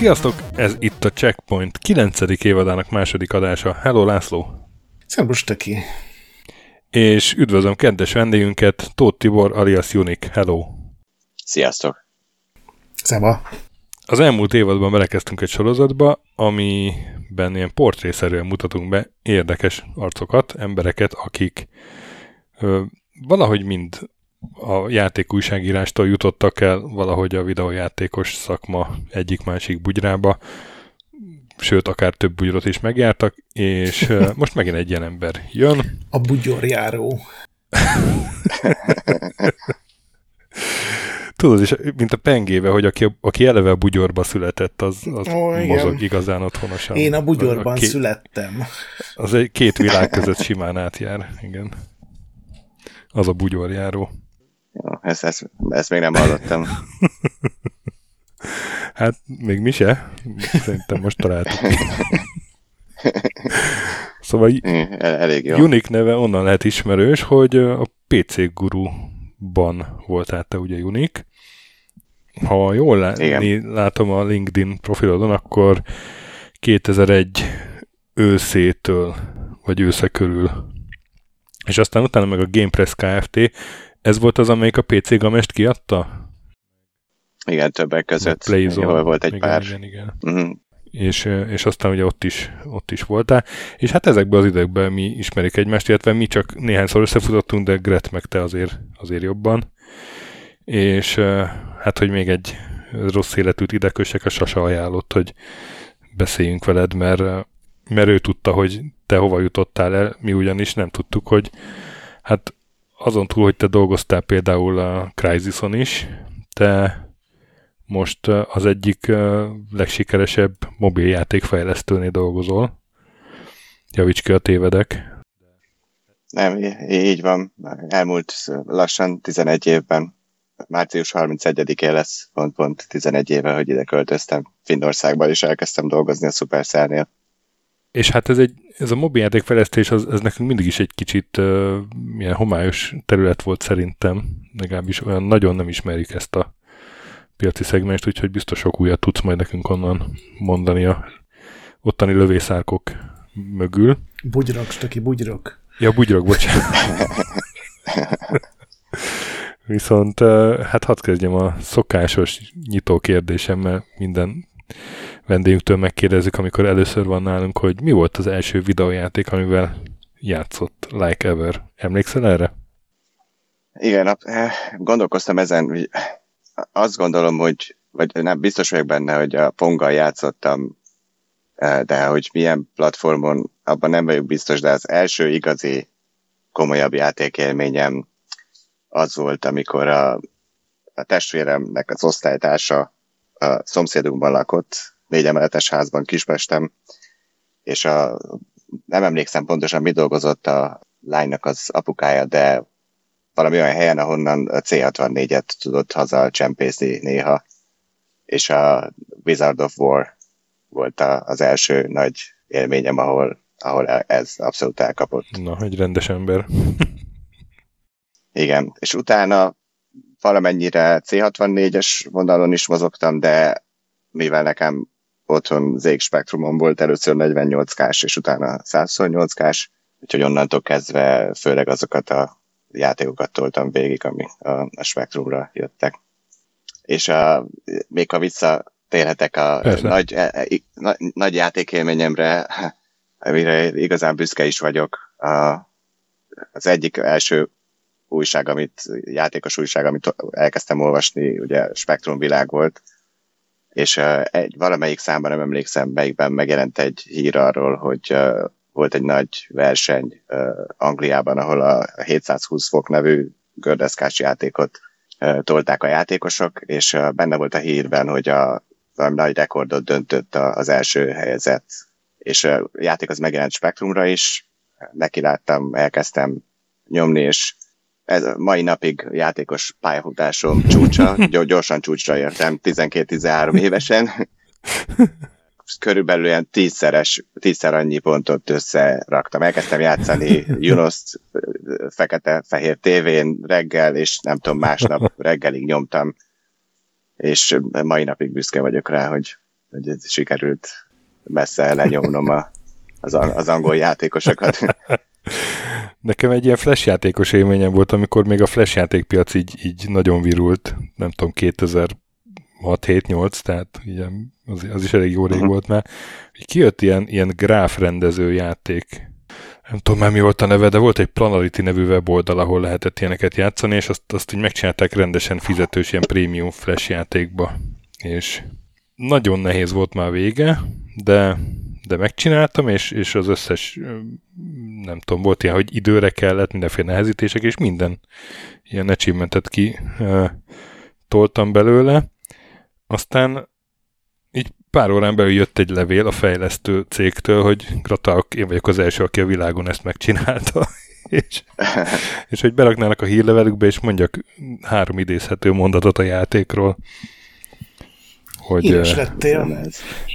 Sziasztok! Ez itt a Checkpoint 9. évadának második adása. Hello László! Szerbus Töki! És üdvözlöm kedves vendégünket, Tóth Tibor alias Unik. Hello! Sziasztok! Szeva! Az elmúlt évadban belekezdtünk egy sorozatba, amiben ilyen portrészerűen mutatunk be érdekes arcokat, embereket, akik ö, valahogy mind a játékújságírástól jutottak el valahogy a videójátékos szakma egyik-másik bugyrába, sőt, akár több bugyrot is megjártak, és most megint egy ilyen ember jön. A bugyorjáró. Tudod, és mint a pengéve, hogy aki, aki eleve a bugyorba született, az, az oh, mozog igazán otthonosan. Én a bugyorban a két, születtem. Az egy két világ között simán átjár, igen. Az a bugyorjáró. Jó, ezt, ezt, ezt még nem hallottam. hát, még mi se. Szerintem most találtuk. szóval El, elég jó. Unique neve onnan lehet ismerős, hogy a PC Guru-ban volt át te ugye Unique. Ha jól lá- látom a LinkedIn profilodon, akkor 2001 őszétől, vagy ősze körül. És aztán utána meg a GamePress Kft. Ez volt az, amelyik a PC Gamest kiadta? Igen, többek között. Jól volt egy igen, pár. Igen, igen. Uh-huh. És, és aztán ugye ott is, ott is voltál. És hát ezekben az időkben mi ismerik egymást, illetve mi csak néhányszor összefutottunk, de Gret meg te azért, azért jobban. És hát, hogy még egy rossz életűt ide kössek, a Sasa ajánlott, hogy beszéljünk veled, mert, mert ő tudta, hogy te hova jutottál el, mi ugyanis nem tudtuk, hogy hát azon túl, hogy te dolgoztál például a Crysison is, te most az egyik legsikeresebb mobiljátékfejlesztőnél dolgozol. Javíts ki a tévedek. Nem, így van. Elmúlt lassan 11 évben. Március 31-én lesz pont-pont 11 éve, hogy ide költöztem Finnországba, és elkezdtem dolgozni a Supercell-nél. És hát ez, egy, ez a mobiljátékfejlesztés, az, ez nekünk mindig is egy kicsit uh, milyen homályos terület volt szerintem, legalábbis olyan nagyon nem ismerik ezt a piaci szegmest, úgyhogy biztos sok újat tudsz majd nekünk onnan mondani a ottani lövészárkok mögül. Bugyrok, stöki, bugyrok. Ja, bugyrok, bocsánat. Viszont hát hadd kezdjem a szokásos nyitó kérdésemmel minden vendégünktől megkérdezzük, amikor először van nálunk, hogy mi volt az első videójáték, amivel játszott Like Ever. Emlékszel erre? Igen, eh, gondolkoztam ezen, hogy azt gondolom, hogy vagy nem biztos vagyok benne, hogy a Ponggal játszottam, eh, de hogy milyen platformon, abban nem vagyok biztos, de az első igazi komolyabb játékélményem az volt, amikor a, a testvéremnek az osztálytársa a szomszédunkban lakott, négy emeletes házban Kispesten, és a, nem emlékszem pontosan, mi dolgozott a lánynak az apukája, de valami olyan helyen, ahonnan a C64-et tudott haza csempészni néha, és a Wizard of War volt a, az első nagy élményem, ahol, ahol ez abszolút elkapott. Na, egy rendes ember. Igen, és utána valamennyire C64-es vonalon is mozogtam, de mivel nekem otthon ZX Spectrumon volt először 48K-s, és utána 128K-s, úgyhogy onnantól kezdve főleg azokat a játékokat toltam végig, ami a, a Spectrumra jöttek. És a, még ha visszatérhetek a nagy, e, e, nagy, nagy játékélményemre, amire igazán büszke is vagyok, a, az egyik első újság, amit, játékos újság, amit elkezdtem olvasni, ugye Spektrum világ volt, és egy, valamelyik számban nem emlékszem, melyikben megjelent egy hír arról, hogy volt egy nagy verseny Angliában, ahol a 720 fok nevű gördeszkás játékot tolták a játékosok, és benne volt a hírben, hogy a valami nagy rekordot döntött az első helyezett, és a játék az megjelent Spektrumra is, neki láttam, elkezdtem nyomni, és ez a mai napig játékos pályafutásom csúcsa, gyorsan csúcsra értem, 12-13 évesen. Körülbelül ilyen tízszeres, tízszer annyi pontot összeraktam. Elkezdtem játszani Junost fekete-fehér tévén reggel, és nem tudom, másnap reggelig nyomtam, és mai napig büszke vagyok rá, hogy, hogy ez sikerült messze lenyomnom a, az, az angol játékosokat. Nekem egy ilyen flash játékos élményem volt, amikor még a flash játékpiac így, így nagyon virult, nem tudom, 2006-7-8, tehát ilyen, az, az is elég jó rég uh-huh. volt már. Kijött ilyen, ilyen gráfrendező játék, nem tudom már mi volt a neve, de volt egy Planality nevű weboldal, ahol lehetett ilyeneket játszani, és azt, azt így megcsinálták rendesen fizetős ilyen prémium flash játékba. És nagyon nehéz volt már vége, de de megcsináltam, és, és az összes, nem tudom, volt ilyen, hogy időre kellett, mindenféle nehezítések, és minden ilyen achievementet ki uh, toltam belőle. Aztán így pár órán belül jött egy levél a fejlesztő cégtől, hogy gratulálok, én vagyok az első, aki a világon ezt megcsinálta. és, és hogy beraknának a hírlevelükbe, és mondjak három idézhető mondatot a játékról hogy Híres lettél.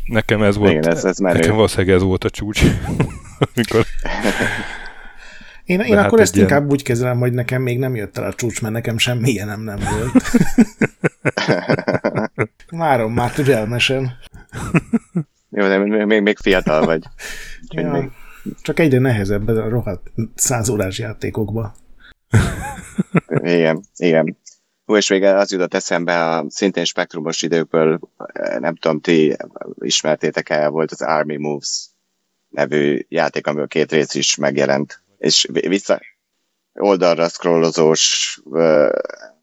Nekem ez volt, Igen, ez, ez nekem valószínűleg ez volt a csúcs. amikor én, én hát akkor ezt ilyen... inkább úgy kezelem, hogy nekem még nem jött el a csúcs, mert nekem semmi ilyenem nem volt. Várom már türelmesen. Jó, de még, még, még fiatal vagy. ja, még... Csak egyre nehezebb a rohadt százórás játékokba. igen, igen. Hú, és vége az jutott eszembe a szintén spektrumos időkből, eh, nem tudom, ti ismertétek el, volt az Army Moves nevű játék, amiből két rész is megjelent. És vissza oldalra scrollozós uh,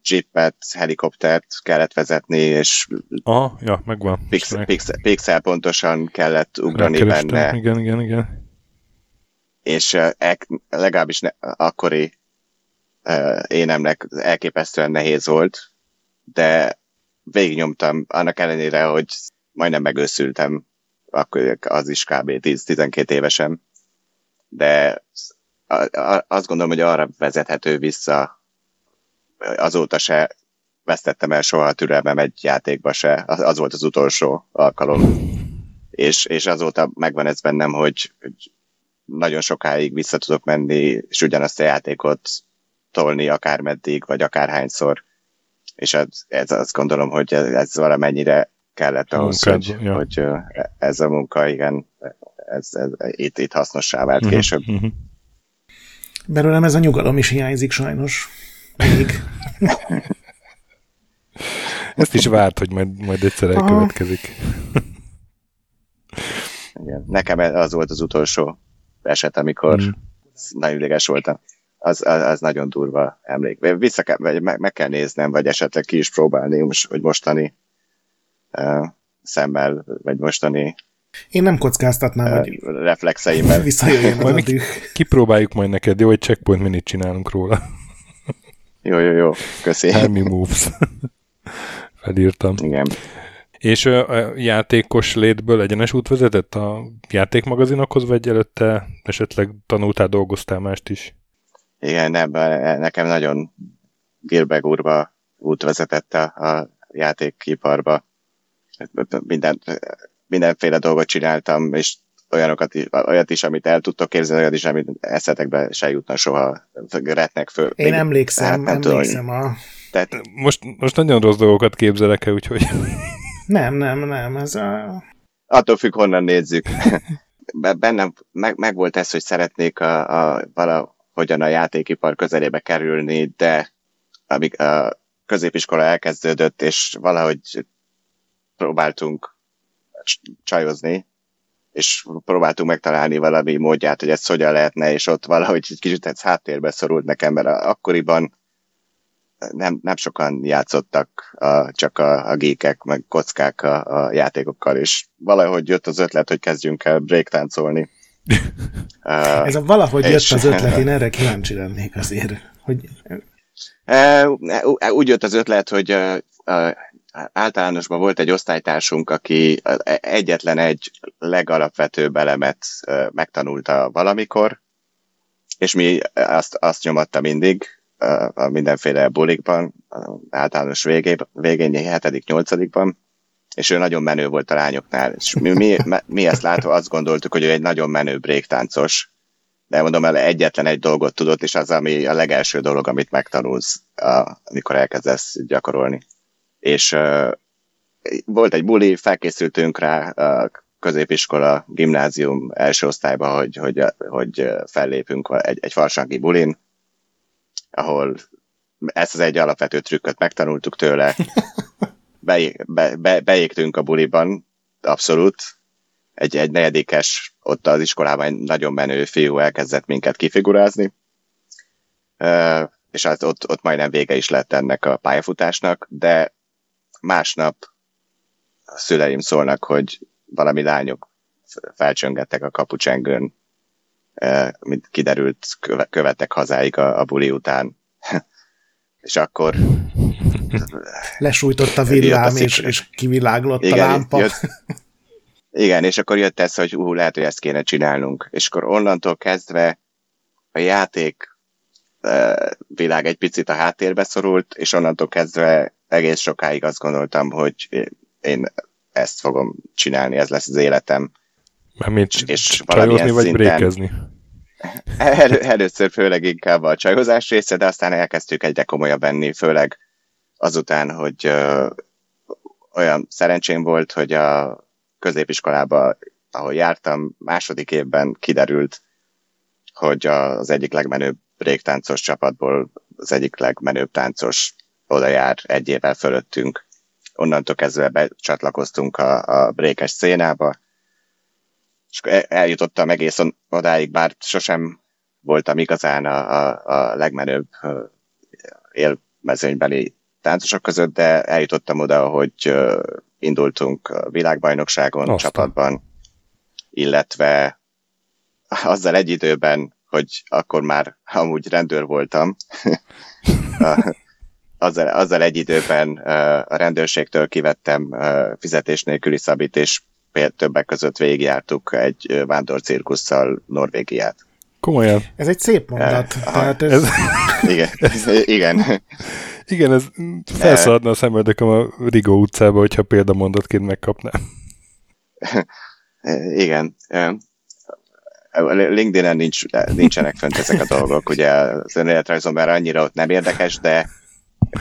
jeepet, helikoptert kellett vezetni, és Aha, ja, megvan. Pixel, pixel, pixel pontosan kellett ugrani benne. Igen, igen, igen. És uh, legalábbis ne, akkori énemnek elképesztően nehéz volt, de végignyomtam, annak ellenére, hogy majdnem megőszültem, akkor az is kb. 10-12 évesen, de azt gondolom, hogy arra vezethető vissza, azóta se vesztettem el soha a türelmem egy játékba se, az volt az utolsó alkalom. És, és azóta megvan ez bennem, hogy, hogy nagyon sokáig vissza tudok menni, és ugyanazt a játékot tolni akármeddig, vagy akárhányszor. És ez, ez azt gondolom, hogy ez, ez valamennyire kellett ahhoz, munkád, hogy, ja. hogy ez a munka, igen, ez, ez, itt, itt hasznossá vált uh-huh, később. Uh-huh. Belőlem ez a nyugalom is hiányzik sajnos. Még. Ezt is várt, hogy majd, majd egyszer elkövetkezik. Igen. Nekem az volt az utolsó eset, amikor mm. nagyon ideges voltam az, az, az nagyon durva emlék. Vissza kell, vagy meg, meg kell néznem, vagy esetleg ki is próbálni, most, hogy mostani uh, szemmel, vagy mostani én nem kockáztatnám, uh, hogy reflexeimmel visszajöjjön majd mi kipróbáljuk majd neked, jó, hogy checkpoint minit csinálunk róla. jó, jó, jó, köszi. Hermi moves. Felírtam. Igen. És a játékos létből egyenes út vezetett a játékmagazinokhoz, vagy előtte esetleg tanultál, dolgoztál mást is? Igen, nem, nekem nagyon gilbegúrva út vezetett a, a játékiparba. Minden, mindenféle dolgot csináltam, és olyanokat is, olyat is, amit el tudtok képzelni, olyat is, amit eszetekbe se jutna soha. Retnek föl. Én Még, emlékszem, hát nem emlékszem tudom, a... Tehát... Most, most nagyon rossz dolgokat képzelek el, úgyhogy... Nem, nem, nem, ez a... Attól függ, honnan nézzük. Bennem meg, meg volt ez, hogy szeretnék a, a, vala, hogyan a játékipar közelébe kerülni, de amíg a középiskola elkezdődött, és valahogy próbáltunk csajozni, és próbáltunk megtalálni valami módját, hogy ezt hogyan lehetne, és ott valahogy egy kicsit ez háttérbe szorult nekem, mert akkoriban nem, nem sokan játszottak a, csak a, a gékek, meg kockák a, a játékokkal, és valahogy jött az ötlet, hogy kezdjünk el breaktáncolni. Uh, Ez a valahogy jött az ötlet, én erre kíváncsi lennék azért. Hogy... Úgy jött az ötlet, hogy általánosban volt egy osztálytársunk, aki egyetlen egy legalapvetőbb elemet megtanulta valamikor, és mi azt, azt nyomatta mindig a mindenféle bulikban, általános végén, végén 7.-8.-ban, és ő nagyon menő volt a lányoknál. És mi, mi, mi ezt látva azt gondoltuk, hogy ő egy nagyon menő bréktáncos, de mondom el, egyetlen egy dolgot tudott, és az, ami a legelső dolog, amit megtanulsz, amikor elkezdesz gyakorolni. És uh, volt egy buli, felkészültünk rá a középiskola, gimnázium első osztályba, hogy, hogy, hogy fellépünk egy, egy farsangi bulin, ahol ezt az egy alapvető trükköt megtanultuk tőle. Be, be, be, beégtünk a buliban, abszolút. Egy, egy negyedikes, ott az iskolában egy nagyon menő fiú elkezdett minket kifigurázni, és az, ott, ott majdnem vége is lett ennek a pályafutásnak, de másnap a szüleim szólnak, hogy valami lányok felcsöngettek a kapucsengőn, mint kiderült, követtek hazáig a, a buli után. és akkor lesújtott a villám, és, és kiviláglott igen, a lámpa. Jött, igen, és akkor jött ez, hogy ú, lehet, hogy ezt kéne csinálnunk. És akkor onnantól kezdve a játék világ egy picit a háttérbe szorult, és onnantól kezdve egész sokáig azt gondoltam, hogy én ezt fogom csinálni, ez lesz az életem. Mármint és csajozni vagy szinten, brékezni? El, először főleg inkább a csajozás része, de aztán elkezdtük egyre komolyabb venni, főleg azután, hogy ö, olyan szerencsém volt, hogy a középiskolába, ahol jártam, második évben kiderült, hogy az egyik legmenőbb bréktáncos csapatból az egyik legmenőbb táncos oda jár egy évvel fölöttünk. Onnantól kezdve becsatlakoztunk a, a brékes szénába, és eljutottam egészen odáig, bár sosem voltam igazán a, a, a legmenőbb élmezőnybeli táncosok között, de eljutottam oda, hogy indultunk a világbajnokságon Aztán. csapatban, illetve azzal egy időben, hogy akkor már amúgy rendőr voltam, azzal, azzal egy időben a rendőrségtől kivettem fizetés nélküli szabít, és többek között végigjártuk egy vándorcirkusszal Norvégiát. Komolyan. Ez egy szép mondat. Uh, tehát ez... ez... igen, igen. Igen, ez felszaladna a szemöldököm a Rigó utcába, hogyha példamondatként megkapnám. igen. LinkedIn-en nincs, nincsenek fönt ezek a dolgok, ugye az önéletrajzomban annyira ott nem érdekes, de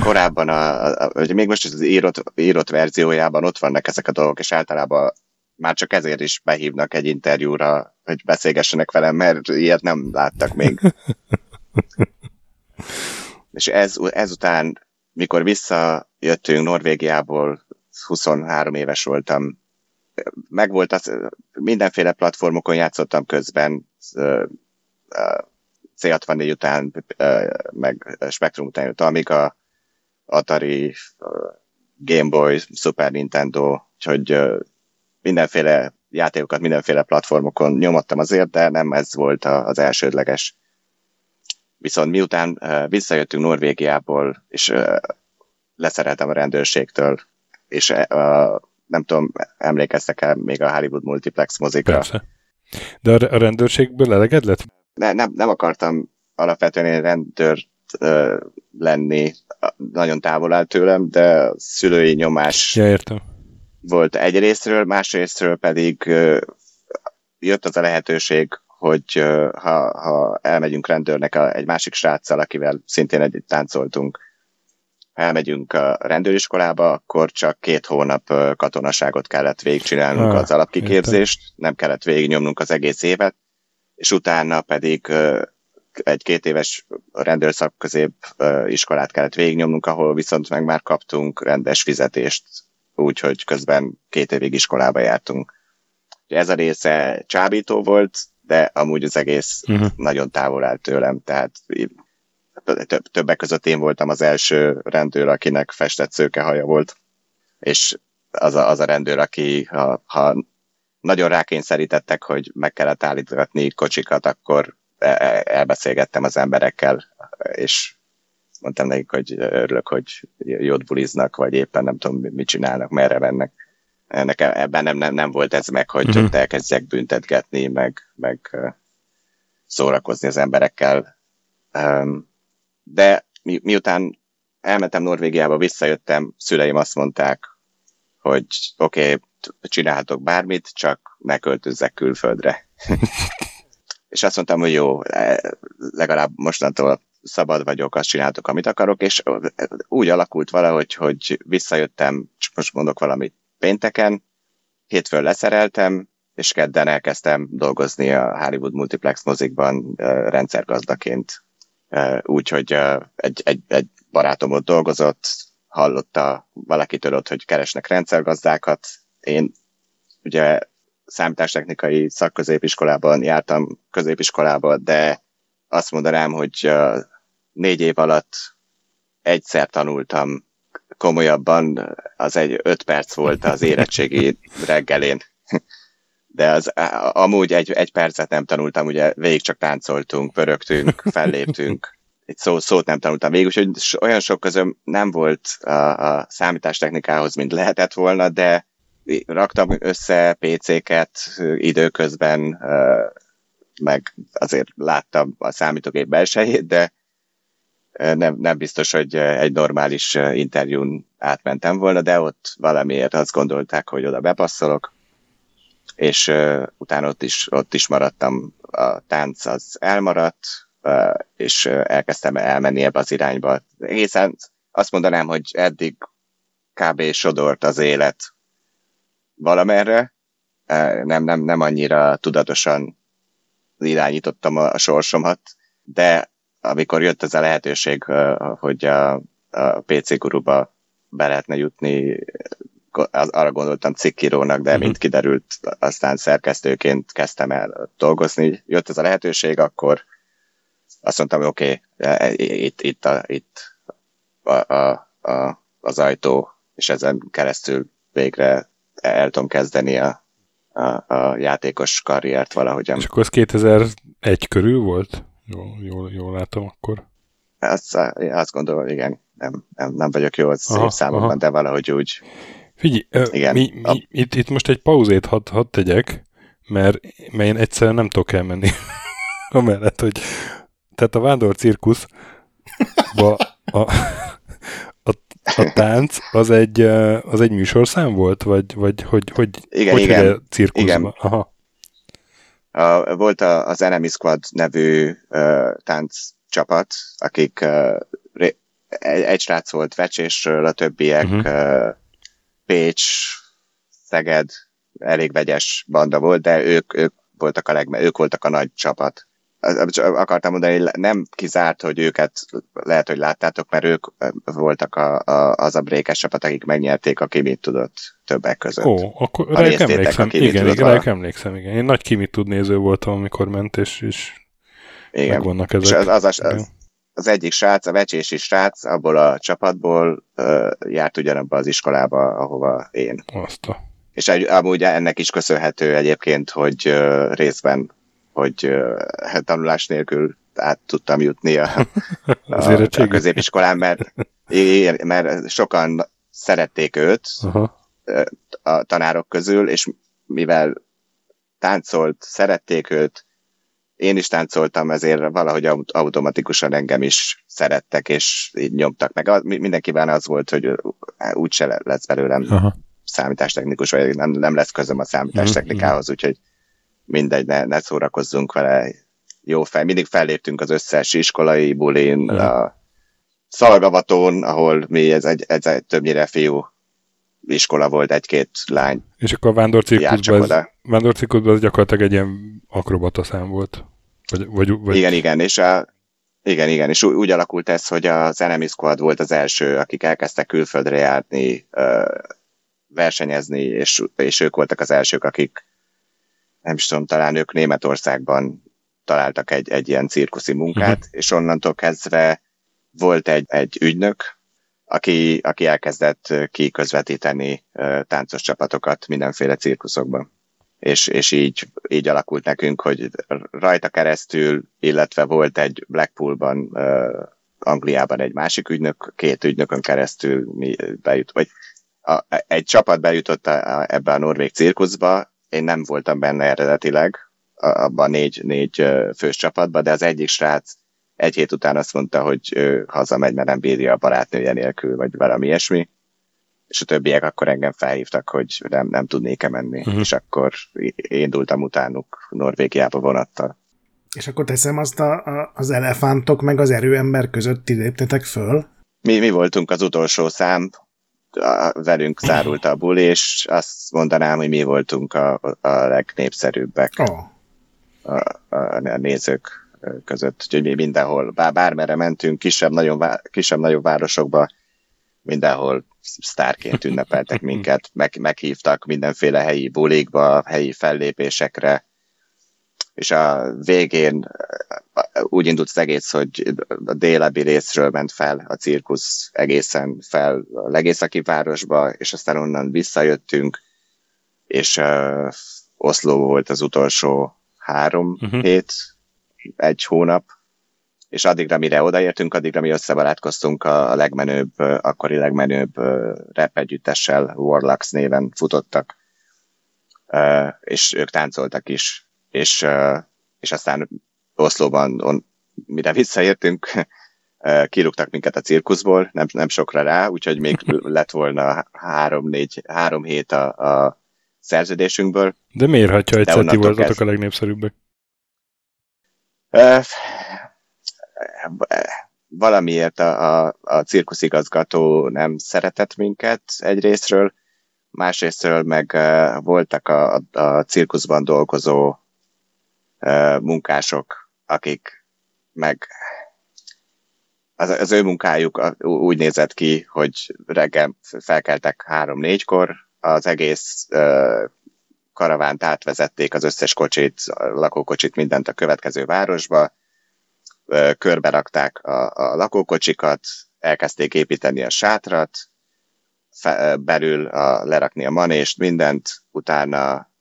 korábban, a, a, a, még most az írott, írott verziójában ott vannak ezek a dolgok, és általában már csak ezért is behívnak egy interjúra, hogy beszélgessenek velem, mert ilyet nem láttak még. És ez, ezután, mikor visszajöttünk Norvégiából, 23 éves voltam, megvolt az, mindenféle platformokon játszottam közben, C64 után, meg Spectrum után jött Amiga, Atari, Game Boy, Super Nintendo, úgyhogy mindenféle játékokat mindenféle platformokon nyomattam azért, de nem ez volt az elsődleges. Viszont miután visszajöttünk Norvégiából, és leszereltem a rendőrségtől, és nem tudom, emlékeztek el még a Hollywood Multiplex mozikra. Persze. De a rendőrségből eleged lett? Ne, nem, nem akartam alapvetően rendőr lenni, nagyon távol áll tőlem, de szülői nyomás ja, értem volt egy részről, másrésztről pedig jött az a lehetőség, hogy ha, ha elmegyünk rendőrnek a, egy másik sráccal, akivel szintén együtt táncoltunk, elmegyünk a rendőriskolába, akkor csak két hónap katonaságot kellett végigcsinálnunk ah, az alapkiképzést, értem. nem kellett végignyomnunk az egész évet, és utána pedig egy két éves rendőrszakközép iskolát kellett végignyomnunk, ahol viszont meg már kaptunk rendes fizetést úgyhogy közben két évig iskolába jártunk. Ez a része csábító volt, de amúgy az egész uh-huh. nagyon távol állt tőlem, tehát többek között én voltam az első rendőr, akinek festett szőkehaja volt, és az a, az a rendőr, aki ha, ha nagyon rákényszerítettek, hogy meg kellett állítgatni kocsikat, akkor e, e, elbeszélgettem az emberekkel, és mondtam nekik, hogy örülök, hogy jót buliznak, vagy éppen nem tudom, mit csinálnak, merre mennek. Nekem ebben nem, nem, nem volt ez meg, hogy uh-huh. ott elkezdjek büntetgetni, meg, meg szórakozni az emberekkel. De mi, miután elmentem Norvégiába, visszajöttem, szüleim azt mondták, hogy oké, okay, csinálhatok bármit, csak ne költözzek külföldre. és azt mondtam, hogy jó, e, legalább mostantól szabad vagyok, azt csináltok, amit akarok, és úgy alakult valahogy, hogy visszajöttem, csak most mondok valamit pénteken, hétfőn leszereltem, és kedden elkezdtem dolgozni a Hollywood Multiplex mozikban rendszergazdaként. Úgyhogy egy, egy, egy barátom ott dolgozott, hallotta valakitől ott, hogy keresnek rendszergazdákat. Én ugye számítástechnikai szakközépiskolában jártam középiskolába, de azt mondanám, hogy négy év alatt egyszer tanultam komolyabban, az egy öt perc volt az érettségi reggelén. De az, amúgy egy, egy percet nem tanultam, ugye végig csak táncoltunk, pörögtünk, felléptünk, egy szó, szót nem tanultam végig, úgyhogy olyan sok közöm nem volt a, a számítástechnikához, mint lehetett volna, de raktam össze PC-ket időközben, meg azért láttam a számítógép belsejét, de nem, nem biztos, hogy egy normális interjún átmentem volna, de ott valamiért azt gondolták, hogy oda bepasszolok, és utána ott is, ott is maradtam, a tánc az elmaradt, és elkezdtem elmenni ebbe az irányba. Egészen azt mondanám, hogy eddig kb. sodort az élet valamerre, nem, nem, nem annyira tudatosan irányítottam a, a sorsomat, de amikor jött ez a lehetőség, hogy a, a PC guruba be lehetne jutni, az, arra gondoltam cikkírónak, de uh-huh. mint kiderült, aztán szerkesztőként kezdtem el dolgozni. Jött ez a lehetőség, akkor azt mondtam, hogy oké, okay, e, itt, itt, a, itt a, a, a, az ajtó, és ezen keresztül végre el tudom kezdeni a, a, a játékos karriert valahogyan. És akkor ez 2001 körül volt? Jól, jól, jól látom akkor. Azt, azt gondolom, igen. Nem, nem, nem vagyok jó az aha, számomban, aha. de valahogy úgy. Figyelj, igen. Mi, mi, a... itt, itt most egy pauzét hadd had tegyek, mert, mert én egyszerűen nem tudok elmenni. Amellett, hogy tehát a vándor cirkusz a, a, a tánc az egy, az egy műsorszám volt, vagy, vagy hogy, hogy, igen, hogy igen. a cirkuszba? Igen. Aha. A, volt a, az Enemy Squad nevű uh, tánccsapat, akik uh, egy, egy srác volt Vecsésről, a többiek uh-huh. uh, Pécs, Szeged, elég vegyes banda volt, de ők, ők voltak a legme, ők voltak a nagy csapat akartam mondani, hogy nem kizárt, hogy őket lehet, hogy láttátok, mert ők voltak a, a, az a brékes csapat, akik megnyerték a Kimit tudott többek között. Ó, akkor rá emlékszem, igen, igen, rá emlékszem, igen. Én nagy Kimit tud néző voltam, amikor ment, és, és igen. megvannak ezek. És az, az, az, az egyik srác, a vecsési srác abból a csapatból uh, járt ugyanabba az iskolába, ahova én. Azt a... És egy, amúgy ennek is köszönhető egyébként, hogy uh, részben hogy hát tanulás nélkül át tudtam jutni a, a, a középiskolán, mert, mert sokan szerették őt Aha. a tanárok közül, és mivel táncolt, szerették őt, én is táncoltam, ezért valahogy automatikusan engem is szerettek, és így nyomtak meg. Mindenkiben az volt, hogy úgyse lesz belőlem Aha. számítástechnikus, vagy nem, nem lesz közöm a számítástechnikához, mhm. úgyhogy mindegy, ne, ne szórakozzunk vele, jó fel. Mindig felléptünk az összes iskolai bulin, a Szalagavatón, ahol mi ez egy, ez egy többnyire fiú iskola volt, egy-két lány. És akkor a vándorcirkuszban ez, vándorcirkuszban ez gyakorlatilag egy ilyen akrobata szám volt. Vagy, vagy, vagy... Igen, igen, és a, igen, igen, és úgy, úgy alakult ez, hogy az Enemy Squad volt az első, akik elkezdtek külföldre járni, versenyezni, és, és ők voltak az elsők, akik nem is tudom, talán ők Németországban találtak egy, egy ilyen cirkuszi munkát, uh-huh. és onnantól kezdve volt egy, egy ügynök, aki, aki elkezdett kiközvetíteni uh, táncos csapatokat mindenféle cirkuszokban. És, és így, így alakult nekünk, hogy rajta keresztül, illetve volt egy Blackpoolban uh, Angliában egy másik ügynök, két ügynökön keresztül mi bejut, vagy a, egy csapat bejutott a, ebbe a norvég cirkuszba, én nem voltam benne eredetileg, abban a négy, négy fős csapatban, de az egyik srác egy hét után azt mondta, hogy ő hazamegy, mert nem bírja a barátnője nélkül, vagy valami ilyesmi, és a többiek akkor engem felhívtak, hogy nem, nem tudnék-e menni, uh-huh. és akkor indultam utánuk Norvégiába vonattal. És akkor teszem azt a, a, az elefántok meg az erőember között ti léptetek föl? Mi, mi voltunk az utolsó szám, velünk zárult a buli, és azt mondanám, hogy mi voltunk a, a legnépszerűbbek oh. a, a, a nézők között. Úgyhogy mi mindenhol, bár, bármerre mentünk, kisebb-nagyobb kisebb, nagyobb városokba, mindenhol sztárként ünnepeltek minket, meg, meghívtak mindenféle helyi bulikba, helyi fellépésekre, és a végén úgy indult az egész, hogy a délebbi részről ment fel a cirkusz egészen fel a legészaki városba, és aztán onnan visszajöttünk, és uh, Oszló volt az utolsó három uh-huh. hét, egy hónap, és addigra, mire odaértünk, addigra mi összebarátkoztunk a legmenőbb, akkori legmenőbb rap együttessel, Warlocks néven futottak, és ők táncoltak is, és, és aztán Oszlóban, on, mire visszaértünk, kirúgtak minket a cirkuszból, nem, nem sokra rá, úgyhogy még lett volna három-négy, három hét a, a szerződésünkből. De miért, ha egyszer ti voltatok a legnépszerűbbek? valamiért a, a, a cirkuszigazgató nem szeretett minket egyrésztről, másrésztről meg voltak a, a cirkuszban dolgozó munkások, akik meg az, az ő munkájuk úgy nézett ki, hogy reggel felkeltek három-négykor, az egész karavánt átvezették, az összes kocsit, lakókocsit, mindent a következő városba, körbe rakták a, a lakókocsikat, elkezdték építeni a sátrat, fe, belül a, lerakni a manést, mindent, utána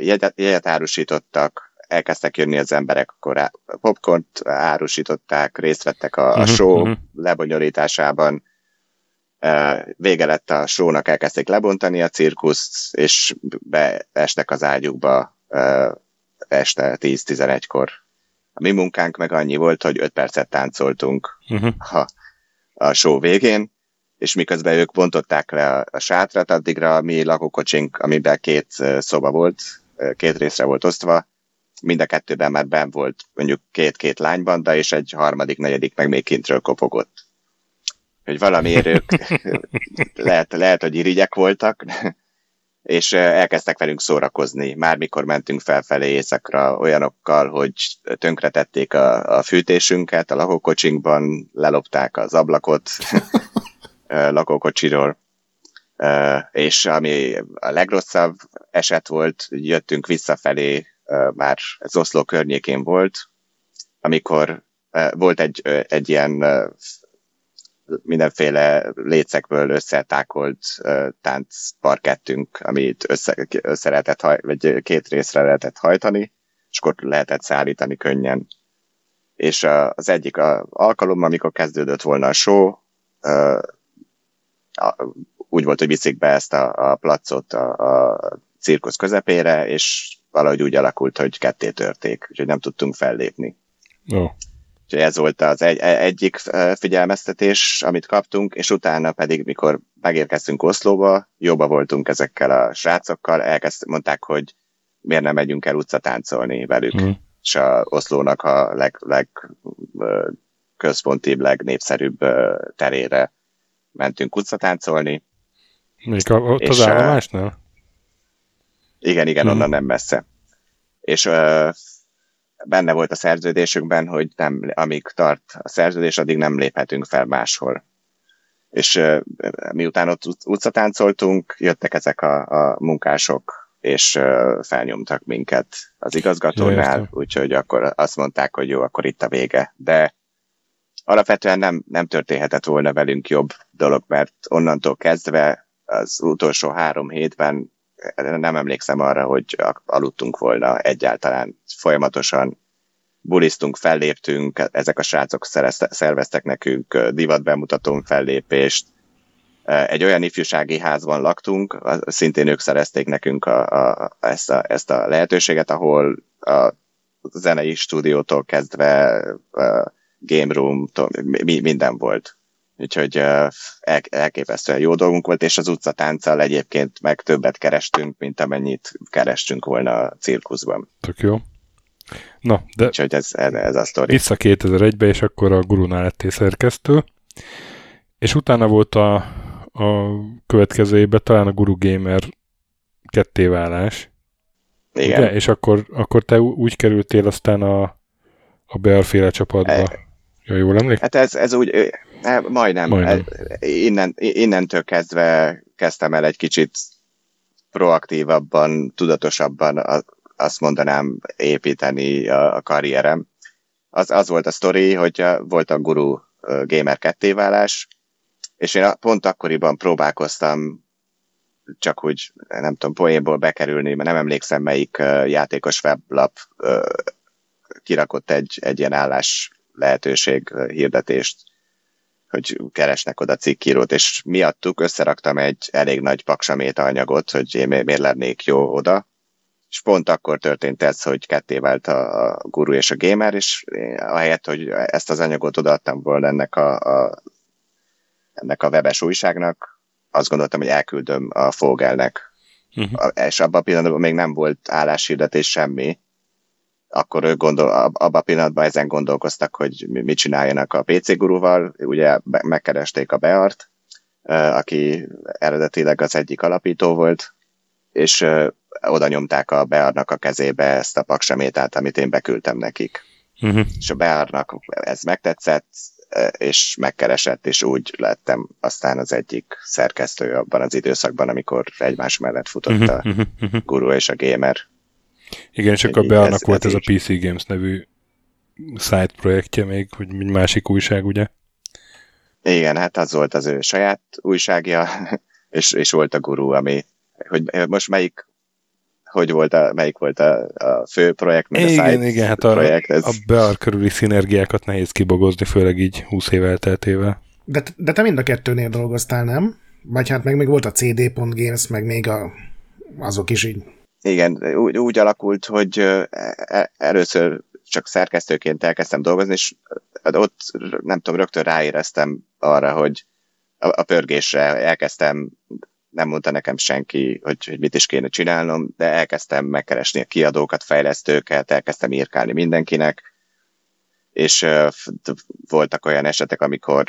jegyet, jegyet árusítottak, elkezdtek jönni az emberek, akkor popcornt árusították, részt vettek a, a mhm, show uh-huh. lebonyolításában, vége lett a shownak, elkezdték lebontani a cirkuszt, és beestek az ágyukba este 10-11-kor. A mi munkánk meg annyi volt, hogy 5 percet táncoltunk uh-huh. a, a show végén, és miközben ők bontották le a, a sátrat, addigra a mi lakókocsink, amiben két szoba volt, két részre volt osztva, mind a kettőben már ben volt mondjuk két-két lánybanda, és egy harmadik, negyedik meg még kintről kopogott hogy valamiért ők lehet, lehet, hogy irigyek voltak, és elkezdtek velünk szórakozni. Már mikor mentünk felfelé éjszakra olyanokkal, hogy tönkretették a, a fűtésünket a lakókocsinkban, lelopták az ablakot lakókocsiról, és ami a legrosszabb eset volt, jöttünk visszafelé, már ez Oszló környékén volt, amikor volt egy, egy ilyen mindenféle lécekből összetákolt táncparkettünk, amit össze, össze lehetett vagy két részre lehetett hajtani, és akkor lehetett szállítani könnyen. És az egyik alkalom, amikor kezdődött volna a show, úgy volt, hogy viszik be ezt a, a placot a, a cirkusz közepére, és valahogy úgy alakult, hogy ketté törték, úgyhogy nem tudtunk fellépni. Oh. Úgyhogy ez volt az egy, e, egyik figyelmeztetés, amit kaptunk, és utána pedig, mikor megérkeztünk Oszlóba, jobba voltunk ezekkel a srácokkal, elkezd, mondták, hogy miért nem megyünk el utcatáncolni velük. Mm. És a Oszlónak a leg, leg központibb, legnépszerűbb terére mentünk utcatáncolni. Még a, ott és, az állomásnál? Igen, igen, mm. onnan nem messze. És uh, benne volt a szerződésünkben, hogy nem, amíg tart a szerződés, addig nem léphetünk fel máshol. És uh, miután ott utcatáncoltunk, jöttek ezek a, a munkások, és uh, felnyomtak minket az igazgatónál, úgyhogy akkor azt mondták, hogy jó, akkor itt a vége. De alapvetően nem, nem történhetett volna velünk jobb dolog, mert onnantól kezdve az utolsó három hétben nem emlékszem arra, hogy aludtunk volna egyáltalán folyamatosan bulisztunk, felléptünk, ezek a srácok szerveztek nekünk divatbemutatón fellépést, egy olyan ifjúsági házban laktunk, szintén ők szerezték nekünk a, a, ezt, a, ezt a lehetőséget, ahol a zenei stúdiótól kezdve a game room, minden volt. Úgyhogy el, elképesztően jó dolgunk volt, és az utcatánccal egyébként meg többet kerestünk, mint amennyit kerestünk volna a cirkuszban. Tök jó. Na, de Úgyhogy ez, ez, ez a sztori. Vissza 2001-be, és akkor a gurunál lettél szerkesztő, és utána volt a, a következő évben talán a Guru Gamer kettéválás. Igen. Ugye? És akkor, akkor te úgy kerültél aztán a, a Bearféle csapatba. E, ja, jól emlékszem? Hát ez, ez úgy, majdnem. majdnem. Innen, innentől kezdve kezdtem el egy kicsit proaktívabban, tudatosabban azt mondanám építeni a, karrierem. Az, az volt a sztori, hogy volt a Guru Gamer kettéválás, és én pont akkoriban próbálkoztam csak úgy, nem tudom, poénból bekerülni, mert nem emlékszem, melyik játékos weblap kirakott egy, egy ilyen állás lehetőség hirdetést, hogy keresnek oda cikkírót, és miattuk összeraktam egy elég nagy paksamét anyagot, hogy én miért lennék jó oda, és pont akkor történt ez, hogy ketté vált a, guru és a gamer, és ahelyett, hogy ezt az anyagot odaadtam volna ennek a, a, ennek a webes újságnak, azt gondoltam, hogy elküldöm a Fogelnek. Uh-huh. És abban a pillanatban még nem volt álláshirdetés semmi, akkor ők gondol, abban a pillanatban ezen gondolkoztak, hogy mit csináljanak a PC guruval, ugye megkeresték a Beart, aki eredetileg az egyik alapító volt, és oda nyomták a Bearnak a kezébe ezt a paksamétát, amit én beküldtem nekik. Uh-huh. És a Bearnak ez megtetszett, és megkeresett, és úgy lettem aztán az egyik szerkesztő abban az időszakban, amikor egymás mellett futott uh-huh, a uh-huh. guru és a gamer. Igen, csak a Bearnak ez, volt ez, ez a PC Games nevű site projektje még, hogy egy másik újság, ugye? Igen, hát az volt az ő saját újságja, és, és volt a guru, ami, hogy most melyik hogy volt a, melyik volt a, a fő projekt, meg igen, a side igen, hát a, projekt. Ez... A bear körüli szinergiákat nehéz kibogozni, főleg így 20 év elteltével. De, de te mind a kettőnél dolgoztál, nem? Vagy hát meg még volt a CD.games, meg még a, azok is így. Igen, úgy, úgy alakult, hogy e, először csak szerkesztőként elkezdtem dolgozni, és ott nem tudom, rögtön ráéreztem arra, hogy a, a pörgésre elkezdtem nem mondta nekem senki, hogy, hogy mit is kéne csinálnom, de elkezdtem megkeresni a kiadókat, fejlesztőket, elkezdtem írkálni mindenkinek, és uh, voltak olyan esetek, amikor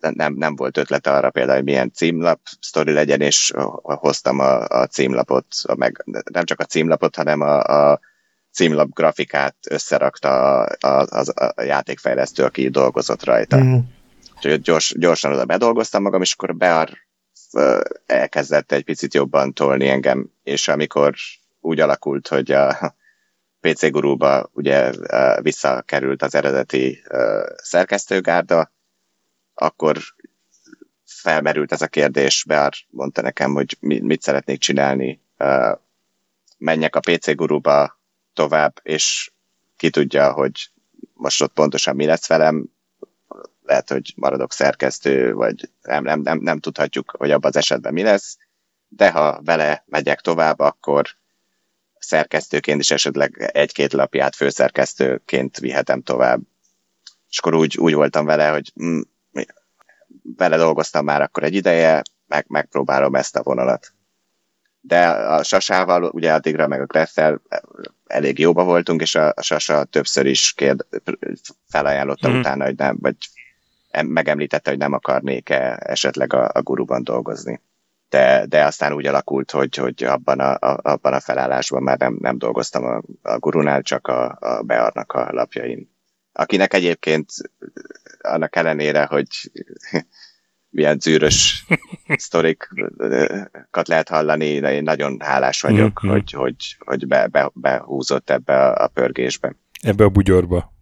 nem, nem volt ötlet arra például, hogy milyen címlap sztori legyen, és hoztam a, a címlapot, a meg, nem csak a címlapot, hanem a, a címlap grafikát összerakta a, a, a, a játékfejlesztő, aki dolgozott rajta. Mm. Úgyhogy gyors, gyorsan oda bedolgoztam magam, és akkor bear elkezdett egy picit jobban tolni engem, és amikor úgy alakult, hogy a PC gurúba ugye visszakerült az eredeti szerkesztőgárda, akkor felmerült ez a kérdés, Bear mondta nekem, hogy mit szeretnék csinálni, menjek a PC gurúba tovább, és ki tudja, hogy most ott pontosan mi lesz velem, lehet, hogy maradok szerkesztő, vagy nem, nem, nem, nem tudhatjuk, hogy abban az esetben mi lesz, de ha vele megyek tovább, akkor szerkesztőként is esetleg egy-két lapját főszerkesztőként vihetem tovább. És akkor úgy, úgy voltam vele, hogy mm, vele dolgoztam már akkor egy ideje, meg, megpróbálom ezt a vonalat. De a Sasával, ugye addigra meg a Gresszel elég jóba voltunk, és a, a Sasa többször is kérd, felajánlotta mm. utána, hogy nem, vagy megemlítette, hogy nem akarnék-e esetleg a, a guruban dolgozni. De, de aztán úgy alakult, hogy, hogy abban, a, a, abban a felállásban már nem, nem dolgoztam a, a gurunál, csak a, a Bearnak a lapjain. Akinek egyébként annak ellenére, hogy milyen zűrös sztorikat lehet hallani, de én nagyon hálás vagyok, mm-hmm. hogy, hogy, hogy be, be, behúzott ebbe a, a pörgésbe. Ebbe a bugyorba.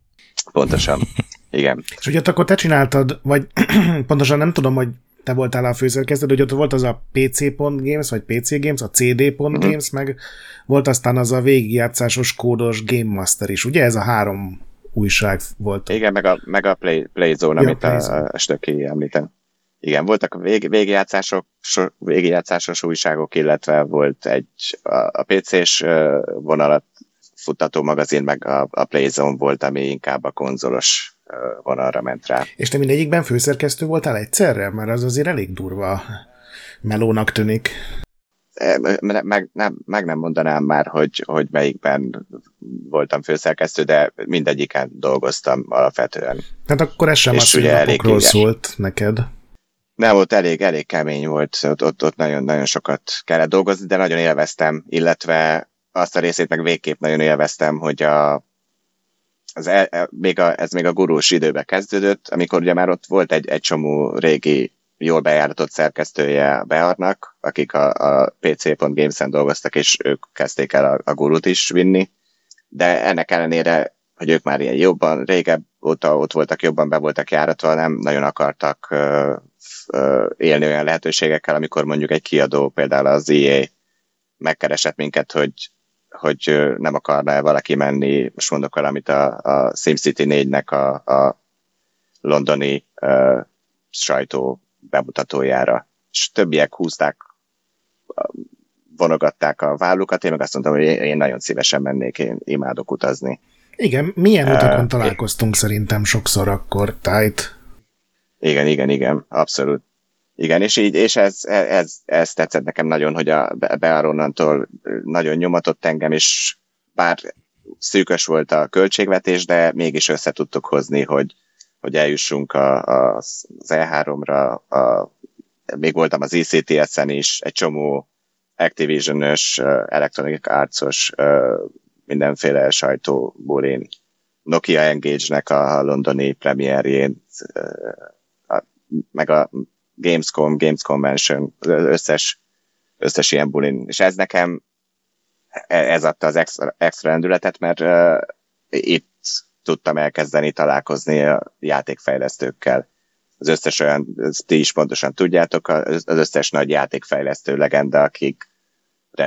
Pontosan. Igen. És ugye akkor te csináltad, vagy pontosan nem tudom, hogy te voltál a főszerkesztő, hogy ott volt az a PC.games, vagy PC Games, a CD.games, uh-huh. meg volt aztán az a végigjátszásos kódos Game Master is. Ugye ez a három újság volt? Igen, meg a, meg a Play, Playzone, ja, amit Playzone. a, a Stöki említem. Igen, voltak vég, végigjátszások, so, végigjátszásos újságok, illetve volt egy a, a PC-s vonalat futtató magazin, meg a, a Playzone volt, ami inkább a konzolos vonalra ment rá. És te mindegyikben főszerkesztő voltál egyszerre? Mert az azért elég durva melónak tűnik. Meg nem, meg nem mondanám már, hogy, hogy melyikben voltam főszerkesztő, de mindegyiken dolgoztam alapvetően. Hát akkor ez sem és elég szólt neked. Nem, ott elég, elég kemény volt, ott, ott, ott nagyon, nagyon sokat kellett dolgozni, de nagyon élveztem, illetve azt a részét meg végképp nagyon élveztem, hogy a, az el, e, még a, ez még a gurús időbe kezdődött, amikor ugye már ott volt egy, egy csomó régi jól bejáratott szerkesztője Bearnak, akik a, a pc.games-en dolgoztak, és ők kezdték el a, a gurút is vinni, de ennek ellenére, hogy ők már ilyen jobban, régebb óta ott voltak, jobban be voltak járatva, nem nagyon akartak ö, ö, élni olyan lehetőségekkel, amikor mondjuk egy kiadó, például az EA megkeresett minket, hogy hogy nem akarna valaki menni, most mondok valamit, a, a SimCity 4-nek a, a londoni uh, sajtó bemutatójára. És többiek húzták, vonogatták a vállukat, én meg azt mondtam, hogy én nagyon szívesen mennék, én imádok utazni. Igen, milyen utakon uh, találkoztunk é- szerintem sokszor akkor, tájt. Igen, igen, igen, abszolút. Igen, és így, és ez, ez, ez tetszett nekem nagyon, hogy a Bearonnantól nagyon nyomatott engem, és bár szűkös volt a költségvetés, de mégis össze tudtuk hozni, hogy, hogy eljussunk a, a, az E3-ra, a, még voltam az ECTS-en is, egy csomó Activision-ös, Electronic Arts-os mindenféle sajtóból én Nokia Engage-nek a londoni premierjén, meg a Gamescom, Games Convention, összes, összes ilyen bulin. És ez nekem, e, ez adta az extra, extra rendületet, mert uh, itt tudtam elkezdeni találkozni a játékfejlesztőkkel. Az összes olyan, ezt ti is pontosan tudjátok, az összes nagy játékfejlesztő legenda, akik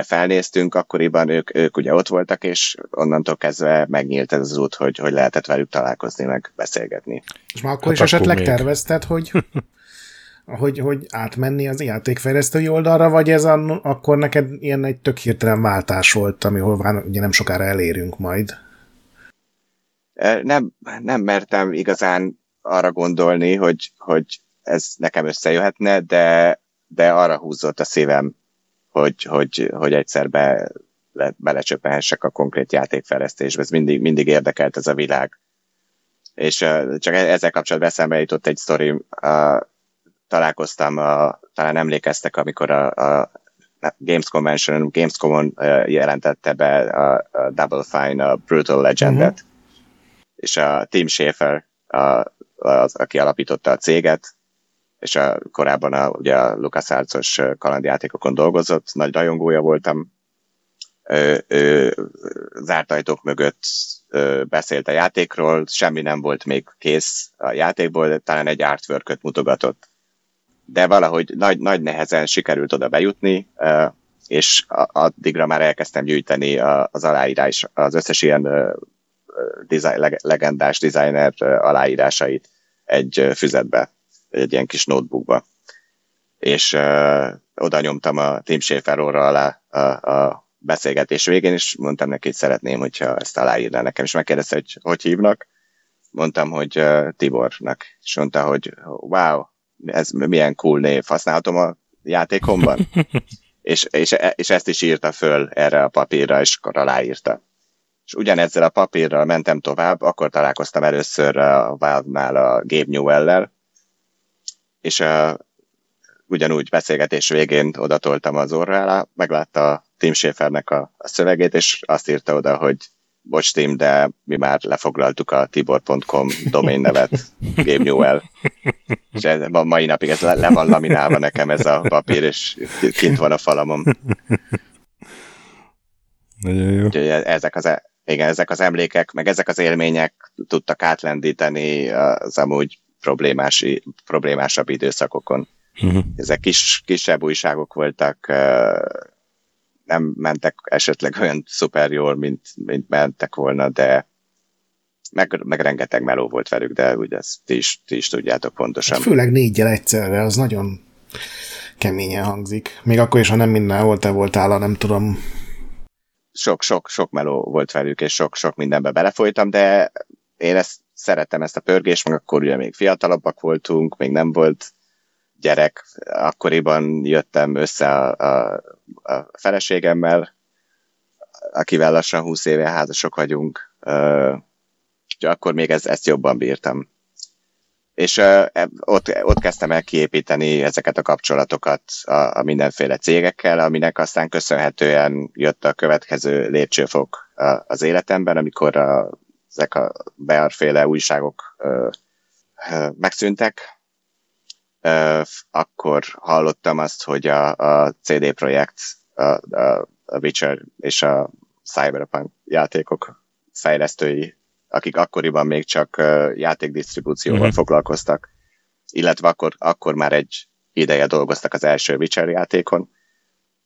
felnéztünk akkoriban, ők, ők ugye ott voltak, és onnantól kezdve megnyílt ez az út, hogy, hogy lehetett velük találkozni, meg beszélgetni. És már akkor hát is akkor esetleg még. tervezted, hogy hogy, hogy átmenni az játékfejlesztői oldalra, vagy ez a, akkor neked ilyen egy tök hirtelen váltás volt, amihol ugye nem sokára elérünk majd? Nem, nem mertem igazán arra gondolni, hogy, hogy ez nekem összejöhetne, de, de arra húzott a szívem, hogy, hogy, hogy egyszer be, le, belecsöppenhessek a konkrét játékfejlesztésbe. Ez mindig, mindig érdekelt ez a világ. És csak e-, ezzel kapcsolatban eszembe jutott egy sztori, találkoztam, a, talán emlékeztek, amikor a, a Games Convention, Gamescom-on jelentette be a, a Double Fine, a Brutal Legendet, uh-huh. És a Tim Schafer, a, az, aki alapította a céget, és a, korábban a, ugye a LucasArts-os kalandjátékokon dolgozott, nagy rajongója voltam, ő, ő, zárt ajtók mögött ő, beszélt a játékról, semmi nem volt még kész a játékból, de talán egy artwork mutogatott. De valahogy nagy, nagy nehezen sikerült oda bejutni, és addigra már elkezdtem gyűjteni az aláírás, az összes ilyen design, legendás designer aláírásait egy füzetbe, egy ilyen kis notebookba. És oda nyomtam a Tim Schafer alá a, a beszélgetés végén, és mondtam neki, hogy szeretném, hogyha ezt aláírná nekem, és megkérdezte, hogy hogy hívnak. Mondtam, hogy Tibornak, és mondta, hogy wow, ez milyen cool név, használhatom a játékomban? és, és, és ezt is írta föl erre a papírra, és akkor aláírta. És ugyanezzel a papírral mentem tovább, akkor találkoztam először a Valve-nál a Gabe Newell-lel, és uh, ugyanúgy beszélgetés végén odatoltam az orrára, meglátta a Tim Schafernek a, a szövegét, és azt írta oda, hogy bocs Tim, de mi már lefoglaltuk a tibor.com domain nevet, Game Newell. És ez, a mai napig ez le, le van laminálva nekem ez a papír, és kint van a falamon. Nagyon jó. Úgyhogy ezek az, e- igen, ezek az emlékek, meg ezek az élmények tudtak átlendíteni az amúgy problémás, problémásabb időszakokon. Uh-huh. Ezek kis, kisebb újságok voltak, nem mentek esetleg olyan szuper jól, mint, mint mentek volna, de meg, meg rengeteg meló volt velük, de ugye ezt ti is, ti is tudjátok pontosan. Hát főleg négyel egyszerre, az nagyon keményen hangzik. Még akkor is, ha nem minden volt, te voltál, nem tudom. Sok-sok sok meló volt velük, és sok-sok mindenbe belefolytam, de én ezt szerettem ezt a pörgést, meg akkor ugye még fiatalabbak voltunk, még nem volt gyerek. Akkoriban jöttem össze a, a, a feleségemmel, akivel lassan 20 éve házasok vagyunk. Úgyhogy akkor még ez, ezt jobban bírtam. És uh, ott, ott kezdtem el kiépíteni ezeket a kapcsolatokat a, a mindenféle cégekkel, aminek aztán köszönhetően jött a következő lépcsőfok az életemben, amikor a, ezek a bearféle újságok uh, uh, megszűntek, akkor hallottam azt, hogy a, a CD Projekt, a, a, a Witcher és a Cyberpunk játékok fejlesztői, akik akkoriban még csak játékdisztribúcióval uh-huh. foglalkoztak, illetve akkor, akkor már egy ideje dolgoztak az első Witcher játékon,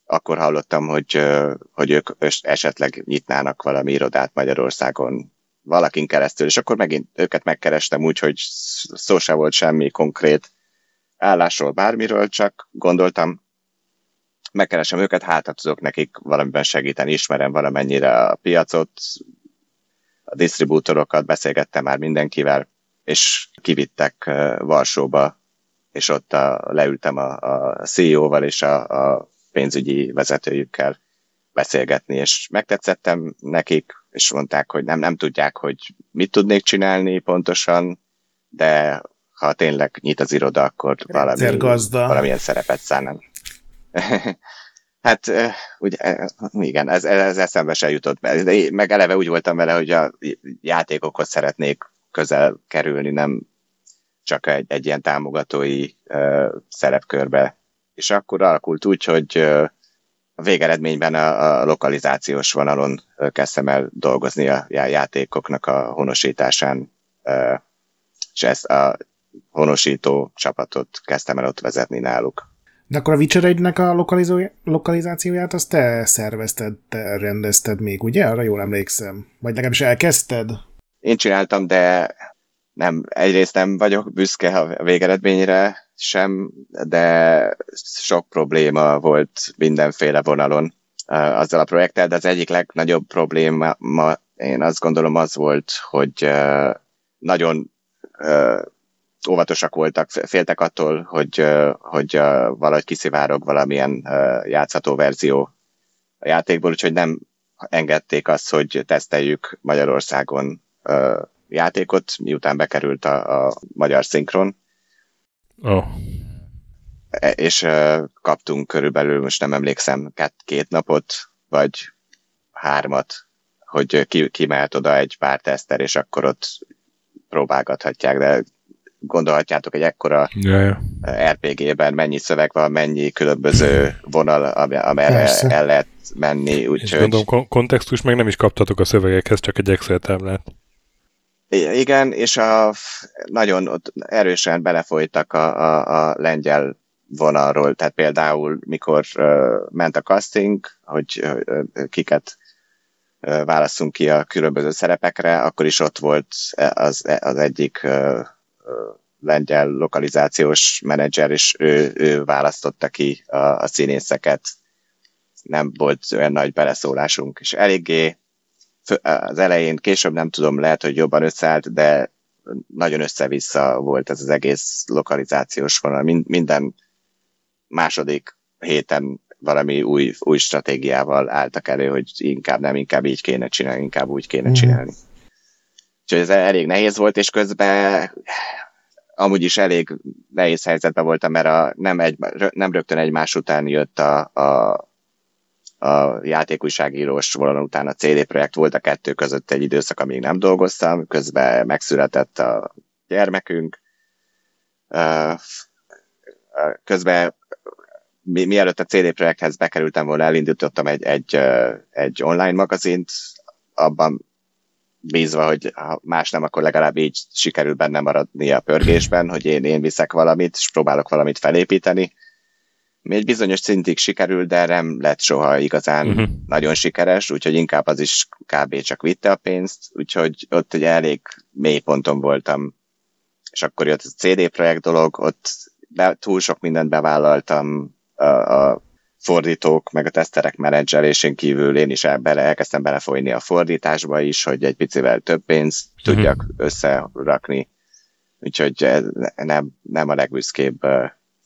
akkor hallottam, hogy, hogy ők esetleg nyitnának valami irodát Magyarországon valakin keresztül, és akkor megint őket megkerestem úgy, hogy szó se volt semmi konkrét állásról, bármiről, csak gondoltam, megkeresem őket, hát tudok nekik valamiben segíteni, ismerem valamennyire a piacot, a disztribútorokat, beszélgettem már mindenkivel, és kivittek Varsóba, és ott a, leültem a, a CEO-val és a, a pénzügyi vezetőjükkel beszélgetni, és megtetszettem nekik, és mondták, hogy nem, nem tudják, hogy mit tudnék csinálni pontosan, de ha tényleg nyit az iroda, akkor valami, valamilyen szerepet szánnám. hát ugye, igen, ez, ez eszembe se jutott be. De én meg eleve úgy voltam vele, hogy a játékokhoz szeretnék közel kerülni, nem csak egy, egy ilyen támogatói uh, szerepkörbe. És akkor alakult úgy, hogy uh, a végeredményben a, a lokalizációs vonalon kezdtem el dolgozni a játékoknak a honosításán, uh, és ezt a honosító csapatot kezdtem el ott vezetni náluk. De akkor a Witcher 1 a lokalizációját azt te szervezted, te rendezted még, ugye? Arra jól emlékszem. Vagy legalábbis elkezdted? Én csináltam, de nem, egyrészt nem vagyok büszke a végeredményre sem, de sok probléma volt mindenféle vonalon azzal a projekttel, de az egyik legnagyobb probléma ma, én azt gondolom az volt, hogy nagyon óvatosak voltak, féltek attól, hogy, hogy valahogy kiszivárog valamilyen játszható verzió a játékból, úgyhogy nem engedték azt, hogy teszteljük Magyarországon játékot, miután bekerült a, a magyar szinkron. Oh. És kaptunk körülbelül, most nem emlékszem, két, két napot, vagy hármat, hogy ki, ki mehet oda egy pár teszter, és akkor ott próbálgathatják, de gondolhatjátok egy ekkora ja, RPG-ben mennyi szöveg van, mennyi különböző vonal, amerre el lehet menni. Úgy, és hogy... gondolom, kontextus meg nem is kaptatok a szövegekhez, csak egy Excel táblát. Igen, és a, nagyon ott erősen belefolytak a, a, a lengyel vonalról, tehát például mikor uh, ment a casting, hogy uh, kiket uh, válaszunk ki a különböző szerepekre, akkor is ott volt az, az egyik uh, lengyel lokalizációs menedzser, és ő, ő választotta ki a, a színészeket. Nem volt olyan nagy beleszólásunk, és eléggé az elején, később nem tudom, lehet, hogy jobban összeállt, de nagyon össze-vissza volt ez az egész lokalizációs vonal. Minden második héten valami új, új stratégiával álltak elő, hogy inkább nem, inkább így kéne csinálni, inkább úgy kéne mm. csinálni. Úgyhogy ez elég nehéz volt, és közben amúgy is elég nehéz helyzetben voltam, mert a, nem, egy, nem rögtön egymás után jött a, a, a játékújságírós vonalon után a CD projekt, volt a kettő között egy időszak, amíg nem dolgoztam, közben megszületett a gyermekünk, közben mi, mielőtt a CD projekthez bekerültem volna, elindítottam egy, egy, egy online magazint, abban bízva, hogy ha más nem, akkor legalább így sikerül benne maradni a pörgésben, hogy én, én viszek valamit, és próbálok valamit felépíteni. Mi egy bizonyos szintig sikerül, de nem lett soha igazán uh-huh. nagyon sikeres, úgyhogy inkább az is kb. csak vitte a pénzt, úgyhogy ott egy elég mély ponton voltam. És akkor jött a CD projekt dolog, ott be, túl sok mindent bevállaltam, a, a fordítók, meg a teszterek menedzselésén kívül én is bele, elkezdtem belefolyni a fordításba is, hogy egy picivel több pénzt uh-huh. tudjak összerakni. Úgyhogy ez nem, nem a legbüszkébb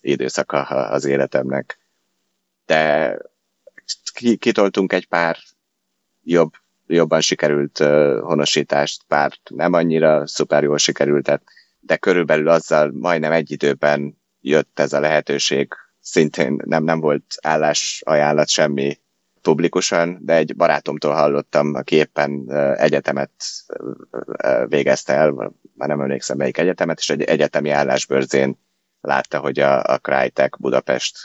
időszaka az életemnek. De kitoltunk egy pár jobb, jobban sikerült honosítást, pár nem annyira szuper jól sikerült, de körülbelül azzal majdnem egy időben jött ez a lehetőség, szintén nem, nem volt állásajánlat semmi publikusan, de egy barátomtól hallottam, aki éppen egyetemet végezte el, már nem emlékszem melyik egyetemet, és egy egyetemi állásbörzén látta, hogy a, a Crytek Budapest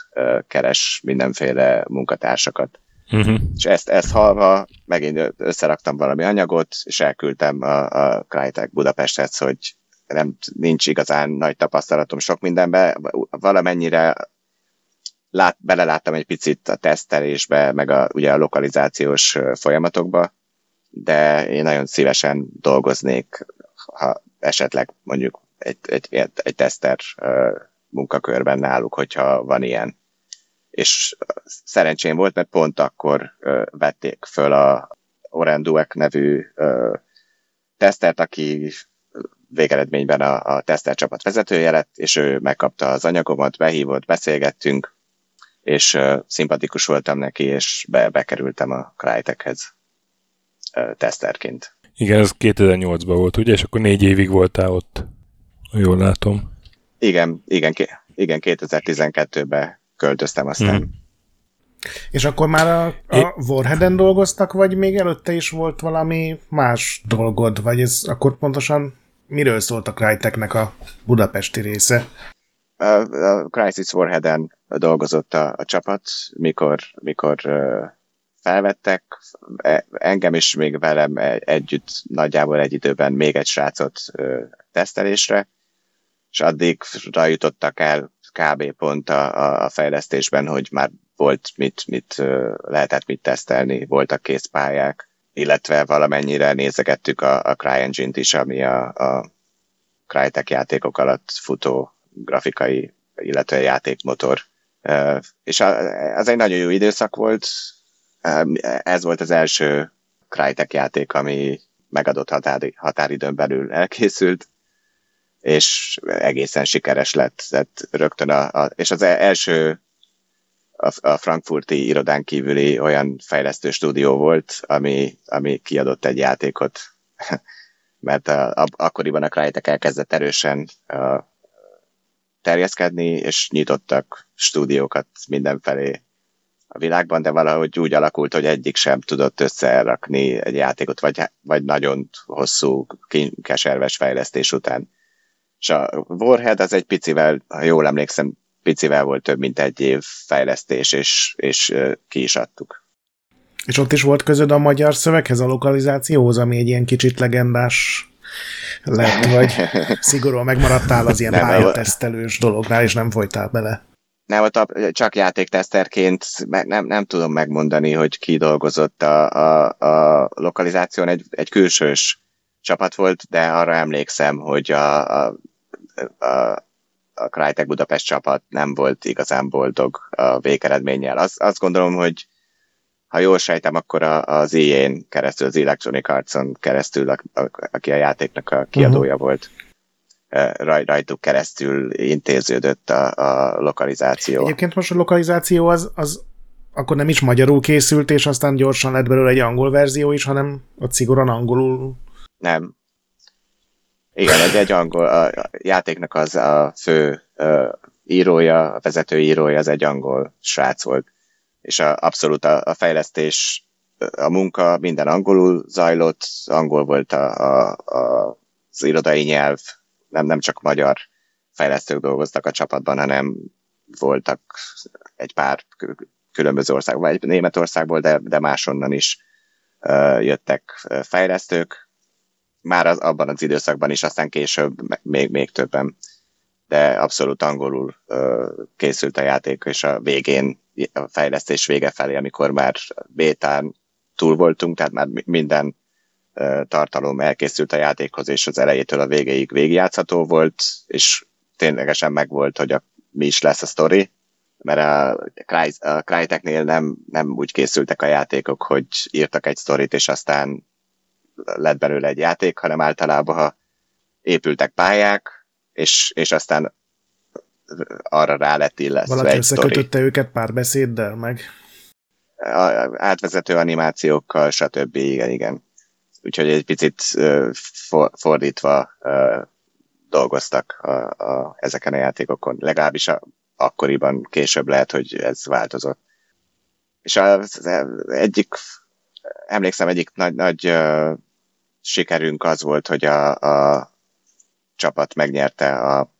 keres mindenféle munkatársakat. Uh-huh. És ezt, ezt halva megint összeraktam valami anyagot, és elküldtem a, a Crytek Budapesthez, hogy nem, nincs igazán nagy tapasztalatom sok mindenbe, valamennyire lát, beleláttam egy picit a tesztelésbe, meg a, ugye a lokalizációs folyamatokba, de én nagyon szívesen dolgoznék, ha esetleg mondjuk egy, egy, egy, teszter munkakörben náluk, hogyha van ilyen. És szerencsém volt, mert pont akkor vették föl a Orenduek nevű tesztert, aki végeredményben a, a tesztercsapat vezetője lett, és ő megkapta az anyagomat, behívott, beszélgettünk, és uh, szimpatikus voltam neki, és be, bekerültem a Crytekhez uh, teszterként. Igen, ez 2008-ban volt, ugye? És akkor négy évig voltál ott, jól látom. Igen, igen, igen 2012-ben költöztem aztán. Hmm. És akkor már a, a Warhead-en dolgoztak, vagy még előtte is volt valami más dolgod? Vagy ez akkor pontosan miről szólt a Cryteknek a budapesti része? A, Crisis Warhead-en dolgozott a, a csapat, mikor, mikor felvettek, e, engem is még velem e, együtt nagyjából egy időben még egy srácot tesztelésre, és addig jutottak el kb. pont a, a fejlesztésben, hogy már volt mit, mit lehetett mit tesztelni, voltak készpályák, illetve valamennyire nézegettük a, a CryEngine-t is, ami a, a Crytek játékok alatt futó grafikai, illetve játékmotor és az egy nagyon jó időszak volt. Ez volt az első Crytek játék, ami megadott határi, határidőn belül elkészült, és egészen sikeres lett. Tehát rögtön a, a, és az első a frankfurti irodán kívüli olyan fejlesztő stúdió volt, ami, ami kiadott egy játékot, mert a, a, akkoriban a Crytek elkezdett erősen a, terjeszkedni, és nyitottak stúdiókat mindenfelé a világban, de valahogy úgy alakult, hogy egyik sem tudott összerakni egy játékot, vagy, vagy nagyon hosszú, keserves fejlesztés után. És a Warhead az egy picivel, ha jól emlékszem, picivel volt több mint egy év fejlesztés, és, és ki is adtuk. És ott is volt közöd a magyar szöveghez, a lokalizációhoz, ami egy ilyen kicsit legendás lett, vagy szigorúan megmaradtál az ilyen pályatesztelős dolognál, és nem folytál bele? Nem, ott csak játékteszterként nem, nem tudom megmondani, hogy ki dolgozott a, a, a lokalizáción. Egy, egy külsős csapat volt, de arra emlékszem, hogy a, a, a a Crytek Budapest csapat nem volt igazán boldog a végeredménnyel. Azt, azt gondolom, hogy ha jól sejtem, akkor a, az EA-n keresztül, az Electronic Arts-on keresztül, a, a, aki a játéknak a kiadója uh-huh. volt, raj, rajtuk keresztül intéződött a, a lokalizáció. Egyébként most a lokalizáció az, az akkor nem is magyarul készült, és aztán gyorsan lett belőle egy angol verzió is, hanem ott szigorúan angolul. Nem. Igen, egy, egy angol, a játéknak az a fő uh, írója, a vezető írója, az egy angol srác volt és a, abszolút a, a fejlesztés, a munka minden angolul zajlott, angol volt a, a, a, az irodai nyelv, nem, nem csak magyar fejlesztők dolgoztak a csapatban, hanem voltak egy pár különböző országban, egy Németországból, de, de másonnan is uh, jöttek fejlesztők, már az, abban az időszakban is, aztán később még, még többen. De abszolút angolul ö, készült a játék, és a végén, fejlesztés vége felé, amikor már bétán túl voltunk, tehát már minden tartalom elkészült a játékhoz, és az elejétől a végéig végigjátszható volt, és ténylegesen megvolt, hogy a, mi is lesz a sztori, mert a, Cry, a Cryteknél nem, nem úgy készültek a játékok, hogy írtak egy sztorit, és aztán lett belőle egy játék, hanem általában ha épültek pályák, és, és aztán arra rá lett illesztve Valaki összekötötte őket pár beszéddel, meg? A, átvezető animációkkal, stb. Igen, igen. Úgyhogy egy picit uh, for, fordítva uh, dolgoztak a, a, ezeken a játékokon. Legalábbis a, akkoriban később lehet, hogy ez változott. És az, az egyik, emlékszem, egyik nagy, nagy uh, sikerünk az volt, hogy a, a csapat megnyerte a,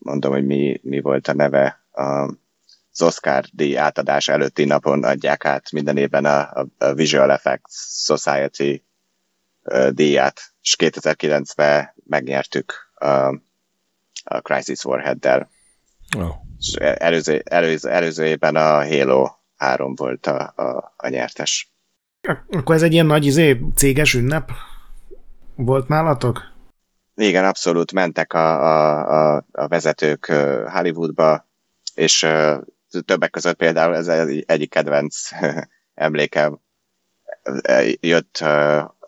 mondom, hogy mi, mi volt a neve, az Oscar díj átadás előtti napon adják át minden évben a, a Visual Effects Society díját, és 2009-ben megnyertük a, a Crisis Warhead-del. Oh. És előző, előző, előző évben a Halo 3 volt a, a, a nyertes. Akkor ez egy ilyen nagy izé, céges ünnep volt nálatok? Igen, abszolút mentek a, a, a, a vezetők Hollywoodba, és többek között például ez egyik kedvenc emlékem jött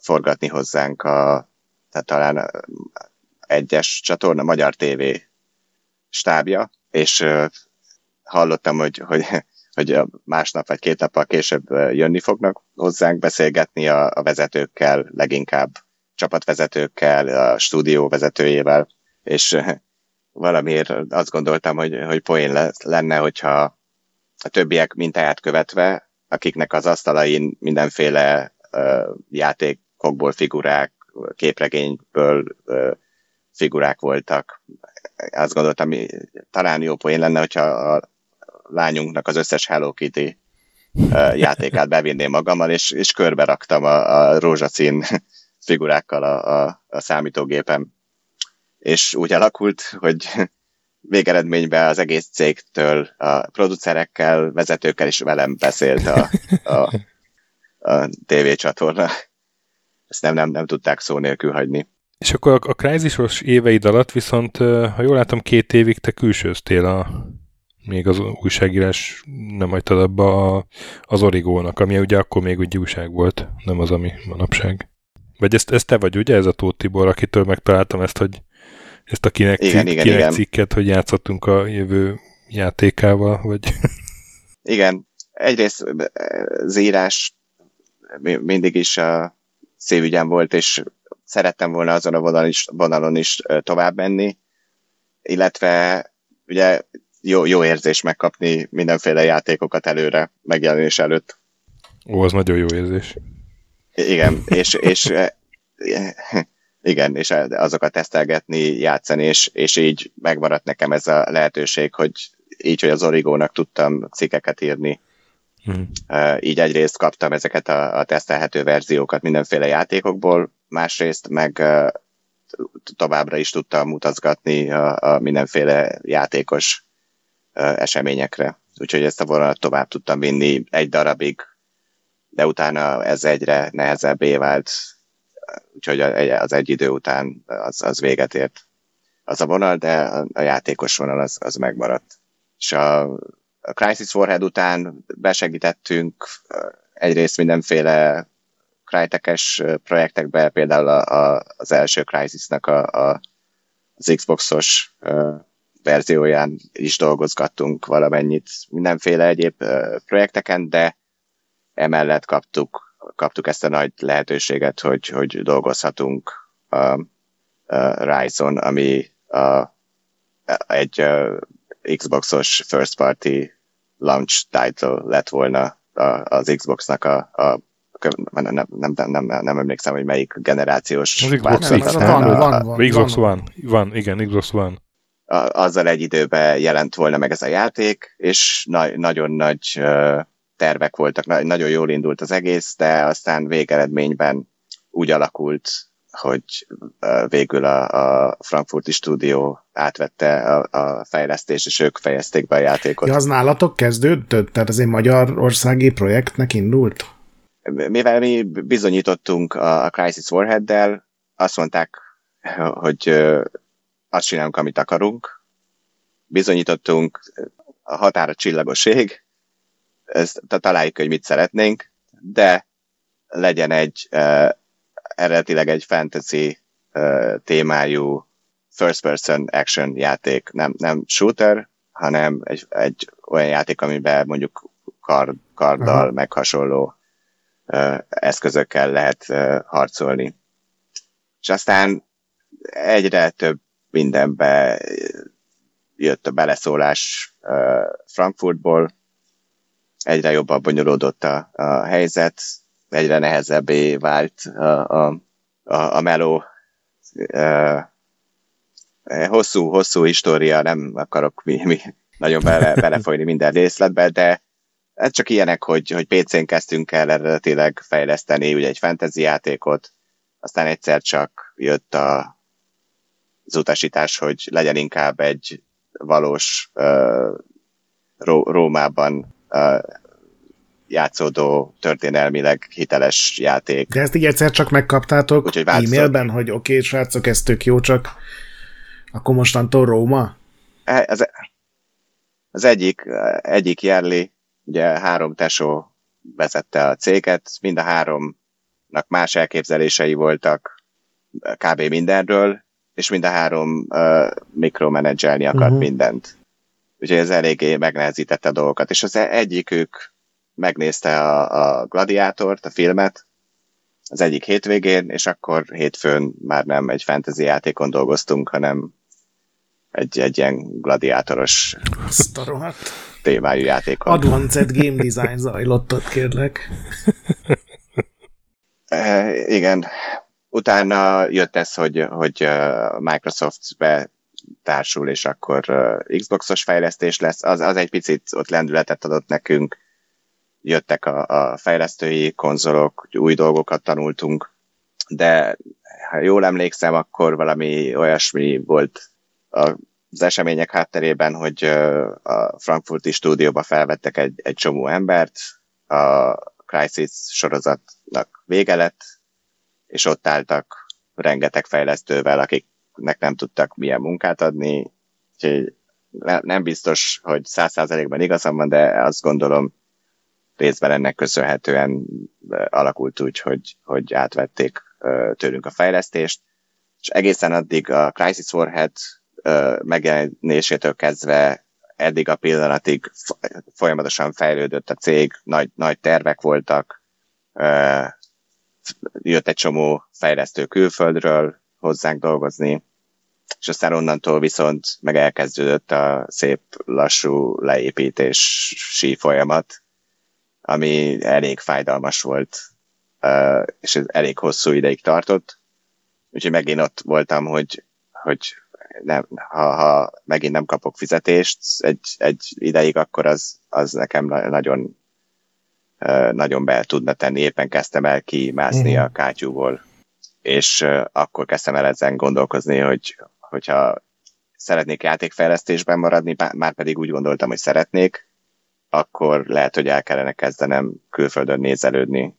forgatni hozzánk a, tehát talán egyes csatorna, Magyar TV stábja, és hallottam, hogy, hogy, hogy másnap vagy két nappal később jönni fognak hozzánk beszélgetni a, a vezetőkkel, leginkább csapatvezetőkkel, a stúdió vezetőjével, és valamiért azt gondoltam, hogy, hogy poén lenne, hogyha a többiek mintáját követve, akiknek az asztalain mindenféle uh, játékokból figurák, képregényből uh, figurák voltak. Azt gondoltam, talán jó poén lenne, hogyha a lányunknak az összes Hello Kitty játékát bevinném magammal, és, és körbe raktam a, a rózsaszín figurákkal a, a, a számítógépem. És úgy alakult, hogy végeredményben az egész cégtől, a producerekkel, vezetőkkel is velem beszélt a, a, a tévécsatorna. Ezt nem, nem, nem tudták szó nélkül hagyni. És akkor a, a Crysis-os éveid alatt viszont, ha jól látom, két évig te külsőztél a, még az újságírás nem hagytad abba az Origónak, ami ugye akkor még úgy újság volt, nem az, ami manapság. Vagy ezt, ezt te vagy, ugye, ez a Tóth Tibor, akitől megtaláltam ezt, hogy ezt a kinek, igen, igen, kinek igen. cikket, hogy játszottunk a jövő játékával, vagy... Igen, egyrészt az írás mindig is a szívügyem volt, és szerettem volna azon a vonalon is, vonalon is tovább menni, illetve ugye jó, jó érzés megkapni mindenféle játékokat előre, megjelenés előtt. Ó, az nagyon jó érzés. Igen, és, és igen, és azokat tesztelgetni, játszani, és, és így megmaradt nekem ez a lehetőség, hogy így, hogy az Origónak tudtam cikkeket írni. Hmm. Így egyrészt kaptam ezeket a, a tesztelhető verziókat mindenféle játékokból, másrészt meg továbbra is tudtam mutatgatni a, a mindenféle játékos eseményekre. Úgyhogy ezt a vonalat tovább tudtam vinni egy darabig, de utána ez egyre nehezebbé vált, úgyhogy az egy idő után az, az véget ért az a vonal, de a, játékos vonal az, az megmaradt. És a, a Crisis Warhead után besegítettünk egyrészt mindenféle Crytek-es projektekbe, például a, a, az első Crisisnak a, a, az Xboxos verzióján is dolgozgattunk valamennyit, mindenféle egyéb projekteken, de emellett kaptuk, kaptuk ezt a nagy lehetőséget, hogy, hogy dolgozhatunk a, a Ryzen, ami a, egy a Xboxos first party launch title lett volna a, az Xboxnak a, a nem, nem, nem, nem, nem emlékszem, hogy melyik generációs az Xbox X, van, van, van, van, Xbox One. Van, igen, Xbox One. A, azzal egy időben jelent volna meg ez a játék, és na, nagyon nagy uh, tervek voltak, nagyon jól indult az egész, de aztán végeredményben úgy alakult hogy végül a, a frankfurti stúdió átvette a, a fejlesztést, és ők fejezték be a játékot. Ja, az nálatok kezdődött? Tehát ez egy magyarországi projektnek indult? Mivel mi bizonyítottunk a, a Crisis Warhead-del, azt mondták, hogy azt csinálunk, amit akarunk. Bizonyítottunk a határa csillagoség, ezt találjuk, hogy mit szeretnénk, de legyen egy uh, eredetileg egy fantasy uh, témájú first person action játék, nem, nem shooter, hanem egy, egy olyan játék, amiben mondjuk kard, karddal, uh-huh. meg hasonló uh, eszközökkel lehet uh, harcolni. És aztán egyre több mindenbe jött a beleszólás uh, Frankfurtból, egyre jobban bonyolódott a, a helyzet, egyre nehezebbé vált a, a, a, a meló. Uh, hosszú, hosszú história, nem akarok mi, mi nagyon bele, belefolyni minden részletbe, de ez csak ilyenek, hogy, hogy PC-n kezdtünk el eredetileg fejleszteni ugye egy fantasy játékot, aztán egyszer csak jött a, az utasítás, hogy legyen inkább egy valós uh, Ró- Rómában játszódó, történelmileg hiteles játék. De ezt így egyszer csak megkaptátok Úgyhogy e-mailben, hogy oké, okay, srácok, ez tök jó, csak akkor mostantól Róma? E, az, az egyik, egyik Jerli, ugye három tesó vezette a céget, mind a háromnak más elképzelései voltak kb. mindenről, és mind a három uh, mikromenedzselni akart uh-huh. mindent. Úgyhogy ez eléggé megnehezítette a dolgokat. És az egyikük megnézte a, a Gladiátort, a filmet, az egyik hétvégén, és akkor hétfőn már nem egy fantasy játékon dolgoztunk, hanem egy, egy ilyen gladiátoros témájú játékon. Advanced Game Design zajlott ott, kérlek. e, igen. Utána jött ez, hogy, hogy Microsoft be társul, és akkor Xboxos fejlesztés lesz. Az, az egy picit ott lendületet adott nekünk, jöttek a, a fejlesztői konzolok, új dolgokat tanultunk, de ha jól emlékszem, akkor valami olyasmi volt az események hátterében, hogy a frankfurti stúdióba felvettek egy, egy csomó embert, a Crisis sorozatnak vége lett, és ott álltak rengeteg fejlesztővel, akiknek nem tudtak milyen munkát adni, úgyhogy nem biztos, hogy száz százalékban igazam van, de azt gondolom, részben ennek köszönhetően alakult úgy, hogy, hogy átvették tőlünk a fejlesztést, és egészen addig a Crisis Warhead megjelenésétől kezdve eddig a pillanatig folyamatosan fejlődött a cég, nagy, nagy tervek voltak, jött egy csomó fejlesztő külföldről hozzánk dolgozni, és aztán onnantól viszont meg elkezdődött a szép lassú leépítési folyamat, ami elég fájdalmas volt, és ez elég hosszú ideig tartott. Úgyhogy megint ott voltam, hogy, hogy nem, ha, ha megint nem kapok fizetést egy, egy ideig, akkor az, az nekem nagyon nagyon be tudna tenni. Éppen kezdtem el kimászni uh-huh. a kátyúból, és akkor kezdtem el ezen gondolkozni, hogy hogyha szeretnék játékfejlesztésben maradni, már pedig úgy gondoltam, hogy szeretnék, akkor lehet, hogy el kellene kezdenem külföldön nézelődni.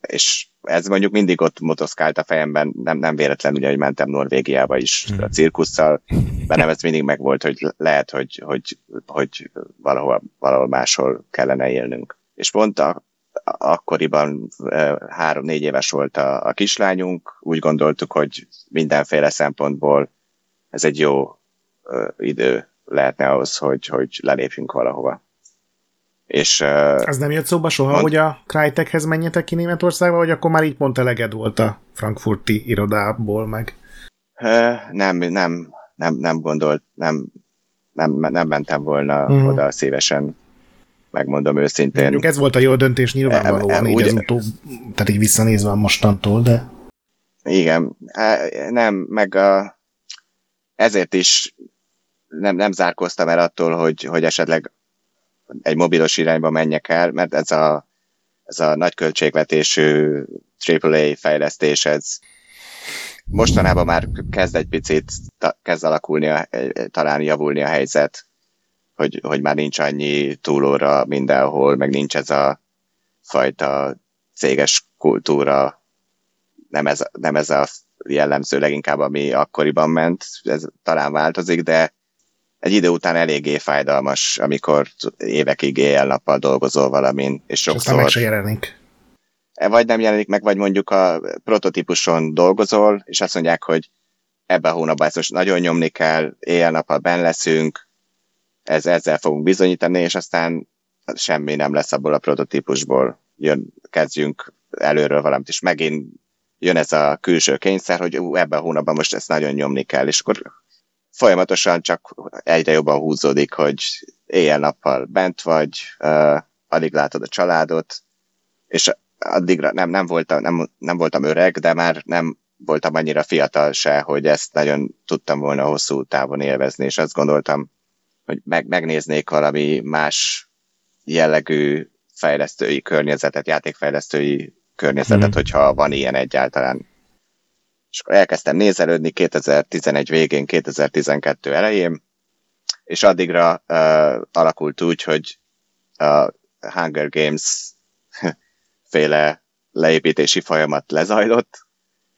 És ez mondjuk mindig ott motoszkált a fejemben, nem, nem véletlen ugye, hogy mentem Norvégiába is hmm. a cirkusszal, bennem ez mindig megvolt, hogy lehet, hogy, hogy, hogy valahol, valahol máshol kellene élnünk. És pont a, akkoriban három-négy éves volt a, a kislányunk, úgy gondoltuk, hogy mindenféle szempontból ez egy jó ö, idő lehetne ahhoz, hogy, hogy lelépjünk valahova. És, Ez nem jött szóba soha, mond... hogy a Crytekhez menjetek ki Németországba, vagy akkor már így pont eleged volt a frankfurti irodából meg? Nem, nem, nem, nem gondolt, nem, nem, nem mentem volna uh-huh. oda szívesen, megmondom őszintén. Mondjuk ez volt a jó döntés nyilvánvalóan, e, e, így ugye... utóbb, tehát így visszanézve mostantól, de... Igen, nem, meg a, ezért is nem, nem zárkoztam el attól, hogy, hogy esetleg egy mobilos irányba menjek el, mert ez a, ez a nagy költségvetésű AAA fejlesztés, ez, Mostanában már kezd egy picit, kezd alakulni, a, talán javulni a helyzet, hogy, hogy már nincs annyi túlóra mindenhol, meg nincs ez a fajta céges kultúra, nem ez, nem ez a jellemző leginkább, ami akkoriban ment, ez talán változik, de egy idő után eléggé fájdalmas, amikor évekig éjjel-nappal dolgozol valamin, és sokszor... És meg se jelenik. E, vagy nem jelenik meg, vagy mondjuk a prototípuson dolgozol, és azt mondják, hogy ebben a hónapban ezt most nagyon nyomni kell, éjjel-nappal ben leszünk, ez, ezzel fogunk bizonyítani, és aztán semmi nem lesz abból a prototípusból. Jön, kezdjünk előről valamit, és megint jön ez a külső kényszer, hogy ú, ebben a hónapban most ezt nagyon nyomni kell, és akkor folyamatosan csak egyre jobban húzódik, hogy éjjel-nappal bent vagy, uh, alig látod a családot, és addigra nem, nem, voltam, nem, nem voltam öreg, de már nem voltam annyira fiatal se, hogy ezt nagyon tudtam volna hosszú távon élvezni, és azt gondoltam, hogy meg, megnéznék valami más jellegű fejlesztői környezetet, játékfejlesztői környezetet, mm. hogyha van ilyen egyáltalán. És akkor elkezdtem nézelődni 2011 végén, 2012 elején, és addigra uh, alakult úgy, hogy a Hunger Games féle leépítési folyamat lezajlott,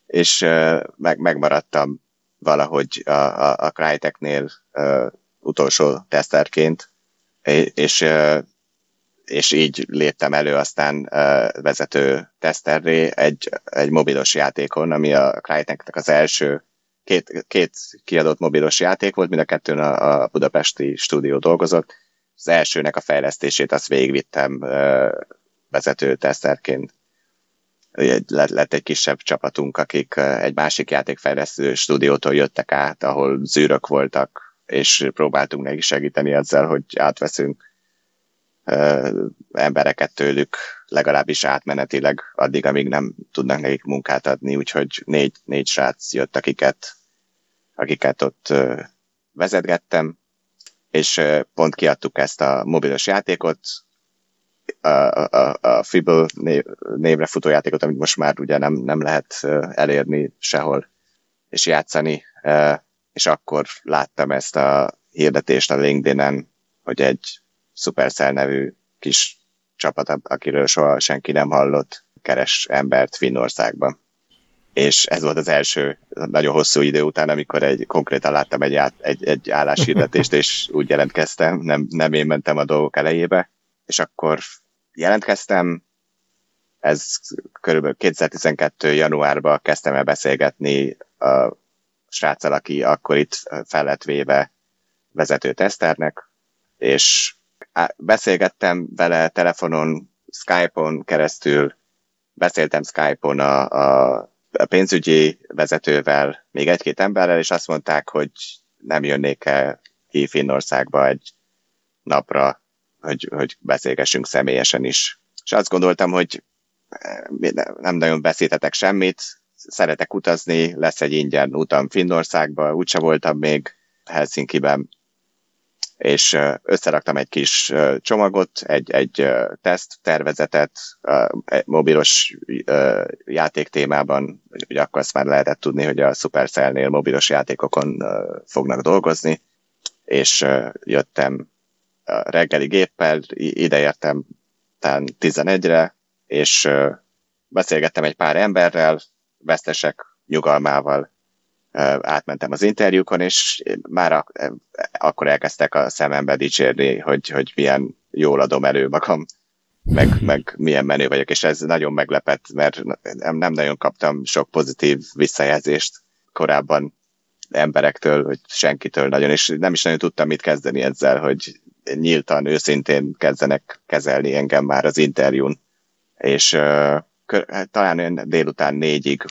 és uh, meg, megmaradtam valahogy a, a, a Cryteknél uh, utolsó teszterként, és és így léptem elő aztán vezető teszterré egy, egy mobilos játékon, ami a Cryteknek az első két, két kiadott mobilos játék volt, mind a kettőn a, a budapesti stúdió dolgozott. Az elsőnek a fejlesztését azt végigvittem vezető teszterként. Lett egy kisebb csapatunk, akik egy másik játékfejlesztő stúdiótól jöttek át, ahol zűrök voltak, és próbáltunk neki segíteni ezzel, hogy átveszünk embereket tőlük, legalábbis átmenetileg addig, amíg nem tudnak nekik munkát adni, úgyhogy négy, négy srác jött, akiket, akiket ott vezetgettem, és pont kiadtuk ezt a mobilos játékot, a, a, a Fibble név, névre futó játékot, amit most már ugye nem, nem lehet elérni sehol és játszani, és akkor láttam ezt a hirdetést a LinkedIn-en, hogy egy Supercell nevű kis csapat, akiről soha senki nem hallott, keres embert Finnországban. És ez volt az első nagyon hosszú idő után, amikor egy, konkrétan láttam egy, át, egy, egy álláshirdetést, és úgy jelentkeztem, nem, nem én mentem a dolgok elejébe, és akkor jelentkeztem, ez körülbelül 2012. januárban kezdtem el beszélgetni a sráccal, aki akkor itt fel lett véve vezető teszternek, és beszélgettem vele telefonon, Skype-on keresztül, beszéltem Skype-on a, a, a pénzügyi vezetővel, még egy-két emberrel, és azt mondták, hogy nem jönnék el ki Finnországba egy napra, hogy, hogy beszélgessünk személyesen is. És azt gondoltam, hogy eh, nem nagyon beszéltetek semmit, szeretek utazni, lesz egy ingyen utam Finnországba, úgyse voltam még Helsinki-ben, és összeraktam egy kis csomagot, egy, egy teszt tervezetet egy mobilos játék témában, ugye akkor azt már lehetett tudni, hogy a Supercell-nél mobilos játékokon fognak dolgozni, és jöttem reggeli géppel, ideértem talán 11-re, és beszélgettem egy pár emberrel, vesztesek nyugalmával átmentem az interjúkon, és már ak- akkor elkezdtek a szemembe dicsérni, hogy, hogy milyen jól adom elő magam, meg, meg milyen menő vagyok, és ez nagyon meglepett, mert nem, nem nagyon kaptam sok pozitív visszajelzést korábban emberektől, vagy senkitől nagyon, és nem is nagyon tudtam mit kezdeni ezzel, hogy nyíltan, őszintén kezdenek kezelni engem már az interjún. És talán olyan délután négyig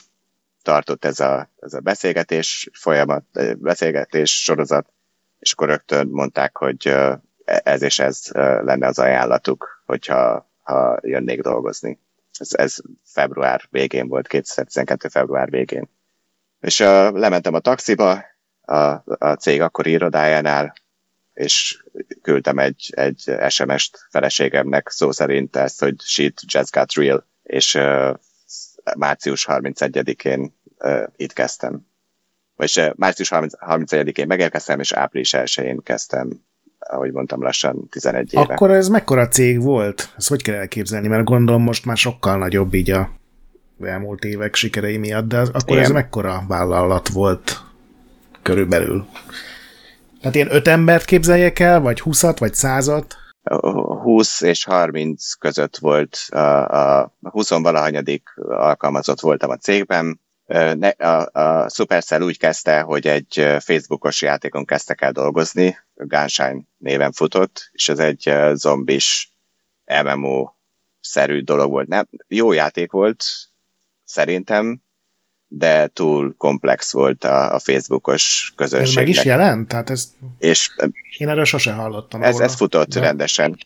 tartott ez a, ez a beszélgetés folyamat, beszélgetés sorozat, és akkor rögtön mondták, hogy ez és ez lenne az ajánlatuk, hogyha ha jönnék dolgozni. Ez, ez február végén volt, 2012. február végén. És uh, lementem a taxiba, a, a cég akkori irodájánál, és küldtem egy, egy SMS-t feleségemnek szó szerint ezt, hogy shit just got real, és március 31-én uh, itt kezdtem. Vagyis március 30, 31-én megérkeztem, és április 1-én kezdtem ahogy mondtam, lassan 11 éve. Akkor ez mekkora cég volt? Ezt hogy kell elképzelni? Mert gondolom most már sokkal nagyobb így a elmúlt évek sikerei miatt, de akkor Igen. ez mekkora vállalat volt körülbelül? Tehát ilyen öt embert képzeljek el, vagy húszat, vagy százat? 20 és 30 között volt, a, a 20 valahanyadik alkalmazott voltam a cégben. A, a Supercell úgy kezdte, hogy egy Facebookos játékon kezdtek el dolgozni, Gunshine néven futott, és ez egy zombis MMO-szerű dolog volt. Nem, jó játék volt, szerintem, de túl komplex volt a, a Facebookos közönség. Ez meg is jelent? Tehát ez... És, Én erről sose hallottam. Ez, ez futott de... rendesen.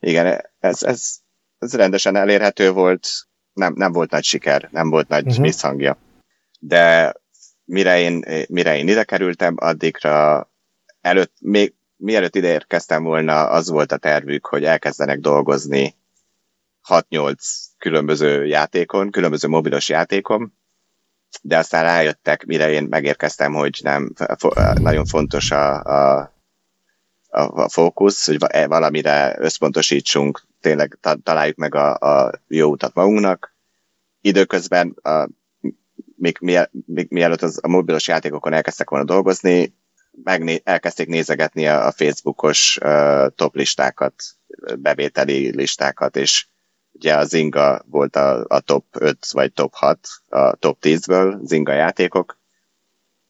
Igen, ez, ez, ez rendesen elérhető volt, nem, nem volt nagy siker, nem volt nagy uh-huh. visszhangja. De mire én, mire én ide kerültem, addigra előtt, még mielőtt ide érkeztem volna, az volt a tervük, hogy elkezdenek dolgozni 6-8 különböző játékon, különböző mobilos játékon, de aztán rájöttek, mire én megérkeztem, hogy nem nagyon fontos a, a, a fókusz, hogy valamire összpontosítsunk, tényleg találjuk meg a, a jó utat magunknak. Időközben, a, még, még mielőtt az, a mobilos játékokon elkezdtek volna dolgozni, megné- elkezdték nézegetni a, a Facebookos uh, top bevételi listákat, és ugye a Zinga volt a, a top 5 vagy top 6, a top 10-ből, Zinga játékok,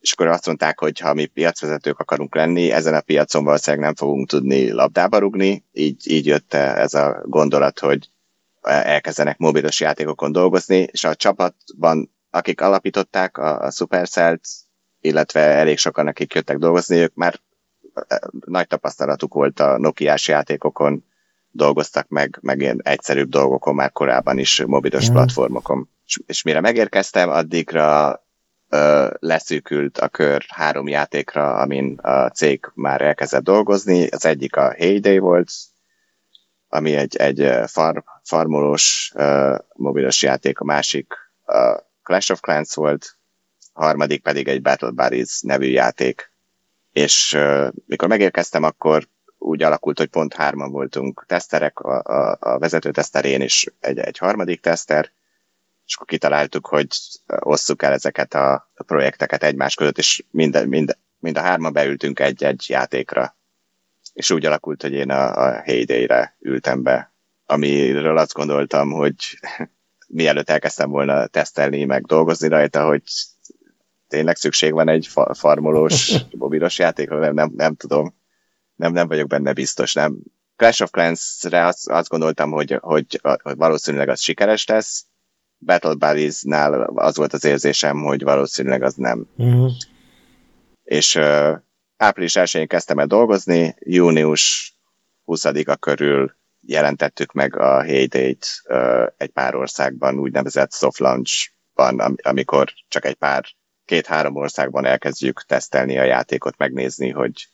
és akkor azt mondták, hogy ha mi piacvezetők akarunk lenni, ezen a piacon valószínűleg nem fogunk tudni labdába rugni, így, így jött ez a gondolat, hogy elkezdenek mobilos játékokon dolgozni, és a csapatban, akik alapították a, a Supercell-t, illetve elég sokan, akik jöttek dolgozni, ők már nagy tapasztalatuk volt a Nokia-s játékokon, dolgoztak meg, meg ilyen egyszerűbb dolgokon már korábban is mobilos mm. platformokon. És, és mire megérkeztem, addigra ö, leszűkült a kör három játékra, amin a cég már elkezdett dolgozni. Az egyik a Heyday volt, ami egy, egy farm, farmolós ö, mobilos játék, a másik a Clash of Clans volt, a harmadik pedig egy Battle Buddies nevű játék. És ö, mikor megérkeztem, akkor úgy alakult, hogy pont hárman voltunk teszterek, a, a, a vezető teszterén is egy, egy harmadik teszter, és akkor kitaláltuk, hogy osszuk el ezeket a projekteket egymás között, és mind, mind, mind a hárman beültünk egy-egy játékra. És úgy alakult, hogy én a, a Heyday-re ültem be, amiről azt gondoltam, hogy mielőtt elkezdtem volna tesztelni, meg dolgozni rajta, hogy tényleg szükség van egy farmolós, mobilos játékra, nem, nem, nem tudom nem, nem vagyok benne biztos, nem. Clash of Clans-re azt, azt gondoltam, hogy, hogy, hogy valószínűleg az sikeres lesz, Battle Buddies-nál az volt az érzésem, hogy valószínűleg az nem. Uh-huh. És uh, április 1-én kezdtem el dolgozni, június 20-a körül jelentettük meg a Heyday-t uh, egy pár országban, úgynevezett soft launch-ban, am- amikor csak egy pár, két-három országban elkezdjük tesztelni a játékot, megnézni, hogy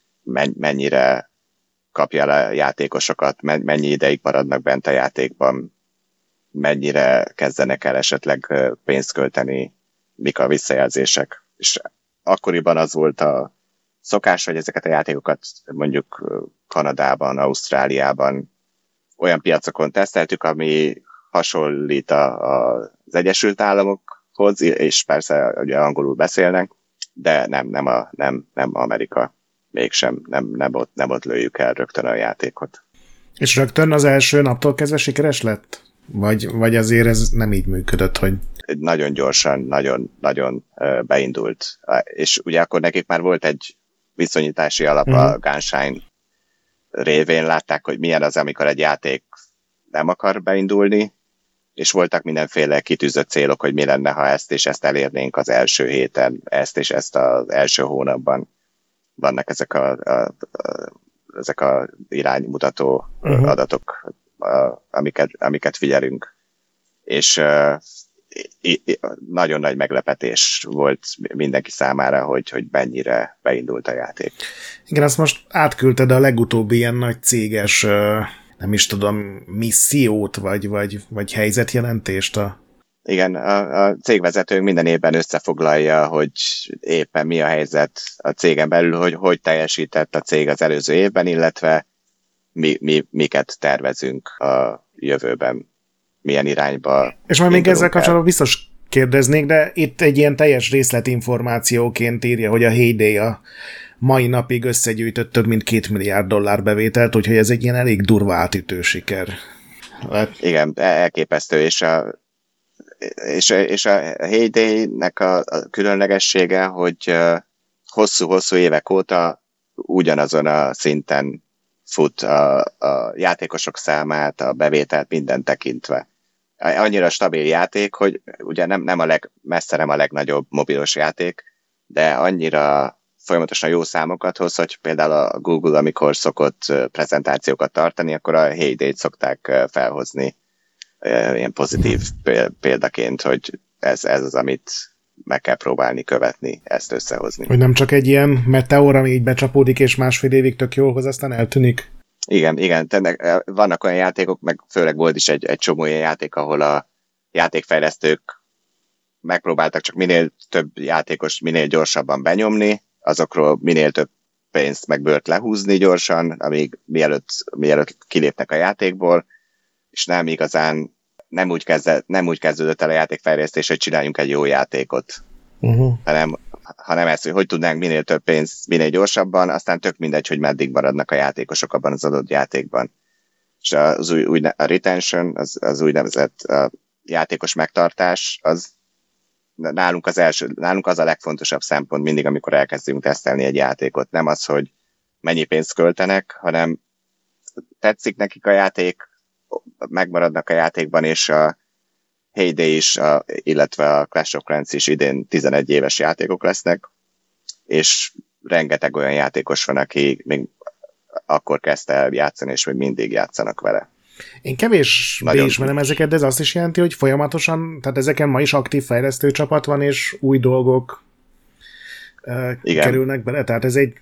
mennyire kapja le a játékosokat, mennyi ideig maradnak bent a játékban, mennyire kezdenek el esetleg pénzt költeni, mik a visszajelzések. És akkoriban az volt a szokás, hogy ezeket a játékokat mondjuk Kanadában, Ausztráliában olyan piacokon teszteltük, ami hasonlít a, a, az Egyesült Államokhoz, és persze ugye angolul beszélnek, de nem, nem, a, nem, nem Amerika mégsem nem, nem, ott, nem ott lőjük el rögtön a játékot. És rögtön az első naptól kezdve sikeres lett? Vagy, vagy azért ez nem így működött, hogy... Nagyon gyorsan, nagyon, nagyon beindult. És ugye akkor nekik már volt egy viszonyítási alap mm. a mhm. Gunshine révén, látták, hogy milyen az, amikor egy játék nem akar beindulni, és voltak mindenféle kitűzött célok, hogy mi lenne, ha ezt és ezt elérnénk az első héten, ezt és ezt az első hónapban vannak ezek a, a, a ezek a iránymutató uh-huh. adatok, a, amiket, amiket figyelünk. És uh, i, i, nagyon nagy meglepetés volt mindenki számára, hogy, hogy mennyire beindult a játék. Igen, azt most átküldted a legutóbbi ilyen nagy céges, nem is tudom, missziót, vagy, vagy, vagy helyzetjelentést a Igen, a, a cégvezetőnk minden évben összefoglalja, hogy éppen mi a helyzet a cégen belül, hogy hogy teljesített a cég az előző évben, illetve mi, mi, miket tervezünk a jövőben, milyen irányba. És majd még ezzel kapcsolatban biztos kérdeznék, de itt egy ilyen teljes részletinformációként írja, hogy a Heyday a mai napig összegyűjtött több mint két milliárd dollár bevételt, úgyhogy ez egy ilyen elég durva átütő siker. Hát... Igen, elképesztő, és a, és, és a Heyday-nek a, a különlegessége, hogy hosszú-hosszú évek óta ugyanazon a szinten fut a, a játékosok számát, a bevételt minden tekintve. Annyira stabil játék, hogy ugye nem, nem a leg, messze nem a legnagyobb mobilos játék, de annyira folyamatosan jó számokat hoz, hogy például a Google, amikor szokott prezentációkat tartani, akkor a Heyday-t szokták felhozni ilyen pozitív példaként, hogy ez, ez az, amit meg kell próbálni követni, ezt összehozni. Hogy nem csak egy ilyen meteor, ami így becsapódik, és másfél évig tök jól hoz, aztán eltűnik? Igen, igen. Tennek, vannak olyan játékok, meg főleg volt is egy, egy csomó ilyen játék, ahol a játékfejlesztők megpróbáltak csak minél több játékos minél gyorsabban benyomni, azokról minél több pénzt meg bőrt lehúzni gyorsan, amíg mielőtt, mielőtt kilépnek a játékból, és nem igazán nem úgy, kezdett, nem úgy kezdődött el a játékfejlesztés, hogy csináljunk egy jó játékot, uh-huh. hanem, hanem ez, hogy hogy tudnánk minél több pénzt minél gyorsabban, aztán tök mindegy, hogy meddig maradnak a játékosok abban az adott játékban. És az új, új a retention, az, az úgynevezett a játékos megtartás, az nálunk az első, nálunk az a legfontosabb szempont mindig, amikor elkezdünk tesztelni egy játékot. Nem az, hogy mennyi pénzt költenek, hanem tetszik nekik a játék, megmaradnak a játékban, és a Heyday is, a, illetve a Clash of Clans is idén 11 éves játékok lesznek, és rengeteg olyan játékos van, aki még akkor kezdte el játszani, és még mindig játszanak vele. Én kevésbé ismerem ezeket, de ez azt is jelenti, hogy folyamatosan, tehát ezeken ma is aktív fejlesztő csapat van, és új dolgok uh, Igen. kerülnek bele. Tehát ez egy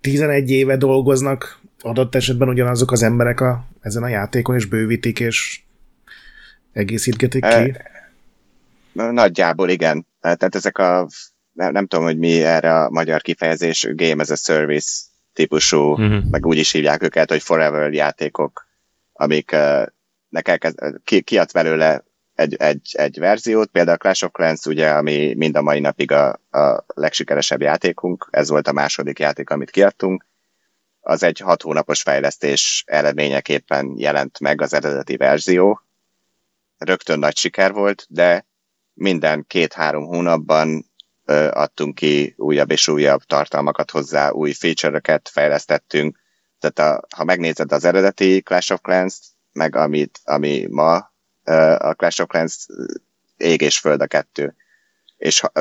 11 éve dolgoznak adott esetben ugyanazok az emberek a, ezen a játékon, és bővítik, és egészítgetik ki. Nagyjából igen. Tehát ezek a, nem, nem tudom, hogy mi erre a magyar kifejezés, Game as a Service típusú, uh-huh. meg úgy is hívják őket, hogy forever játékok amik neked ki, kiadsz belőle egy, egy, egy verziót, például a Clash of Clans, ugye, ami mind a mai napig a, a legsikeresebb játékunk, ez volt a második játék, amit kiadtunk, az egy hat hónapos fejlesztés eredményeképpen jelent meg az eredeti verzió. Rögtön nagy siker volt, de minden két-három hónapban ö, adtunk ki újabb és újabb tartalmakat hozzá, új feature-öket fejlesztettünk, tehát a, ha megnézed az eredeti Clash of Clans-t, meg amit, ami ma a Clash of Clans ég és föld a kettő. És ha,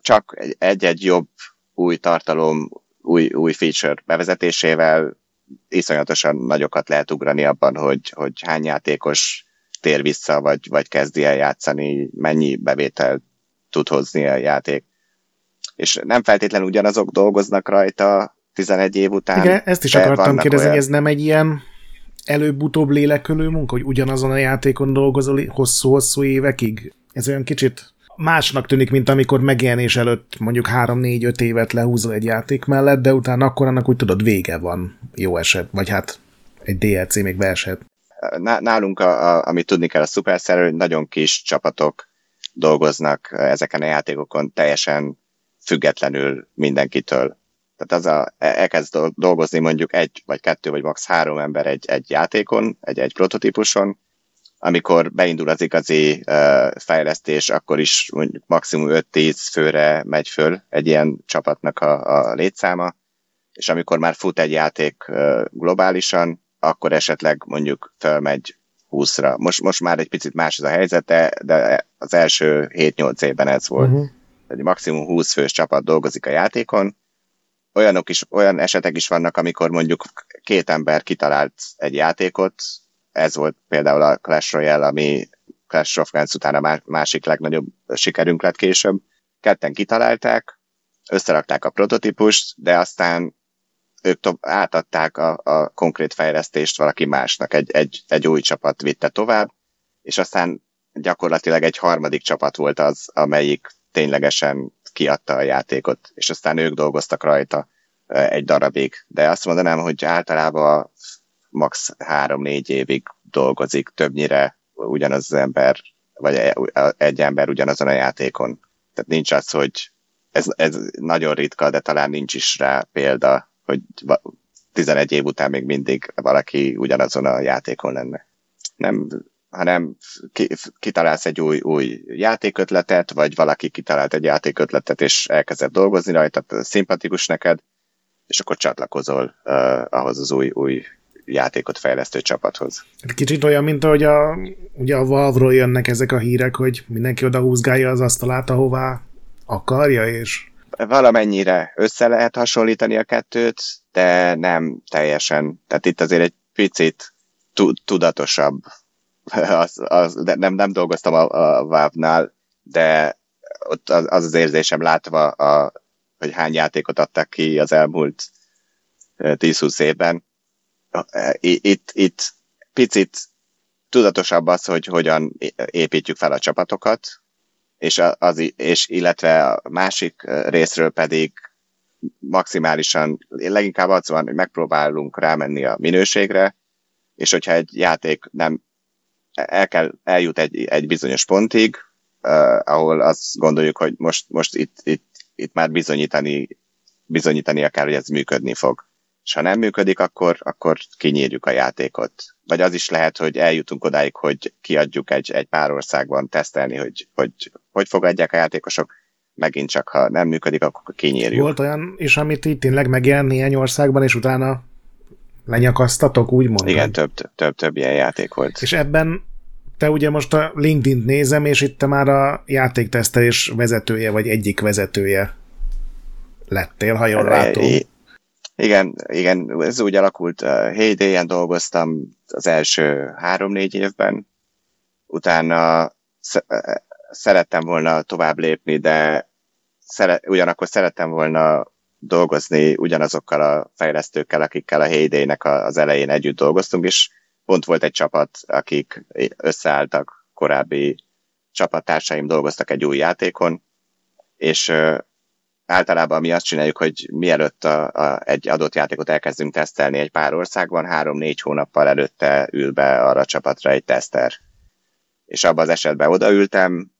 csak egy-egy jobb új tartalom, új, új feature bevezetésével iszonyatosan nagyokat lehet ugrani abban, hogy, hogy hány játékos tér vissza, vagy, vagy kezdi el játszani, mennyi bevétel tud hozni a játék. És nem feltétlenül ugyanazok dolgoznak rajta, 11 év után. Igen, ezt is akartam kérdezni, olyan... ez nem egy ilyen előbb-utóbb lélekölő munka, hogy ugyanazon a játékon dolgozol hosszú-hosszú évekig? Ez olyan kicsit másnak tűnik, mint amikor megjelenés előtt mondjuk 3-4-5 évet lehúzol egy játék mellett, de utána akkor annak úgy tudod vége van, jó eset, vagy hát egy DLC még beesett. Nálunk, a, a, amit tudni kell a Supercell, hogy nagyon kis csapatok dolgoznak ezeken a játékokon teljesen függetlenül mindenkitől. Tehát az a, elkezd dolgozni mondjuk egy, vagy kettő, vagy max. három ember egy, egy játékon, egy, egy prototípuson, amikor beindul az igazi uh, fejlesztés, akkor is mondjuk maximum 5-10 főre megy föl egy ilyen csapatnak a, a létszáma, és amikor már fut egy játék uh, globálisan, akkor esetleg mondjuk fölmegy 20-ra. Most, most már egy picit más ez a helyzet, de, de az első 7-8 évben ez volt. Uh-huh. Egy maximum 20 fős csapat dolgozik a játékon, olyanok is, olyan esetek is vannak, amikor mondjuk két ember kitalált egy játékot, ez volt például a Clash Royale, ami Clash of Clans után a másik legnagyobb sikerünk lett később. Ketten kitalálták, összerakták a prototípust, de aztán ők to- átadták a, a konkrét fejlesztést valaki másnak, egy, egy, egy új csapat vitte tovább, és aztán gyakorlatilag egy harmadik csapat volt az, amelyik ténylegesen kiadta a játékot, és aztán ők dolgoztak rajta egy darabig. De azt mondanám, hogy általában max. 3-4 évig dolgozik, többnyire ugyanaz az ember, vagy e, egy ember ugyanazon a játékon. Tehát nincs az, hogy ez, ez nagyon ritka, de talán nincs is rá példa, hogy 11 év után még mindig valaki ugyanazon a játékon lenne. Nem, hanem kitalálsz egy új, új játékötletet, vagy valaki kitalált egy játékötletet, és elkezdett dolgozni rajta, szimpatikus neked, és akkor csatlakozol uh, ahhoz az új, új játékot fejlesztő csapathoz. Kicsit olyan, mint ahogy a, ugye a Valve-ról jönnek ezek a hírek, hogy mindenki oda húzgálja az asztalát, ahová akarja, és... Valamennyire össze lehet hasonlítani a kettőt, de nem teljesen. Tehát itt azért egy picit tudatosabb. Az, az, de nem, nem dolgoztam a, a Valve-nál, de ott az az, az érzésem látva, a, hogy hány játékot adtak ki az elmúlt 10-20 évben, itt, itt picit tudatosabb az, hogy hogyan építjük fel a csapatokat, és, az, és illetve a másik részről pedig maximálisan, leginkább az van, hogy megpróbálunk rámenni a minőségre, és hogyha egy játék nem el kell, eljut egy, egy bizonyos pontig, uh, ahol azt gondoljuk, hogy most, most itt, itt, itt már bizonyítani, bizonyítania kell, hogy ez működni fog és ha nem működik, akkor, akkor kinyírjuk a játékot. Vagy az is lehet, hogy eljutunk odáig, hogy kiadjuk egy, egy pár országban tesztelni, hogy, hogy hogy fogadják a játékosok, megint csak ha nem működik, akkor kinyírjuk. Volt olyan is, amit itt tényleg megjelent néhány országban, és utána lenyakasztatok, úgymond? Igen, több, több, több ilyen játék volt. És ebben te ugye most a LinkedIn-t nézem, és itt te már a játéktesztelés vezetője, vagy egyik vezetője lettél, ha jól látom. Igen, igen, ez úgy alakult. Heyday-en dolgoztam az első három-négy évben, utána szerettem volna tovább lépni, de szere, ugyanakkor szerettem volna dolgozni ugyanazokkal a fejlesztőkkel, akikkel a Heyday-nek az elején együtt dolgoztunk, és pont volt egy csapat, akik összeálltak, korábbi csapattársaim dolgoztak egy új játékon, és általában mi azt csináljuk, hogy mielőtt a, a, egy adott játékot elkezdünk tesztelni egy pár országban, három-négy hónappal előtte ül be arra a csapatra egy teszter. És abban az esetben odaültem,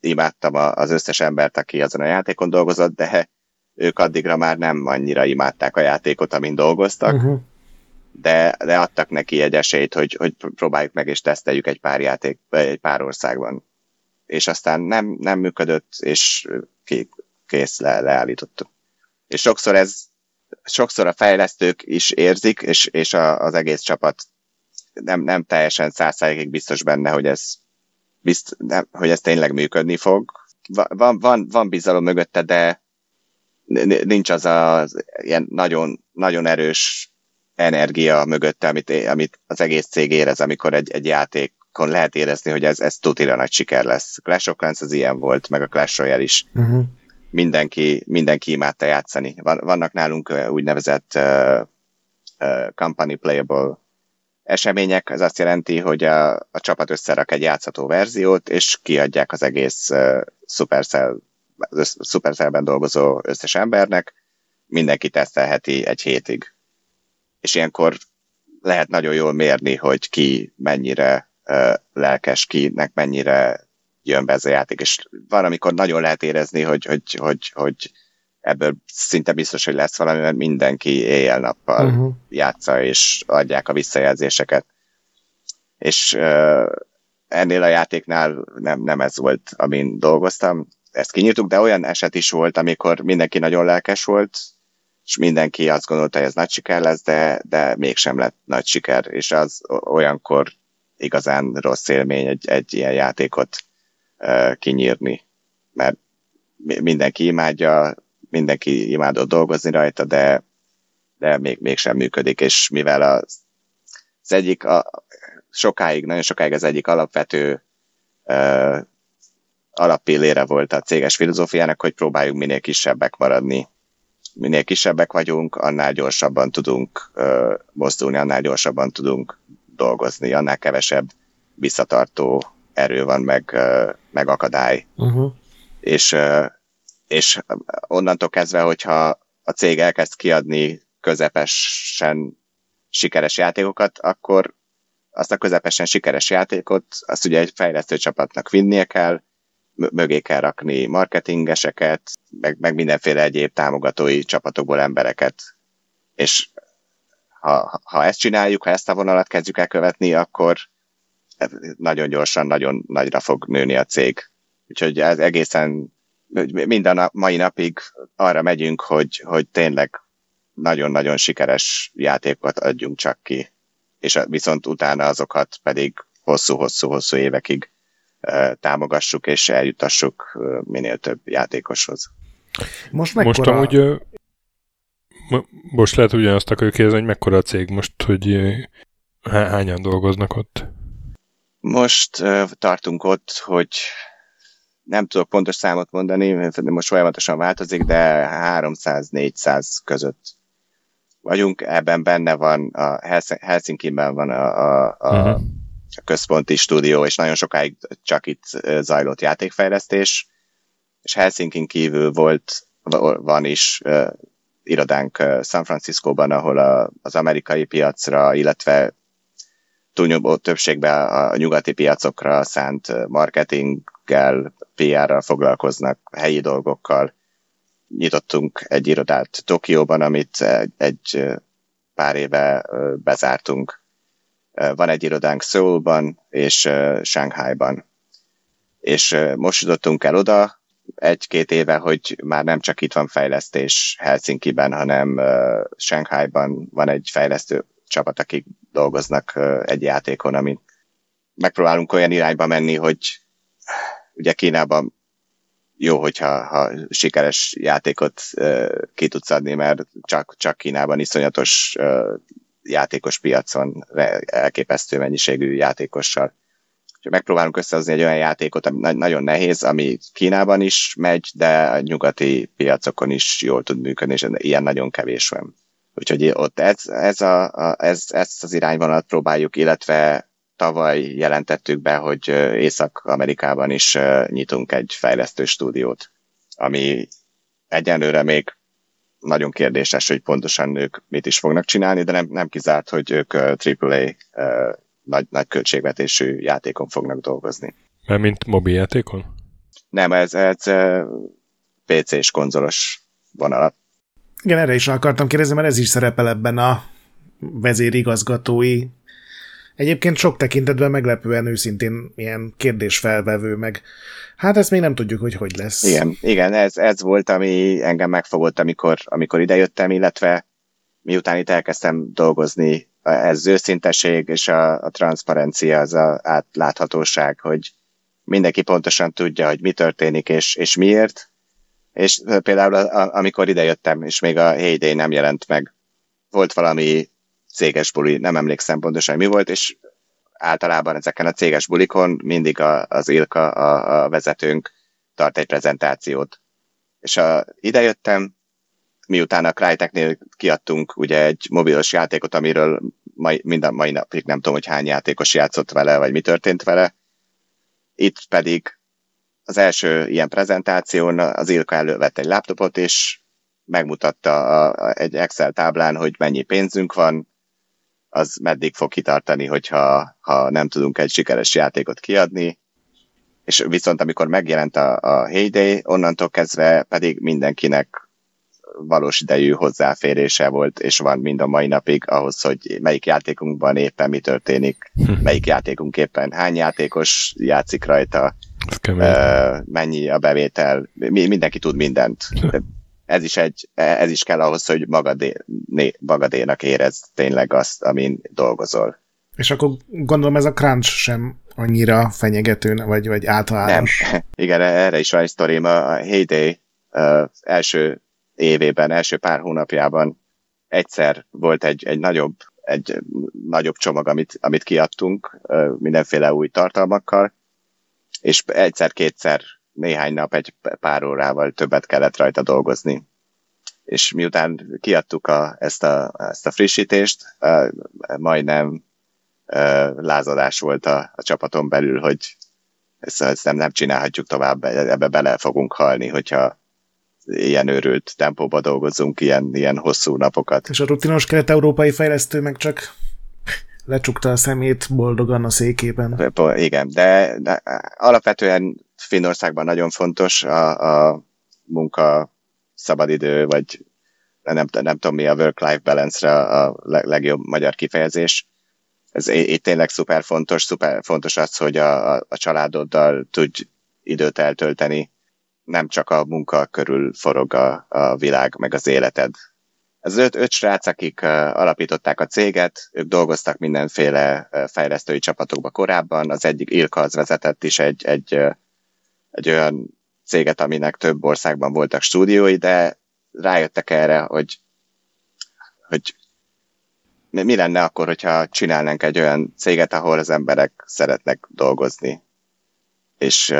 imádtam a, az összes embert, aki azon a játékon dolgozott, de ők addigra már nem annyira imádták a játékot, amin dolgoztak, uh-huh. de, de adtak neki egy esélyt, hogy, hogy próbáljuk meg és teszteljük egy pár játék, egy pár országban. És aztán nem, nem működött, és ki, kész, le, leállítottuk. És sokszor ez, sokszor a fejlesztők is érzik, és, és a, az egész csapat nem, nem teljesen százszázalékig biztos benne, hogy ez, bizt, nem, hogy ez tényleg működni fog. Van, van, van bizalom mögötte, de nincs az a ilyen nagyon, nagyon erős energia mögötte, amit, amit az egész cég érez, amikor egy, egy játékon lehet érezni, hogy ez, ez tutira nagy siker lesz. Clash of Clans az ilyen volt, meg a Clash Royale is. Uh-huh mindenki, mindenki imádta játszani. Vannak nálunk úgynevezett uh, uh, company playable események, ez azt jelenti, hogy a, a csapat összerak egy játszható verziót, és kiadják az egész uh, Supercell, az Supercellben dolgozó összes embernek, mindenki tesztelheti egy hétig. És ilyenkor lehet nagyon jól mérni, hogy ki mennyire uh, lelkes, kinek mennyire jön be ez a játék, és van, amikor nagyon lehet érezni, hogy, hogy, hogy, hogy ebből szinte biztos, hogy lesz valami, mert mindenki éjjel-nappal uh-huh. játsza, és adják a visszajelzéseket. És uh, ennél a játéknál nem, nem ez volt, amin dolgoztam, ezt kinyitjuk, de olyan eset is volt, amikor mindenki nagyon lelkes volt, és mindenki azt gondolta, hogy ez nagy siker lesz, de, de mégsem lett nagy siker, és az olyankor igazán rossz élmény egy, egy ilyen játékot kinyírni, mert mindenki imádja, mindenki imádott dolgozni rajta, de, de még, mégsem működik, és mivel az, az egyik, a, sokáig, nagyon sokáig az egyik alapvető uh, alappillére volt a céges filozófiának, hogy próbáljuk minél kisebbek maradni. Minél kisebbek vagyunk, annál gyorsabban tudunk uh, mozdulni, annál gyorsabban tudunk dolgozni, annál kevesebb visszatartó erő van, meg, meg akadály. Uh-huh. És, és onnantól kezdve, hogyha a cég elkezd kiadni közepesen sikeres játékokat, akkor azt a közepesen sikeres játékot, azt ugye egy fejlesztő csapatnak vinnie kell, mögé kell rakni marketingeseket, meg, meg mindenféle egyéb támogatói csapatokból embereket. És ha, ha ezt csináljuk, ha ezt a vonalat kezdjük el követni, akkor nagyon gyorsan, nagyon nagyra fog nőni a cég. Úgyhogy ez egészen minden a mai napig arra megyünk, hogy, hogy tényleg nagyon-nagyon sikeres játékokat adjunk csak ki, és viszont utána azokat pedig hosszú-hosszú-hosszú évekig támogassuk és eljutassuk minél több játékoshoz. Most mekkora... Most amúgy most lehet ugyanazt akarjuk kérdezni, hogy mekkora a cég most, hogy hányan dolgoznak ott? Most tartunk ott, hogy nem tudok pontos számot mondani, most folyamatosan változik, de 300-400 között vagyunk. Ebben benne van, a Helsinki-ben van a, a, a, uh-huh. a központi stúdió, és nagyon sokáig csak itt zajlott játékfejlesztés, és Helsinki kívül volt, van is uh, irodánk San Franciscóban, ahol a, az amerikai piacra, illetve túlnyomó többségben a nyugati piacokra szánt marketinggel, PR-ral foglalkoznak, helyi dolgokkal. Nyitottunk egy irodát Tokióban, amit egy pár éve bezártunk. Van egy irodánk Seoulban és Shanghaiban. És most jutottunk el oda, egy-két éve, hogy már nem csak itt van fejlesztés Helsinki-ben, hanem uh, Shanghai-ban van egy fejlesztő csapat, akik dolgoznak egy játékon, amit megpróbálunk olyan irányba menni, hogy ugye Kínában jó, hogyha ha sikeres játékot ki tudsz adni, mert csak, csak Kínában iszonyatos játékos piacon elképesztő mennyiségű játékossal megpróbálunk összehozni egy olyan játékot, ami nagyon nehéz, ami Kínában is megy, de a nyugati piacokon is jól tud működni, és ilyen nagyon kevés van. Úgyhogy ott ez, ez a, a, ez, ezt az irányvonalat próbáljuk, illetve tavaly jelentettük be, hogy Észak-Amerikában is nyitunk egy fejlesztő stúdiót, ami egyenlőre még nagyon kérdéses, hogy pontosan ők mit is fognak csinálni, de nem, nem kizárt, hogy ők AAA nagy, nagy költségvetésű játékon fognak dolgozni. Mert mint mobil játékon? Nem, ez, ez PC és konzolos vonalat. Igen, erre is akartam kérdezni, mert ez is szerepel ebben a vezérigazgatói Egyébként sok tekintetben meglepően őszintén ilyen kérdésfelvevő, meg hát ezt még nem tudjuk, hogy hogy lesz. Igen, igen ez, ez volt, ami engem megfogott, amikor, amikor idejöttem, illetve miután itt elkezdtem dolgozni ez őszinteség és a, a transzparencia, az a átláthatóság, hogy mindenki pontosan tudja, hogy mi történik és, és miért. És például a, amikor idejöttem, és még a Heyday nem jelent meg, volt valami céges buli, nem emlékszem pontosan, mi volt, és általában ezeken a céges bulikon mindig a, az Ilka, a, a vezetőnk tart egy prezentációt. És a, idejöttem, miután a Cryteknél kiadtunk ugye egy mobilos játékot, amiről mai, minden mai napig nem tudom, hogy hány játékos játszott vele, vagy mi történt vele. Itt pedig az első ilyen prezentáción az Ilka elővett egy laptopot, és megmutatta a, a, egy Excel táblán, hogy mennyi pénzünk van, az meddig fog kitartani, hogyha ha nem tudunk egy sikeres játékot kiadni, és viszont amikor megjelent a, a Heyday, onnantól kezdve pedig mindenkinek valós idejű hozzáférése volt, és van mind a mai napig ahhoz, hogy melyik játékunkban éppen mi történik, hm. melyik játékunk éppen hány játékos játszik rajta, uh, mennyi a bevétel, mi, mindenki tud mindent. Ez is, egy, ez is kell ahhoz, hogy magadé, né, magadénak érez tényleg azt, amin dolgozol. És akkor gondolom ez a crunch sem annyira fenyegető, vagy, vagy általános. Nem. Igen, erre is van egy sztorim. A Heyday uh, első évében, első pár hónapjában egyszer volt egy, egy nagyobb egy nagyobb csomag, amit, amit kiadtunk mindenféle új tartalmakkal, és egyszer-kétszer néhány nap egy pár órával többet kellett rajta dolgozni. És miután kiadtuk a, ezt, a, ezt a frissítést, majdnem lázadás volt a, a csapaton belül, hogy ezt, ezt nem, nem csinálhatjuk tovább, ebbe bele fogunk halni, hogyha ilyen őrült tempóba dolgozunk, ilyen, ilyen hosszú napokat. És a rutinos kelet-európai fejlesztő meg csak lecsukta a szemét boldogan a székében. Igen, de, alapvetően Finnországban nagyon fontos a, a munka, szabadidő, vagy nem, nem tudom mi a work-life balance-re a legjobb magyar kifejezés. Ez itt tényleg szuper fontos, szuper fontos az, hogy a, a, a családoddal tudj időt eltölteni, nem csak a munka körül forog a, a világ, meg az életed. Az öt, öt srác, akik alapították a céget, ők dolgoztak mindenféle fejlesztői csapatokba korábban, az egyik Ilka az vezetett is egy, egy, egy olyan céget, aminek több országban voltak stúdiói, de rájöttek erre, hogy, hogy mi lenne akkor, hogyha csinálnánk egy olyan céget, ahol az emberek szeretnek dolgozni. És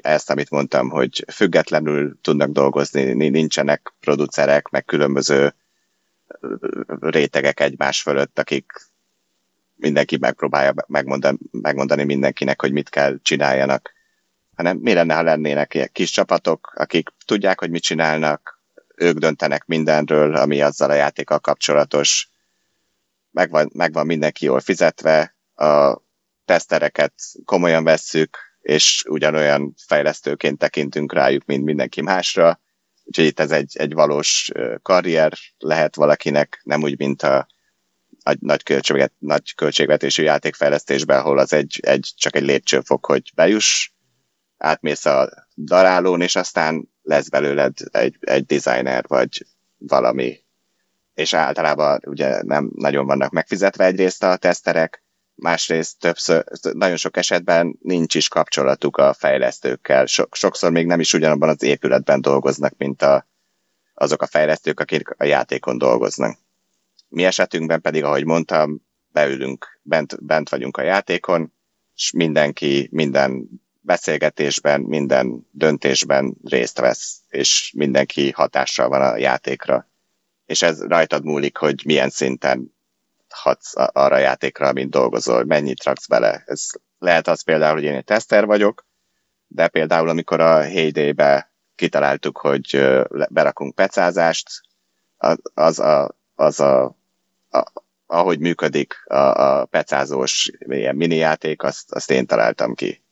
ezt, amit mondtam, hogy függetlenül tudnak dolgozni, nincsenek producerek, meg különböző rétegek egymás fölött, akik mindenki megpróbálja megmondani, megmondani mindenkinek, hogy mit kell csináljanak. Hanem mi lenne, ha lennének ilyen kis csapatok, akik tudják, hogy mit csinálnak, ők döntenek mindenről, ami azzal a játékkal kapcsolatos, megvan, megvan mindenki jól fizetve, a tesztereket komolyan vesszük, és ugyanolyan fejlesztőként tekintünk rájuk, mint mindenki másra. Úgyhogy itt ez egy, egy valós karrier lehet valakinek, nem úgy, mint a, a nagy, költségvet, nagy költségvetésű játékfejlesztésben, ahol az egy, egy, csak egy lépcsőfok, hogy bejuss, átmész a darálón, és aztán lesz belőled egy, egy designer, vagy valami. És általában ugye nem nagyon vannak megfizetve egyrészt a teszterek, másrészt többször, nagyon sok esetben nincs is kapcsolatuk a fejlesztőkkel. So, sokszor még nem is ugyanabban az épületben dolgoznak, mint a, azok a fejlesztők, akik a játékon dolgoznak. Mi esetünkben pedig, ahogy mondtam, beülünk, bent, bent vagyunk a játékon, és mindenki minden beszélgetésben, minden döntésben részt vesz, és mindenki hatással van a játékra. És ez rajtad múlik, hogy milyen szinten hatsz arra a játékra, mint dolgozol, mennyit raksz bele. Ez lehet az például, hogy én egy teszter vagyok, de például amikor a Heyday-be kitaláltuk, hogy berakunk pecázást, az a, az a, a ahogy működik a, a pecázós ilyen mini játék, azt, azt én találtam ki.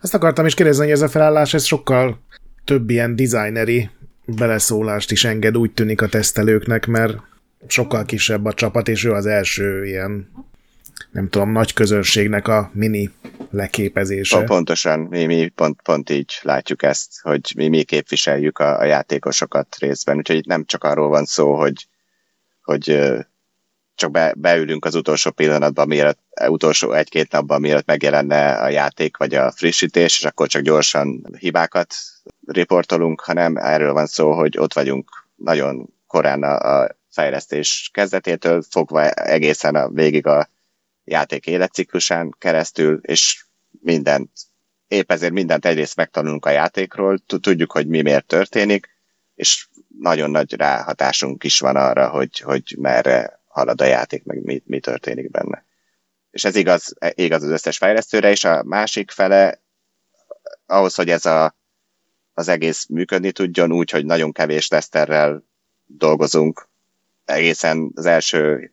Azt akartam is kérdezni, hogy ez a felállás, ez sokkal több ilyen designeri beleszólást is enged, úgy tűnik a tesztelőknek, mert sokkal kisebb a csapat, és ő az első ilyen, nem tudom, nagy közönségnek a mini leképezése. Pontosan, mi, mi pont, pont így látjuk ezt, hogy mi, mi képviseljük a, a játékosokat részben, úgyhogy itt nem csak arról van szó, hogy, hogy csak be, beülünk az utolsó pillanatban, mielőtt, utolsó egy-két napban, mielőtt megjelenne a játék, vagy a frissítés, és akkor csak gyorsan hibákat riportolunk, hanem erről van szó, hogy ott vagyunk nagyon korán a, a fejlesztés kezdetétől fogva egészen a végig a játék életciklusán keresztül, és mindent, épp ezért mindent egyrészt megtanulunk a játékról, tudjuk, hogy mi miért történik, és nagyon nagy ráhatásunk is van arra, hogy, hogy merre halad a játék, meg mi, mi történik benne. És ez igaz, igaz az összes fejlesztőre, és a másik fele ahhoz, hogy ez a, az egész működni tudjon, úgy, hogy nagyon kevés teszterrel dolgozunk, egészen az első,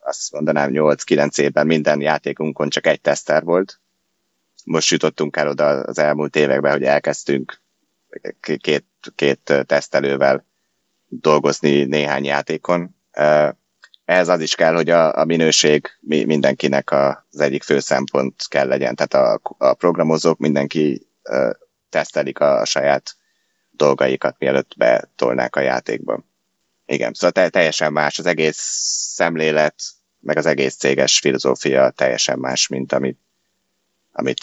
azt mondanám 8-9 évben minden játékunkon csak egy teszter volt. Most jutottunk el oda az elmúlt években, hogy elkezdtünk két, két tesztelővel dolgozni néhány játékon ehhez az is kell, hogy a, a minőség mindenkinek az egyik fő szempont kell legyen. Tehát a, a programozók mindenki tesztelik a, a saját dolgaikat, mielőtt betolnák a játékba. Igen, szóval te, teljesen más az egész szemlélet, meg az egész céges filozófia teljesen más, mint amit, amit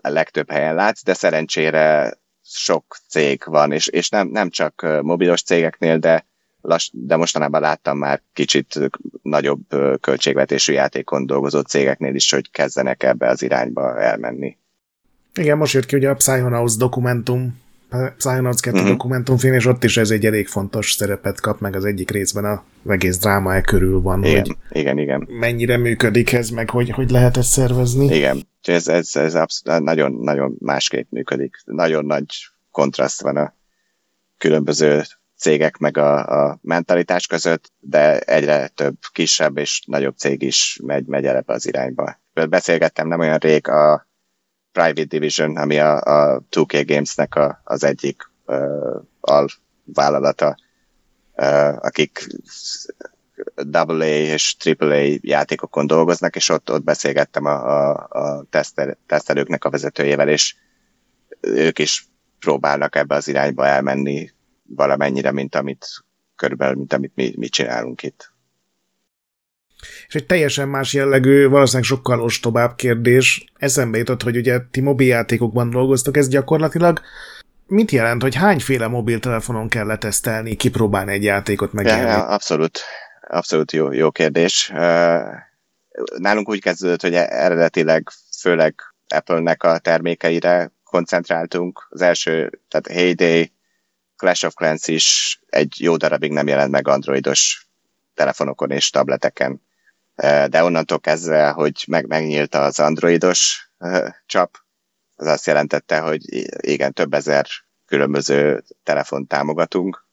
a legtöbb helyen látsz, de szerencsére sok cég van, és, és nem, nem csak mobilos cégeknél, de lass, de mostanában láttam már kicsit nagyobb költségvetésű játékon dolgozó cégeknél is, hogy kezdenek ebbe az irányba elmenni. Igen, most jött ki ugye a Psychonauts dokumentum, Psychonauts 2 uh-huh. dokumentumfilm, és ott is ez egy elég fontos szerepet kap, meg az egyik részben a egész dráma e körül van, igen, hogy igen, igen. mennyire működik ez, meg hogy, hogy lehet ezt szervezni. Igen, ez, ez, ez abszolút nagyon, nagyon másképp működik. Nagyon nagy kontraszt van a különböző cégek meg a, a mentalitás között, de egyre több kisebb és nagyobb cég is megy, megy el ebbe az irányba. Beszélgettem nem olyan rég a Private Division, ami a, a 2K Games-nek a, az egyik uh, alvállalata, uh, akik AA és AAA játékokon dolgoznak, és ott, ott beszélgettem a, a, a tesztel, tesztelőknek a vezetőjével, és ők is próbálnak ebbe az irányba elmenni valamennyire, mint amit körülbelül, mint amit mi, mi csinálunk itt. És egy teljesen más jellegű, valószínűleg sokkal ostobább kérdés. Eszembe jutott, hogy ugye ti mobiljátékokban dolgoztok, ez gyakorlatilag mit jelent, hogy hányféle mobiltelefonon kell letesztelni, kipróbálni egy játékot meg? Ja, abszolút, abszolút jó, jó kérdés. Nálunk úgy kezdődött, hogy eredetileg főleg Apple-nek a termékeire koncentráltunk. Az első, tehát Heyday, Clash of Clans is egy jó darabig nem jelent meg androidos telefonokon és tableteken. De onnantól kezdve, hogy meg, megnyílt az androidos csap, az azt jelentette, hogy igen, több ezer különböző telefon támogatunk.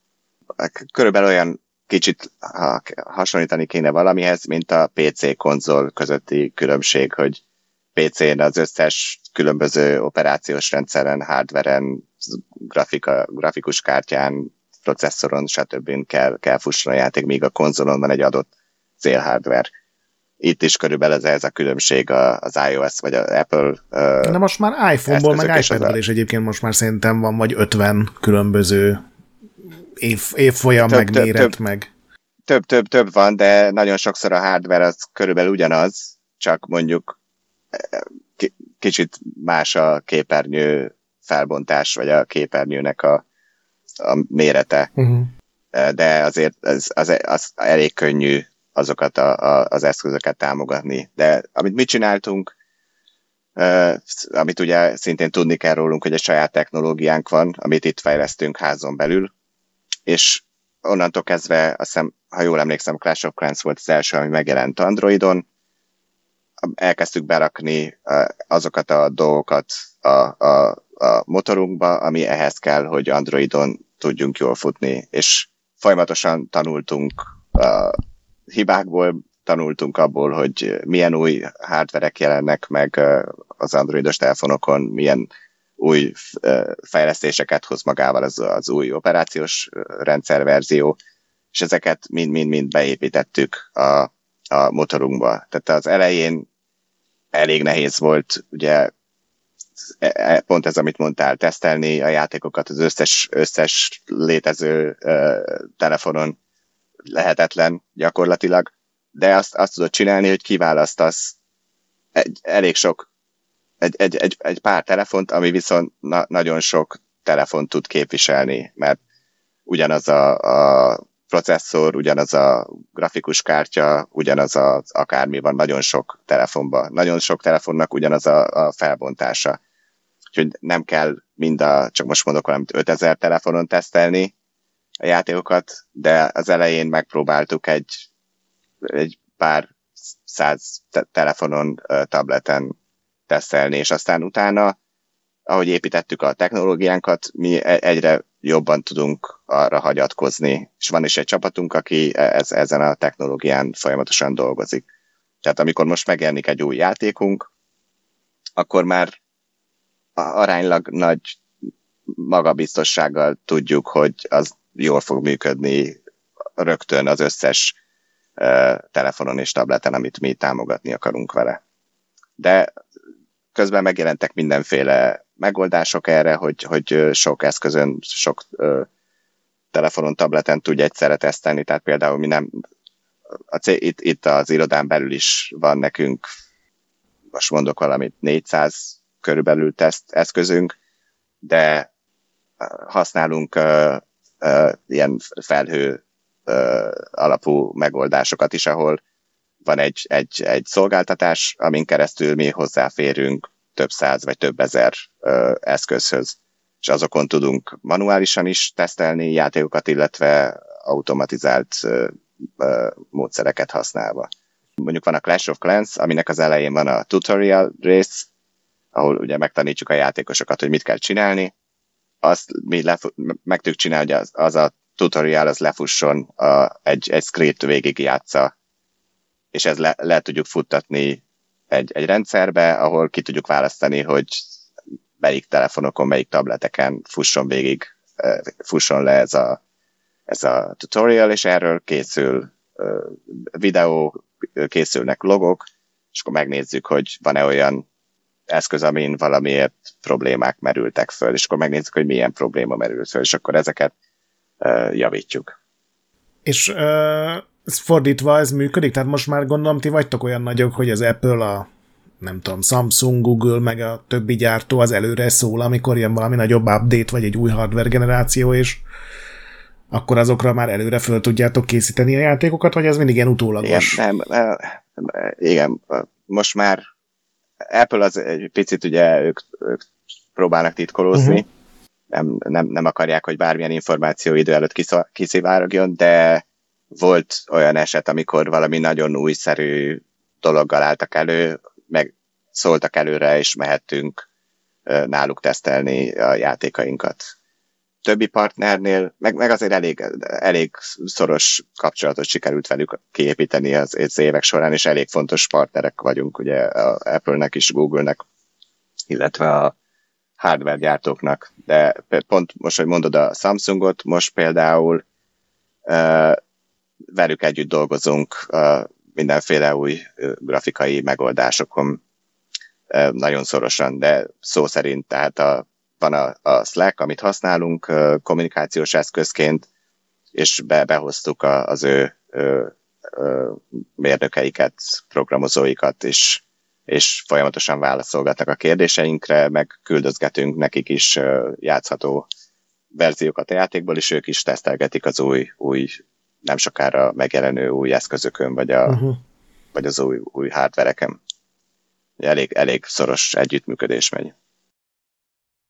Körülbelül olyan kicsit ha hasonlítani kéne valamihez, mint a PC konzol közötti különbség, hogy PC-n az összes különböző operációs rendszeren, hardveren, grafika, grafikus kártyán, processzoron, stb. kell, kell fusson a játék, míg a konzolon van egy adott célhardware. Itt is körülbelül ez, ez a különbség az iOS vagy az Apple. De most már iPhone-ból, meg iPad-ból is egyébként most már szerintem van vagy 50 különböző év, évfolyam, több, meg több, méret, több, meg... Több, több, több van, de nagyon sokszor a hardware az körülbelül ugyanaz, csak mondjuk kicsit más a képernyő felbontás, vagy a képernyőnek a, a mérete. Uh-huh. De azért az, az, az elég könnyű azokat a, a, az eszközöket támogatni. De amit mi csináltunk, uh, amit ugye szintén tudni kell rólunk, hogy egy saját technológiánk van, amit itt fejlesztünk házon belül, és onnantól kezdve, azt ha jól emlékszem, Clash of Clans volt az első, ami megjelent Androidon, elkezdtük berakni azokat a dolgokat a, a, a motorunkba, ami ehhez kell, hogy Androidon tudjunk jól futni, és folyamatosan tanultunk a hibákból, tanultunk abból, hogy milyen új hardverek jelennek meg az androidos telefonokon, milyen új fejlesztéseket hoz magával az, az új operációs rendszerverzió, és ezeket mind-mind-mind beépítettük a, a motorunkba. Tehát az elején elég nehéz volt, ugye e, e, pont ez, amit mondtál, tesztelni a játékokat az összes, összes létező uh, telefonon lehetetlen gyakorlatilag, de azt, azt tudod csinálni, hogy kiválasztasz egy, elég sok, egy, egy, egy, egy pár telefont, ami viszont na, nagyon sok telefont tud képviselni, mert ugyanaz a, a processzor, ugyanaz a grafikus kártya, ugyanaz az akármi van nagyon sok telefonban. Nagyon sok telefonnak ugyanaz a, a felbontása. Úgyhogy nem kell mind a, csak most mondok valamit, 5000 telefonon tesztelni a játékokat, de az elején megpróbáltuk egy, egy pár száz te- telefonon, tableten tesztelni, és aztán utána, ahogy építettük a technológiánkat, mi e-, egyre jobban tudunk arra hagyatkozni. És van is egy csapatunk, aki e- ez, ezen a technológián folyamatosan dolgozik. Tehát amikor most megjelenik egy új játékunk, akkor már aránylag nagy magabiztossággal tudjuk, hogy az jól fog működni rögtön az összes uh, telefonon és tableten, amit mi támogatni akarunk vele. De közben megjelentek mindenféle megoldások erre, hogy, hogy sok eszközön, sok ö, telefonon, tableten tudja egyszerre tesztelni, tehát például mi nem, a itt, itt az irodán belül is van nekünk, most mondok valamit, 400 körülbelül teszt eszközünk, de használunk ö, ilyen felhő alapú megoldásokat is, ahol van egy, egy, egy szolgáltatás, amin keresztül mi hozzáférünk több száz vagy több ezer ö, eszközhöz, és azokon tudunk manuálisan is tesztelni játékokat, illetve automatizált módszereket használva. Mondjuk van a Clash of Clans, aminek az elején van a tutorial rész, ahol ugye megtanítjuk a játékosokat, hogy mit kell csinálni, azt mi lefu- meg tudjuk csinálni, hogy az, az a tutorial az lefusson a, egy, egy script végig játsza, és ez le, le tudjuk futtatni egy, egy rendszerbe, ahol ki tudjuk választani, hogy melyik telefonokon, melyik tableteken fusson végig, fusson le ez a, ez a tutorial, és erről készül videó, készülnek logok, és akkor megnézzük, hogy van-e olyan eszköz, amin valamiért problémák merültek föl, és akkor megnézzük, hogy milyen probléma merült föl, és akkor ezeket uh, javítjuk. És uh, ez fordítva ez működik? Tehát most már gondolom, ti vagytok olyan nagyok, hogy az Apple, a nem tudom, Samsung, Google, meg a többi gyártó az előre szól, amikor jön valami nagyobb update, vagy egy új hardware generáció, és akkor azokra már előre föl tudjátok készíteni a játékokat, vagy ez mindig ilyen utólagos? Igen, nem, igen, most már Apple az egy picit ugye ők, ők próbálnak titkolózni, uh-huh. nem, nem, nem akarják, hogy bármilyen információ idő előtt kiszivárogjon, de volt olyan eset, amikor valami nagyon újszerű dologgal álltak elő, meg szóltak előre, és mehettünk náluk tesztelni a játékainkat többi partnernél, meg, meg azért elég, elég szoros kapcsolatot sikerült velük kiépíteni az, az évek során, és elég fontos partnerek vagyunk, ugye Apple-nek is, Google-nek, illetve a hardware gyártóknak. De pont most, hogy mondod a Samsungot, most például uh, velük együtt dolgozunk uh, mindenféle új uh, grafikai megoldásokon uh, nagyon szorosan, de szó szerint, tehát a van a, a Slack, amit használunk kommunikációs eszközként, és be, behoztuk a, az ő, ő, ő mérnökeiket, programozóikat, és, és folyamatosan válaszolgatnak a kérdéseinkre, meg küldözgetünk nekik is játszható verziókat a játékból, és ők is tesztelgetik az új, új nem sokára megjelenő új eszközökön, vagy, a, uh-huh. vagy az új, új hardvereken. Elég, elég szoros együttműködés megy.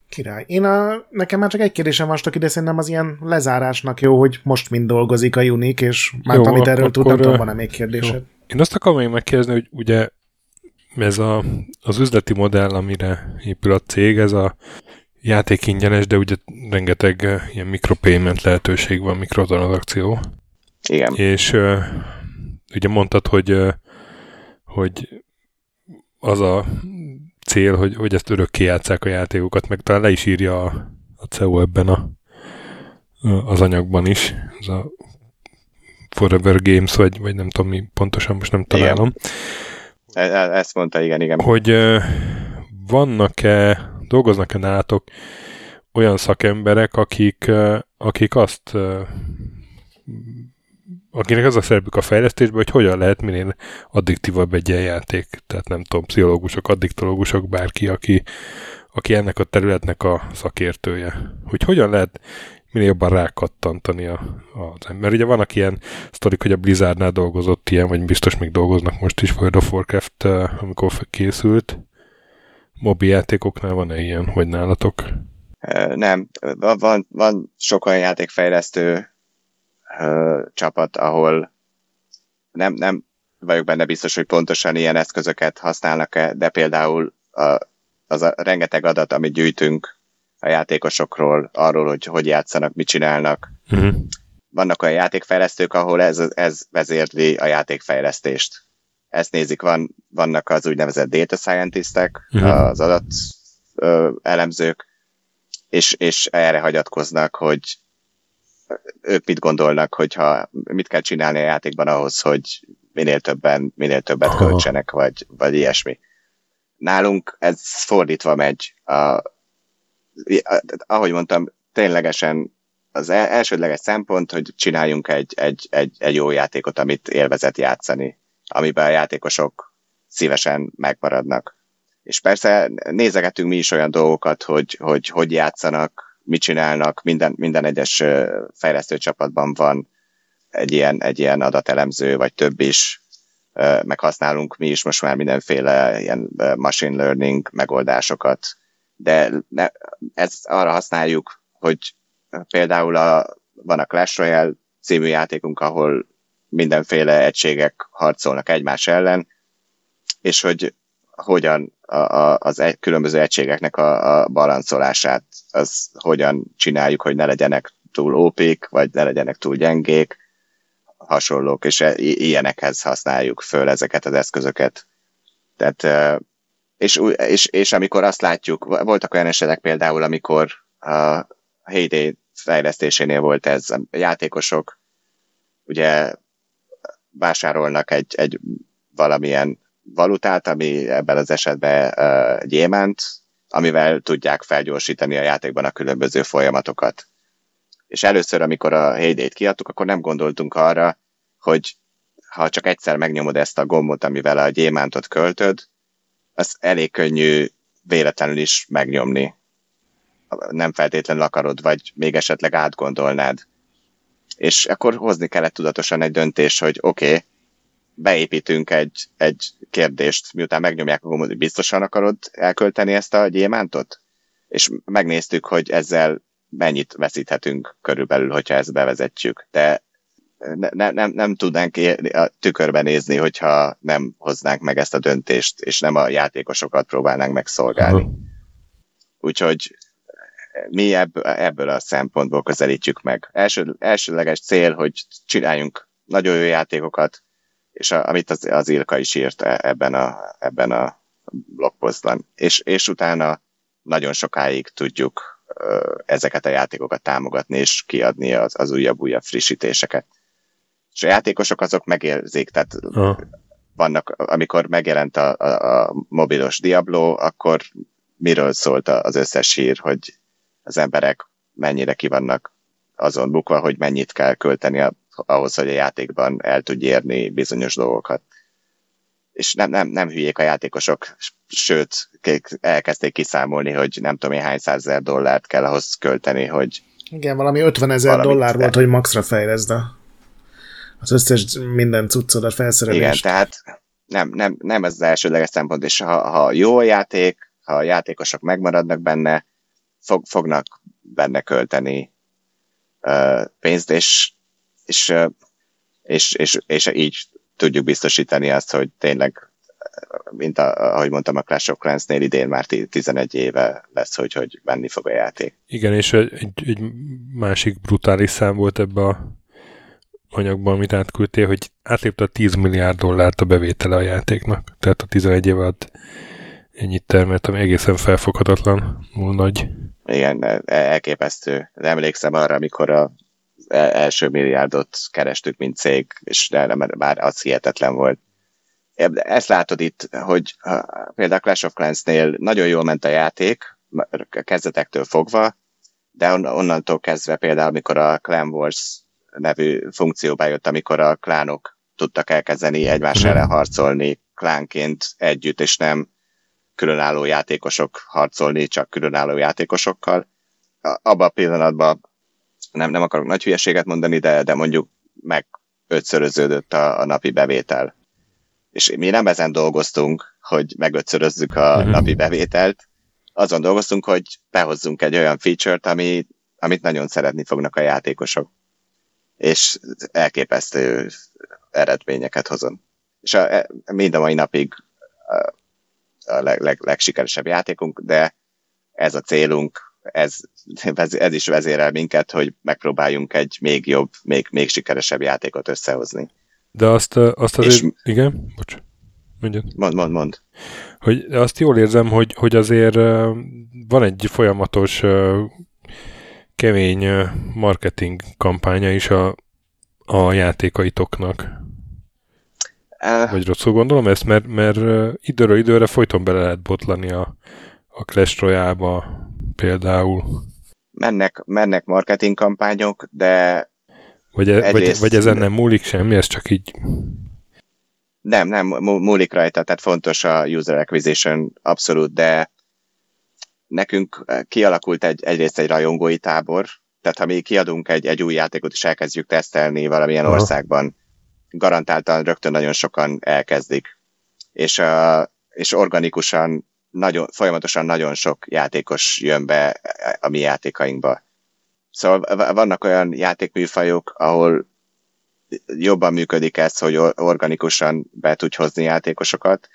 Király. Én a, nekem már csak egy kérdésem van, ide szerintem az ilyen lezárásnak jó, hogy most mind dolgozik a Unik, és már amit erről tud, nem tudom, van-e még kérdésed. Jó. Én azt akarom még megkérdezni, hogy ugye ez a, az üzleti modell, amire épül a cég, ez a játék ingyenes, de ugye rengeteg ilyen mikropayment lehetőség van, mikrotranszakció. Igen. És uh, ugye mondtad, hogy uh, hogy az a cél, hogy, hogy ezt örökké játszák a játékokat, meg talán le is írja a, a CEO ebben a, az anyagban is, ez a Forever Games, vagy, vagy nem tudom mi, pontosan most nem találom. Igen. E, ezt mondta, igen, igen. Hogy vannak-e, dolgoznak-e nálatok olyan szakemberek, akik, akik azt akinek az a szerepük a fejlesztésben, hogy hogyan lehet minél addiktívabb egy ilyen játék. Tehát nem tudom, pszichológusok, addiktológusok, bárki, aki, aki ennek a területnek a szakértője. Hogy hogyan lehet minél jobban rákattantani a, az ember. Ugye vannak ilyen sztorik, hogy a Blizzardnál dolgozott ilyen, vagy biztos még dolgoznak most is World of Warcraft, eh, amikor készült. Mobi játékoknál van-e ilyen, vagy nálatok? Nem, van, van sok olyan játékfejlesztő, csapat, ahol nem, nem vagyok benne biztos, hogy pontosan ilyen eszközöket használnak-e, de például a, az a rengeteg adat, amit gyűjtünk a játékosokról, arról, hogy hogy játszanak, mit csinálnak. Uh-huh. Vannak olyan játékfejlesztők, ahol ez, ez vezérli a játékfejlesztést. Ezt nézik, van, vannak az úgynevezett data scientistek, uh-huh. az adat ö, elemzők, és, és erre hagyatkoznak, hogy ők mit gondolnak, hogyha mit kell csinálni a játékban ahhoz, hogy minél többen, minél többet Aha. költsenek, vagy, vagy ilyesmi. Nálunk ez fordítva megy. A, a, ahogy mondtam, ténylegesen az elsődleges szempont, hogy csináljunk egy, egy, egy, egy jó játékot, amit élvezet játszani, amiben a játékosok szívesen megmaradnak. És persze nézegetünk mi is olyan dolgokat, hogy hogy, hogy játszanak, mit csinálnak, minden, minden egyes fejlesztő csapatban van egy ilyen, egy ilyen adatelemző, vagy több is, meg használunk mi is. Most már mindenféle ilyen machine learning megoldásokat, de ne, ezt arra használjuk, hogy például a, van a Clash Royale című játékunk, ahol mindenféle egységek harcolnak egymás ellen, és hogy hogyan a, a, az egy, különböző egységeknek a, a balancolását, az hogyan csináljuk, hogy ne legyenek túl ópik, vagy ne legyenek túl gyengék, hasonlók, és e, ilyenekhez használjuk föl ezeket az eszközöket. Tehát, és, és, és amikor azt látjuk, voltak olyan esetek például, amikor a Heyday fejlesztésénél volt ez, a játékosok ugye vásárolnak egy, egy valamilyen valutát, ami ebben az esetben uh, gyémánt, amivel tudják felgyorsítani a játékban a különböző folyamatokat. És először, amikor a Heyday-t kiadtuk, akkor nem gondoltunk arra, hogy ha csak egyszer megnyomod ezt a gombot, amivel a gyémántot költöd, az elég könnyű véletlenül is megnyomni. Nem feltétlenül akarod, vagy még esetleg átgondolnád. És akkor hozni kellett tudatosan egy döntés, hogy oké, okay, beépítünk egy, egy kérdést, miután megnyomják a gombot, hogy biztosan akarod elkölteni ezt a gyémántot? És megnéztük, hogy ezzel mennyit veszíthetünk körülbelül, hogyha ezt bevezetjük. De ne, ne, nem, nem tudnánk a tükörbe nézni, hogyha nem hoznánk meg ezt a döntést, és nem a játékosokat próbálnánk megszolgálni. Úgyhogy mi ebb, ebből a szempontból közelítjük meg. Első, elsőleges cél, hogy csináljunk nagyon jó játékokat, és a, amit az, az Ilka is írt e, ebben a, ebben a blogpostban. És, és utána nagyon sokáig tudjuk ezeket a játékokat támogatni, és kiadni az, az újabb-újabb frissítéseket. És a játékosok azok megérzik, tehát ha. vannak, amikor megjelent a, a, a mobilos Diablo, akkor miről szólt az összes hír, hogy az emberek mennyire kivannak azon bukva, hogy mennyit kell költeni ahhoz, hogy a játékban el tudj érni bizonyos dolgokat. És nem, nem, nem hülyék a játékosok, sőt, elkezdték kiszámolni, hogy nem tudom én hány százezer dollárt kell ahhoz költeni, hogy igen, valami 50 ezer dollár volt, hogy maxra fejleszd a, az összes minden cuccodat felszerelést. Igen, tehát nem, nem, nem ez az elsődleges szempont, és ha, ha jó a játék, ha a játékosok megmaradnak benne, fog, fognak benne költeni pénzt, és, és, és, és, és így tudjuk biztosítani azt, hogy tényleg, mint a, ahogy mondtam, a Clash of Clans-nél idén már 11 éve lesz, hogy, hogy menni fog a játék. Igen, és egy, egy másik brutális szám volt ebbe a anyagban, amit átküldtél, hogy átlépte a 10 milliárd dollárt a bevétele a játéknak. Tehát a 11 év alatt ennyit termelt, ami egészen felfoghatatlan, múl nagy. Igen, e, elképesztő. Emlékszem arra, amikor a e, első milliárdot kerestük, mint cég, és nem, bár az hihetetlen volt. Ezt látod itt, hogy például Clash of Clans-nél nagyon jól ment a játék, kezdetektől fogva, de onnantól kezdve például, amikor a Clan Wars nevű funkció bejött, amikor a klánok tudtak elkezdeni egymás ellen harcolni klánként együtt, és nem különálló játékosok harcolni csak különálló játékosokkal. Abban a pillanatban nem, nem akarok nagy hülyeséget mondani, de, de mondjuk meg ötszöröződött a, a napi bevétel. És mi nem ezen dolgoztunk, hogy megötszörözzük a uh-huh. napi bevételt, azon dolgoztunk, hogy behozzunk egy olyan feature-t, ami, amit nagyon szeretni fognak a játékosok. És elképesztő eredményeket hozom. És a, e, mind a mai napig a leg, leg, legsikeresebb játékunk, de ez a célunk, ez, ez is vezérel minket, hogy megpróbáljunk egy még jobb, még, még sikeresebb játékot összehozni. De azt, azt azért... És, igen? Bocs. Mondjad. Mond, mond, mond. Hogy azt jól érzem, hogy, hogy azért van egy folyamatos kemény marketing kampánya is a, a játékaitoknak. Vagy rosszul gondolom ezt, mert, mert időről időre folyton bele lehet botlani a, a Clash Royale-ba például. Mennek, mennek marketing kampányok, de vagy, e, vagy, vagy ezen nem múlik semmi, ez csak így... Nem, nem, múlik rajta, tehát fontos a user acquisition, abszolút, de nekünk kialakult egy, egyrészt egy rajongói tábor, tehát ha mi kiadunk egy, egy új játékot és elkezdjük tesztelni valamilyen Aha. országban, garantáltan rögtön nagyon sokan elkezdik. És, uh, és organikusan, nagyon, folyamatosan nagyon sok játékos jön be a mi játékainkba. Szóval vannak olyan játékműfajok, ahol jobban működik ez, hogy organikusan be tudj hozni játékosokat,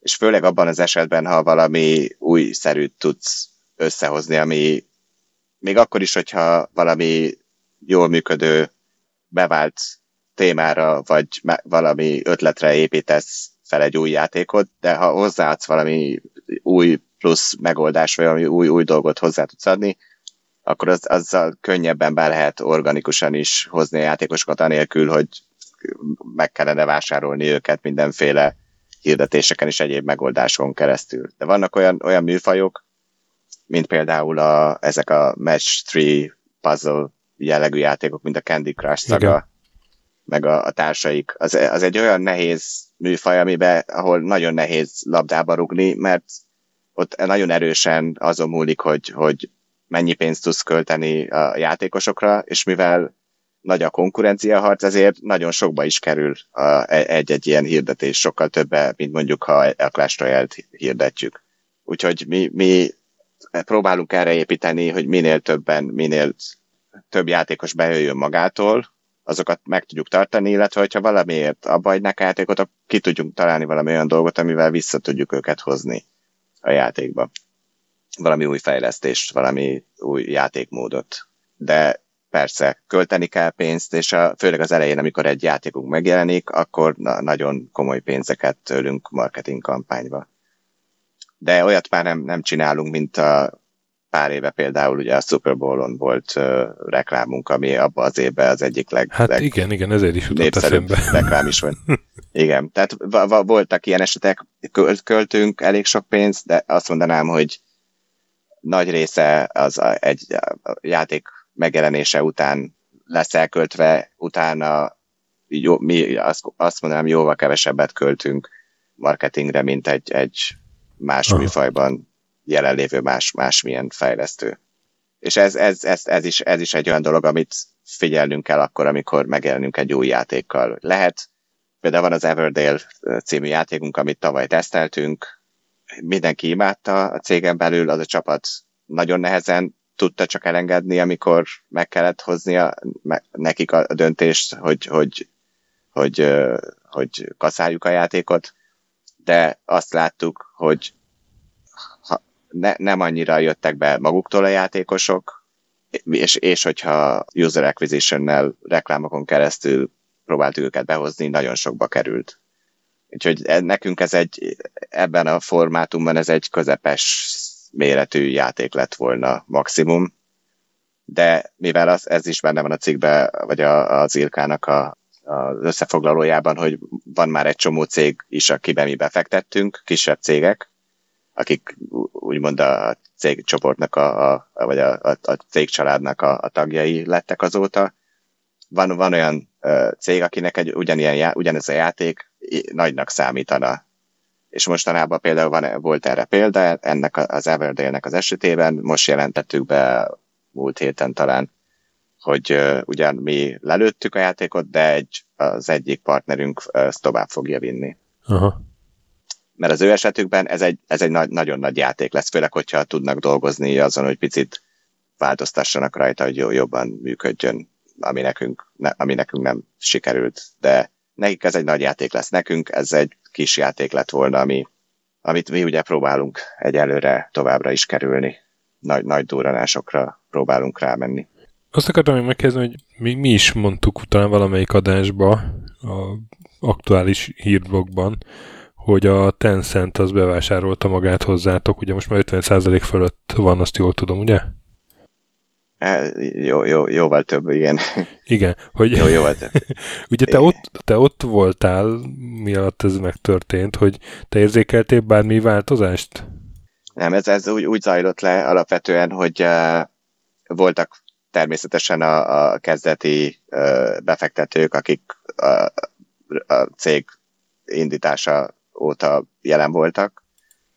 és főleg abban az esetben, ha valami újszerűt tudsz összehozni, ami még akkor is, hogyha valami jól működő, bevált témára, vagy valami ötletre építesz fel egy új játékot, de ha hozzáadsz valami új plusz megoldás, vagy valami új, új dolgot hozzá tudsz adni, akkor az, azzal könnyebben be lehet organikusan is hozni a játékosokat, anélkül, hogy meg kellene vásárolni őket mindenféle hirdetéseken és egyéb megoldáson keresztül. De vannak olyan, olyan műfajok, mint például a, ezek a Match 3 puzzle jellegű játékok, mint a Candy Crush szaga, Igen. Meg a, a társaik. Az, az egy olyan nehéz műfaj, amiben, ahol nagyon nehéz labdába rugni, mert ott nagyon erősen azon múlik, hogy, hogy mennyi pénzt tudsz költeni a játékosokra, és mivel nagy a konkurencia harc, ezért nagyon sokba is kerül egy-egy ilyen hirdetés, sokkal többe, mint mondjuk, ha a Clash Royale-t hirdetjük. Úgyhogy mi, mi próbálunk erre építeni, hogy minél többen, minél több játékos bejöjjön magától, azokat meg tudjuk tartani, illetve hogyha valamiért abba hagynak játékot, akkor ki tudjunk találni valami olyan dolgot, amivel vissza tudjuk őket hozni a játékba. Valami új fejlesztést, valami új játékmódot. De persze, költeni kell pénzt, és a, főleg az elején, amikor egy játékunk megjelenik, akkor na, nagyon komoly pénzeket tőlünk marketing kampányba. De olyat már nem, nem csinálunk, mint a pár éve például ugye a Super Bowl-on volt uh, reklámunk, ami abban az évben az egyik leg, hát leg igen, igen, ezért is jutott eszembe. reklám is van. igen, tehát voltak ilyen esetek, költ, költünk elég sok pénzt, de azt mondanám, hogy nagy része az a, egy a játék megjelenése után lesz elköltve, utána jó, mi azt, azt mondanám, jóval kevesebbet költünk marketingre, mint egy, egy más Aha. műfajban jelenlévő más, másmilyen fejlesztő. És ez, ez, ez, ez, is, ez is egy olyan dolog, amit figyelnünk kell akkor, amikor megjelenünk egy új játékkal. Lehet, például van az Everdale című játékunk, amit tavaly teszteltünk, mindenki imádta a cégen belül, az a csapat nagyon nehezen tudta csak elengedni, amikor meg kellett hoznia nekik a döntést, hogy, hogy, hogy, hogy kaszáljuk a játékot, de azt láttuk, hogy ne, nem annyira jöttek be maguktól a játékosok, és, és hogyha user acquisition-nel reklámokon keresztül próbáltuk őket behozni, nagyon sokba került. Úgyhogy e, nekünk ez egy, ebben a formátumban ez egy közepes méretű játék lett volna maximum, de mivel az, ez is benne van a cikkben, vagy a, az Ilkának a, az összefoglalójában, hogy van már egy csomó cég is, akiben mi befektettünk, kisebb cégek, akik úgymond a cégcsoportnak, a, a, vagy a, a, a cégcsaládnak a, a tagjai lettek azóta. Van, van olyan cég, akinek egy ugyanilyen, ugyanez a játék nagynak számítana. És mostanában például van, volt erre példa, ennek az Everdale-nek az esetében, most jelentettük be múlt héten talán, hogy ugyan mi lelőttük a játékot, de egy, az egyik partnerünk uh, ezt tovább fogja vinni. Aha mert az ő esetükben ez egy, ez egy nagy, nagyon nagy játék lesz, főleg, hogyha tudnak dolgozni azon, hogy picit változtassanak rajta, hogy jobban működjön, ami nekünk, ne, ami nekünk nem sikerült. De nekik ez egy nagy játék lesz. Nekünk ez egy kis játék lett volna, ami, amit mi ugye próbálunk egyelőre továbbra is kerülni. Nagy, nagy duranásokra próbálunk rámenni. Azt akartam még megkérdezni, hogy mi, mi is mondtuk talán valamelyik adásba, a aktuális hírblogban, hogy a Tencent az bevásárolta magát hozzátok, ugye most már 50% fölött van, azt jól tudom, ugye? E, jó, jó, jóval több, igen. Igen, hogy jó, jóval több. ugye te ott, te ott voltál, mi alatt ez megtörtént, hogy te érzékeltél bármi változást? Nem, ez, ez úgy, úgy zajlott le alapvetően, hogy uh, voltak természetesen a, a kezdeti uh, befektetők, akik a, a cég indítása óta jelen voltak.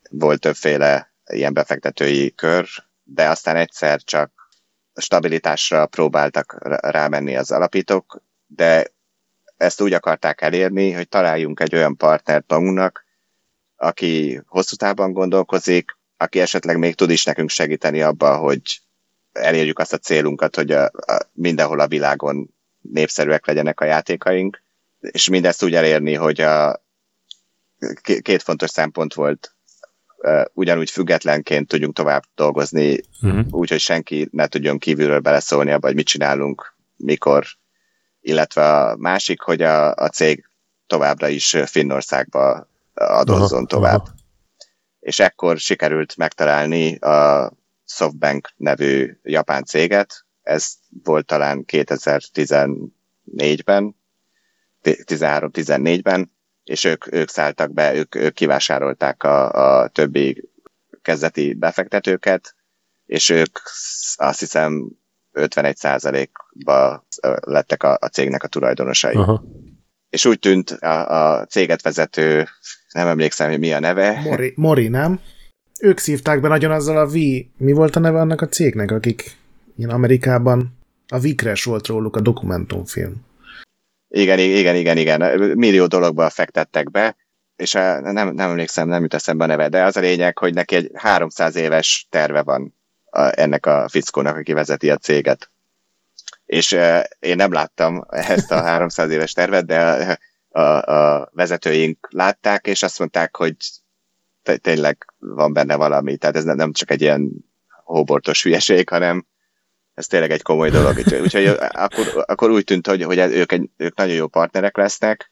Volt többféle ilyen befektetői kör, de aztán egyszer csak stabilitásra próbáltak rámenni az alapítók, de ezt úgy akarták elérni, hogy találjunk egy olyan partnert magunknak, aki hosszú távon gondolkozik, aki esetleg még tud is nekünk segíteni abba, hogy elérjük azt a célunkat, hogy a, a, mindenhol a világon népszerűek legyenek a játékaink, és mindezt úgy elérni, hogy a, két fontos szempont volt. Ugyanúgy függetlenként tudjunk tovább dolgozni, uh-huh. úgyhogy senki ne tudjon kívülről beleszólni abba, hogy mit csinálunk, mikor, illetve a másik, hogy a, a cég továbbra is Finnországba adozzon aha, tovább. Aha. És ekkor sikerült megtalálni a Softbank nevű japán céget, ez volt talán 2014-ben, 13-14-ben, és ők, ők szálltak be, ők, ők kivásárolták a, a többi kezdeti befektetőket, és ők azt hiszem 51%-ba lettek a, a cégnek a tulajdonosai. Aha. És úgy tűnt a, a céget vezető, nem emlékszem, hogy mi a neve. Mori, Mori nem? Ők szívták be nagyon azzal a V, mi volt a neve annak a cégnek, akik ilyen Amerikában a Vikres volt róluk a dokumentumfilm. Igen, igen, igen, igen. Millió dologba fektettek be, és nem, nem emlékszem, nem jut eszembe a neve, de az a lényeg, hogy neki egy 300 éves terve van a, ennek a fickónak, aki vezeti a céget. És uh, én nem láttam ezt a 300 éves tervet, de a, a, a vezetőink látták, és azt mondták, hogy tényleg van benne valami. Tehát ez nem csak egy ilyen hóbortos hülyeség, hanem ez tényleg egy komoly dolog. Úgyhogy akkor, akkor úgy tűnt, hogy, hogy ők, egy, ők nagyon jó partnerek lesznek,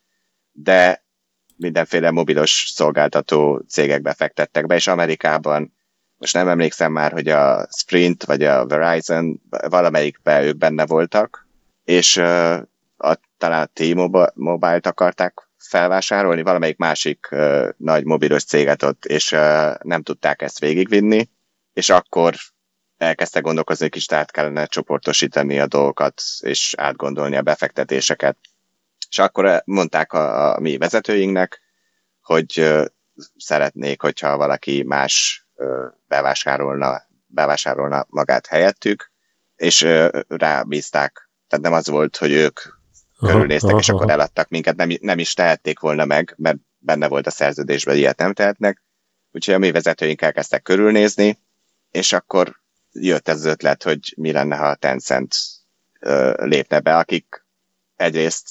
de mindenféle mobilos szolgáltató cégekbe fektettek be, és Amerikában most nem emlékszem már, hogy a Sprint vagy a Verizon valamelyikben ők benne voltak, és a, talán a T-Mobile-t akarták felvásárolni, valamelyik másik nagy mobilos céget ott, és nem tudták ezt végigvinni, és akkor elkezdte gondolkozni, hogy kicsit át kellene csoportosítani a dolgokat, és átgondolni a befektetéseket. És akkor mondták a, a mi vezetőinknek, hogy uh, szeretnék, hogyha valaki más uh, bevásárolna, bevásárolna magát helyettük, és uh, rábízták. Tehát nem az volt, hogy ők körülnéztek, aha, és aha. akkor eladtak minket, nem, nem is tehették volna meg, mert benne volt a szerződésben, ilyet nem tehetnek. Úgyhogy a mi vezetőink elkezdtek körülnézni, és akkor jött ez az ötlet, hogy mi lenne, ha a Tencent ö, lépne be, akik egyrészt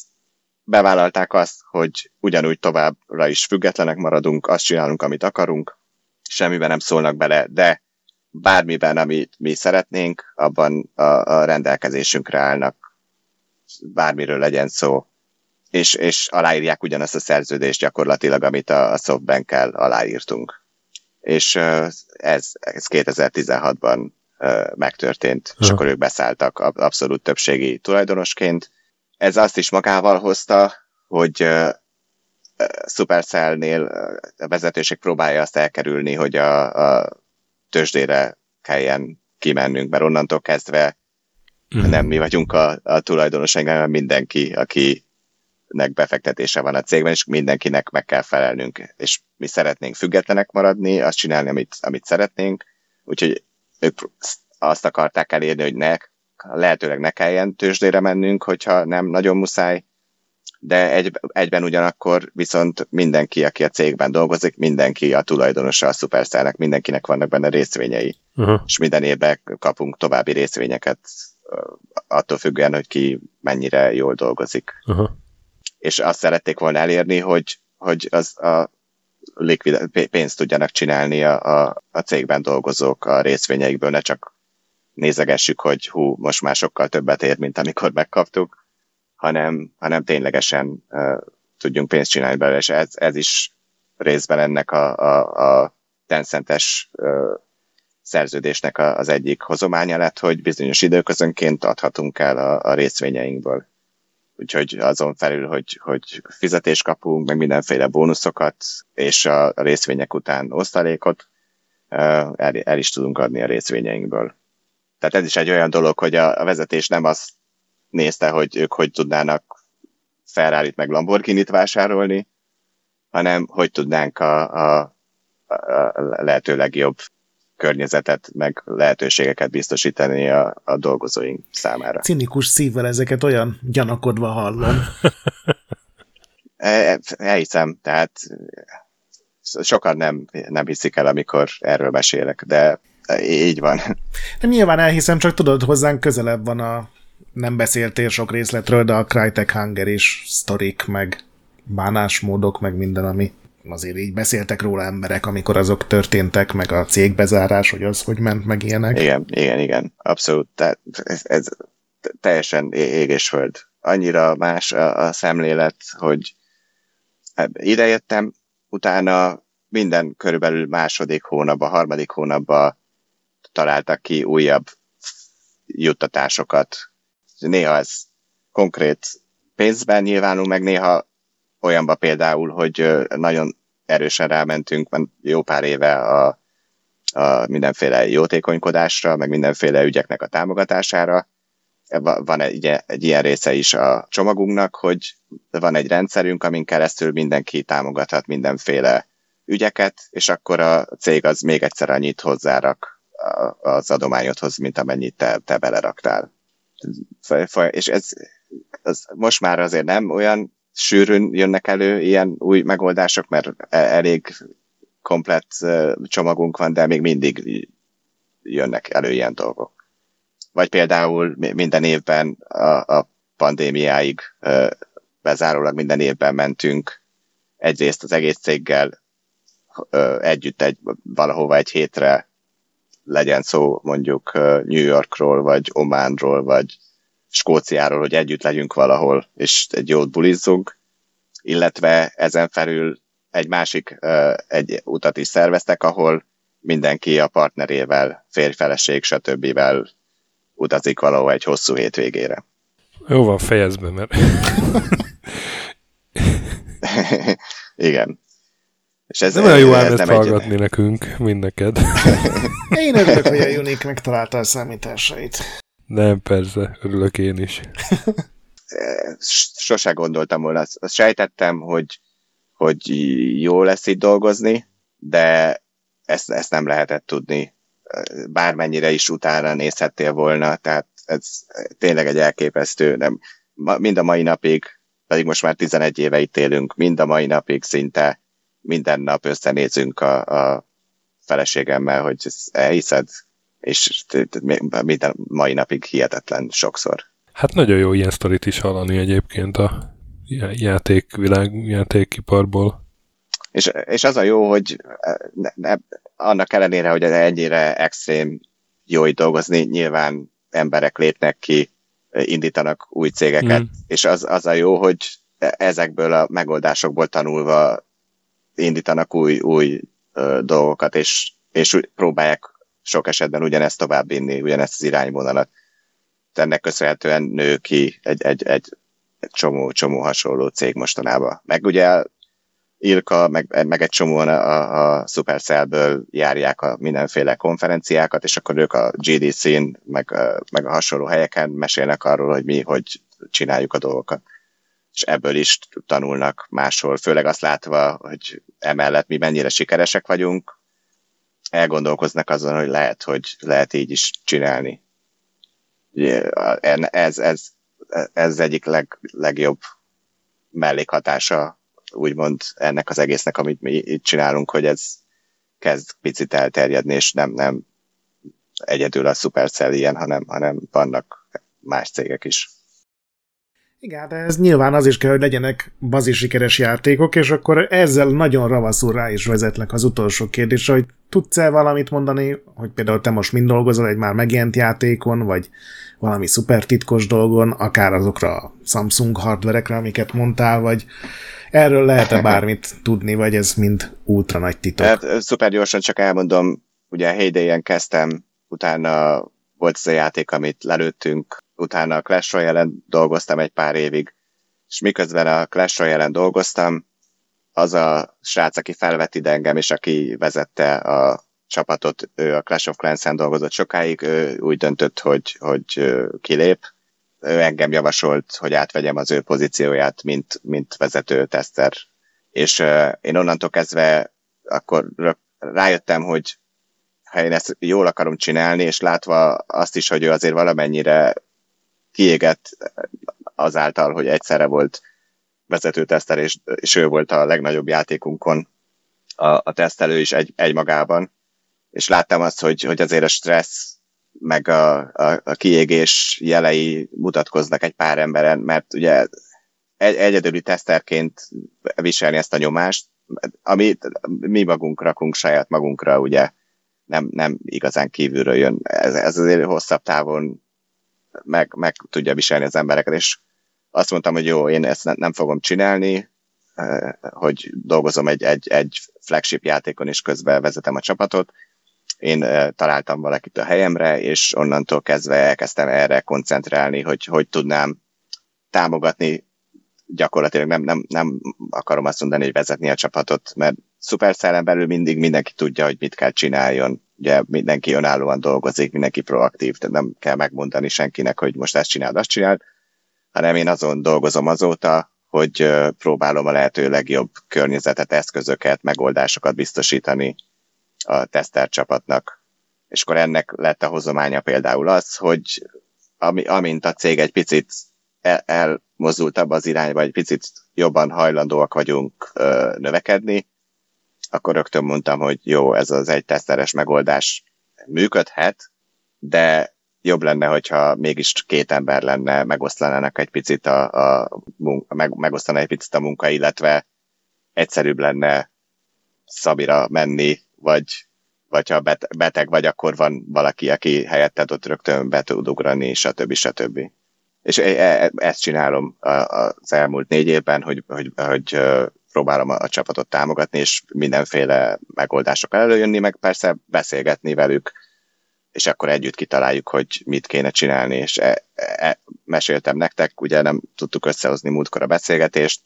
bevállalták azt, hogy ugyanúgy továbbra is függetlenek maradunk, azt csinálunk, amit akarunk, semmiben nem szólnak bele, de bármiben, amit mi szeretnénk, abban a, a rendelkezésünkre állnak, bármiről legyen szó, és, és aláírják ugyanazt a szerződést gyakorlatilag, amit a, a softbank aláírtunk. És ez, ez 2016-ban megtörtént, és akkor ők beszálltak abszolút többségi tulajdonosként. Ez azt is magával hozta, hogy Supercell-nél a vezetőség próbálja azt elkerülni, hogy a, a tőzsdére kelljen kimennünk, mert onnantól kezdve mm. nem mi vagyunk a, a tulajdonosaink, hanem mindenki, akinek befektetése van a cégben, és mindenkinek meg kell felelnünk. És mi szeretnénk függetlenek maradni, azt csinálni, amit, amit szeretnénk, úgyhogy ők azt akarták elérni, hogy ne, lehetőleg ne kelljen tőzsdére mennünk, hogyha nem nagyon muszáj, de egy, egyben ugyanakkor viszont mindenki, aki a cégben dolgozik, mindenki a tulajdonosa a Supercellnek, mindenkinek vannak benne részvényei, uh-huh. és minden évben kapunk további részvényeket attól függően, hogy ki mennyire jól dolgozik. Uh-huh. És azt szerették volna elérni, hogy, hogy az a likvid, pénzt tudjanak csinálni a, a, a cégben dolgozók a részvényeikből, ne csak nézegessük, hogy hú, most már sokkal többet ér, mint amikor megkaptuk, hanem, hanem ténylegesen uh, tudjunk pénzt csinálni belőle, és ez, ez is részben ennek a, a, a Tencentes uh, szerződésnek a, az egyik hozománya lett, hogy bizonyos időközönként adhatunk el a, a részvényeinkből. Úgyhogy azon felül, hogy, hogy fizetést kapunk, meg mindenféle bónuszokat, és a, részvények után osztalékot, el, el is tudunk adni a részvényeinkből. Tehát ez is egy olyan dolog, hogy a, a vezetés nem azt nézte, hogy ők hogy tudnának ferrari meg Lamborghini-t vásárolni, hanem hogy tudnánk a, a, a lehető legjobb környezetet, meg lehetőségeket biztosítani a, a dolgozóink számára. Cinikus szívvel ezeket olyan gyanakodva hallom. E, elhiszem, tehát sokan nem, nem hiszik el, amikor erről mesélek, de így van. De nyilván elhiszem, csak tudod, hozzánk közelebb van a nem beszéltél sok részletről, de a Crytek Hunger is sztorik, meg bánásmódok, meg minden, ami azért így beszéltek róla emberek, amikor azok történtek, meg a cégbezárás, hogy az hogy ment, meg ilyenek. Igen, igen, igen, abszolút. Tehát ez, ez teljesen ég és föld. Annyira más a, a szemlélet, hogy idejöttem, utána minden körülbelül második hónapban, harmadik hónapban találtak ki újabb juttatásokat. Néha ez konkrét pénzben nyilvánul, meg néha olyanba például, hogy nagyon erősen rámentünk, van jó pár éve a, a mindenféle jótékonykodásra, meg mindenféle ügyeknek a támogatására. Van egy, egy ilyen része is a csomagunknak, hogy van egy rendszerünk, amin keresztül mindenki támogathat mindenféle ügyeket, és akkor a cég az még egyszer annyit hozzárak az adományodhoz, mint amennyit te, te beleraktál. És ez, ez most már azért nem olyan sűrűn jönnek elő ilyen új megoldások, mert e, elég komplett csomagunk van, de még mindig jönnek elő ilyen dolgok. Vagy például minden évben a, a pandémiáig bezárólag minden évben mentünk egyrészt az egész céggel együtt egy, valahova egy hétre legyen szó mondjuk New Yorkról, vagy Ománról, vagy Skóciáról, hogy együtt legyünk valahol, és egy jót bulizzunk, illetve ezen felül egy másik egy utat is szerveztek, ahol mindenki a partnerével, férj-feleség, stb. utazik valahol egy hosszú hétvégére. Jó van, fejezd be, mert... Igen. És ez, nem olyan jó ezt hallgatni egy... nekünk, mind neked. Én örülök, hogy a Unique megtalálta a számításait. Nem, persze, örülök én is. Sose gondoltam volna. Azt sejtettem, hogy, hogy jó lesz itt dolgozni, de ezt, ezt nem lehetett tudni. Bármennyire is utána nézhettél volna, tehát ez tényleg egy elképesztő, nem, mind a mai napig, pedig most már 11 éve itt élünk, mind a mai napig szinte minden nap összenézünk a, a feleségemmel, hogy elhiszed, és minden mai napig hihetetlen sokszor. Hát nagyon jó ilyen sztorit is hallani egyébként a játékvilág, játékiparból. És, és az a jó, hogy ne, ne, annak ellenére, hogy ennyire extrém jó itt dolgozni, nyilván emberek lépnek ki, indítanak új cégeket, mm. és az, az a jó, hogy ezekből a megoldásokból tanulva indítanak új, új ö, dolgokat, és, és próbálják sok esetben ugyanezt továbbvinni, ugyanezt az irányvonalat. Ennek köszönhetően nő ki egy, egy, egy, egy csomó, csomó hasonló cég mostanában. Meg ugye Ilka, meg, meg egy csomóan a, a Supercellből járják a mindenféle konferenciákat, és akkor ők a GDC-n, meg, meg a hasonló helyeken mesélnek arról, hogy mi, hogy csináljuk a dolgokat és ebből is tanulnak máshol, főleg azt látva, hogy emellett mi mennyire sikeresek vagyunk, elgondolkoznak azon, hogy lehet, hogy lehet így is csinálni. Ez, ez, ez egyik leg, legjobb mellékhatása, úgymond ennek az egésznek, amit mi itt csinálunk, hogy ez kezd picit elterjedni, és nem, nem egyedül a Supercell ilyen, hanem, hanem vannak más cégek is. Igen, de ez nyilván az is kell, hogy legyenek bazi sikeres játékok, és akkor ezzel nagyon ravaszul rá is vezetlek az utolsó kérdésre, hogy tudsz-e valamit mondani, hogy például te most mind dolgozol egy már megjelent játékon, vagy valami szuper titkos dolgon, akár azokra a Samsung hardverekre, amiket mondtál, vagy erről lehet-e bármit tudni, vagy ez mind ultra nagy titok? Hát, szuper gyorsan csak elmondom, ugye a Heyday-en kezdtem, utána volt ez a játék, amit lelőttünk, utána a Clash Royale-en dolgoztam egy pár évig, és miközben a Clash Royale-en dolgoztam, az a srác, aki felvetít ide engem, és aki vezette a csapatot, ő a Clash of Clans-en dolgozott sokáig, ő úgy döntött, hogy, hogy kilép. Ő engem javasolt, hogy átvegyem az ő pozícióját, mint, mint vezető teszter. És uh, én onnantól kezdve akkor rájöttem, hogy ha én ezt jól akarom csinálni, és látva azt is, hogy ő azért valamennyire kiégett azáltal, hogy egyszerre volt vezető tesztel, és, és ő volt a legnagyobb játékunkon a, a tesztelő is egy, egymagában. És láttam azt, hogy, hogy azért a stressz meg a, a, a kiégés jelei mutatkoznak egy pár emberen, mert ugye egy, egyedüli teszterként viselni ezt a nyomást, amit mi magunk rakunk saját magunkra, ugye nem, nem igazán kívülről jön. Ez, ez azért hosszabb távon meg, meg tudja viselni az embereket, és azt mondtam, hogy jó, én ezt nem fogom csinálni, hogy dolgozom egy, egy, egy flagship játékon, és közben vezetem a csapatot. Én találtam valakit a helyemre, és onnantól kezdve elkezdtem erre koncentrálni, hogy hogy tudnám támogatni gyakorlatilag nem, nem, nem akarom azt mondani, hogy vezetni a csapatot, mert szuperszellen belül mindig mindenki tudja, hogy mit kell csináljon. Ugye mindenki önállóan dolgozik, mindenki proaktív, tehát nem kell megmondani senkinek, hogy most ezt csináld, azt csináld, hanem én azon dolgozom azóta, hogy próbálom a lehető legjobb környezetet, eszközöket, megoldásokat biztosítani a teszter csapatnak. És akkor ennek lett a hozománya például az, hogy ami, amint a cég egy picit el, elmozdult abba az irányba, egy picit jobban hajlandóak vagyunk ö, növekedni, akkor rögtön mondtam, hogy jó, ez az egy teszteres megoldás működhet, de jobb lenne, hogyha mégis két ember lenne, megoszlanának egy picit a, a munka, meg, megosztaná egy picit a munka, illetve egyszerűbb lenne Szabira menni, vagy, vagy ha beteg vagy, akkor van valaki, aki helyetted ott rögtön be tud ugrani, stb. stb. És e, e, ezt csinálom az elmúlt négy évben, hogy, hogy, hogy próbálom a csapatot támogatni, és mindenféle megoldások előjönni, meg persze beszélgetni velük, és akkor együtt kitaláljuk, hogy mit kéne csinálni, és e, e, meséltem nektek, ugye nem tudtuk összehozni múltkor a beszélgetést,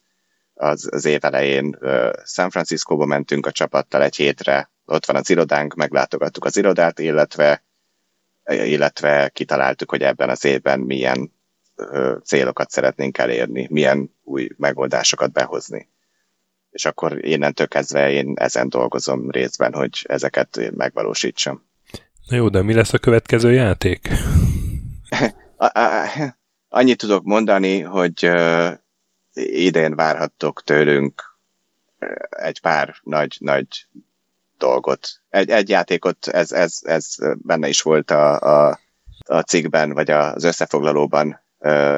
az, az év elején uh, San Franciscóba mentünk a csapattal egy hétre, ott van az irodánk, meglátogattuk az irodát, illetve, illetve kitaláltuk, hogy ebben az évben milyen uh, célokat szeretnénk elérni, milyen új megoldásokat behozni. És akkor innentől kezdve én ezen dolgozom részben, hogy ezeket megvalósítsam. Na jó, de mi lesz a következő játék? Annyit tudok mondani, hogy idén várhattok tőlünk egy pár nagy-nagy dolgot. Egy, egy játékot, ez, ez, ez benne is volt a, a, a cikkben, vagy az összefoglalóban.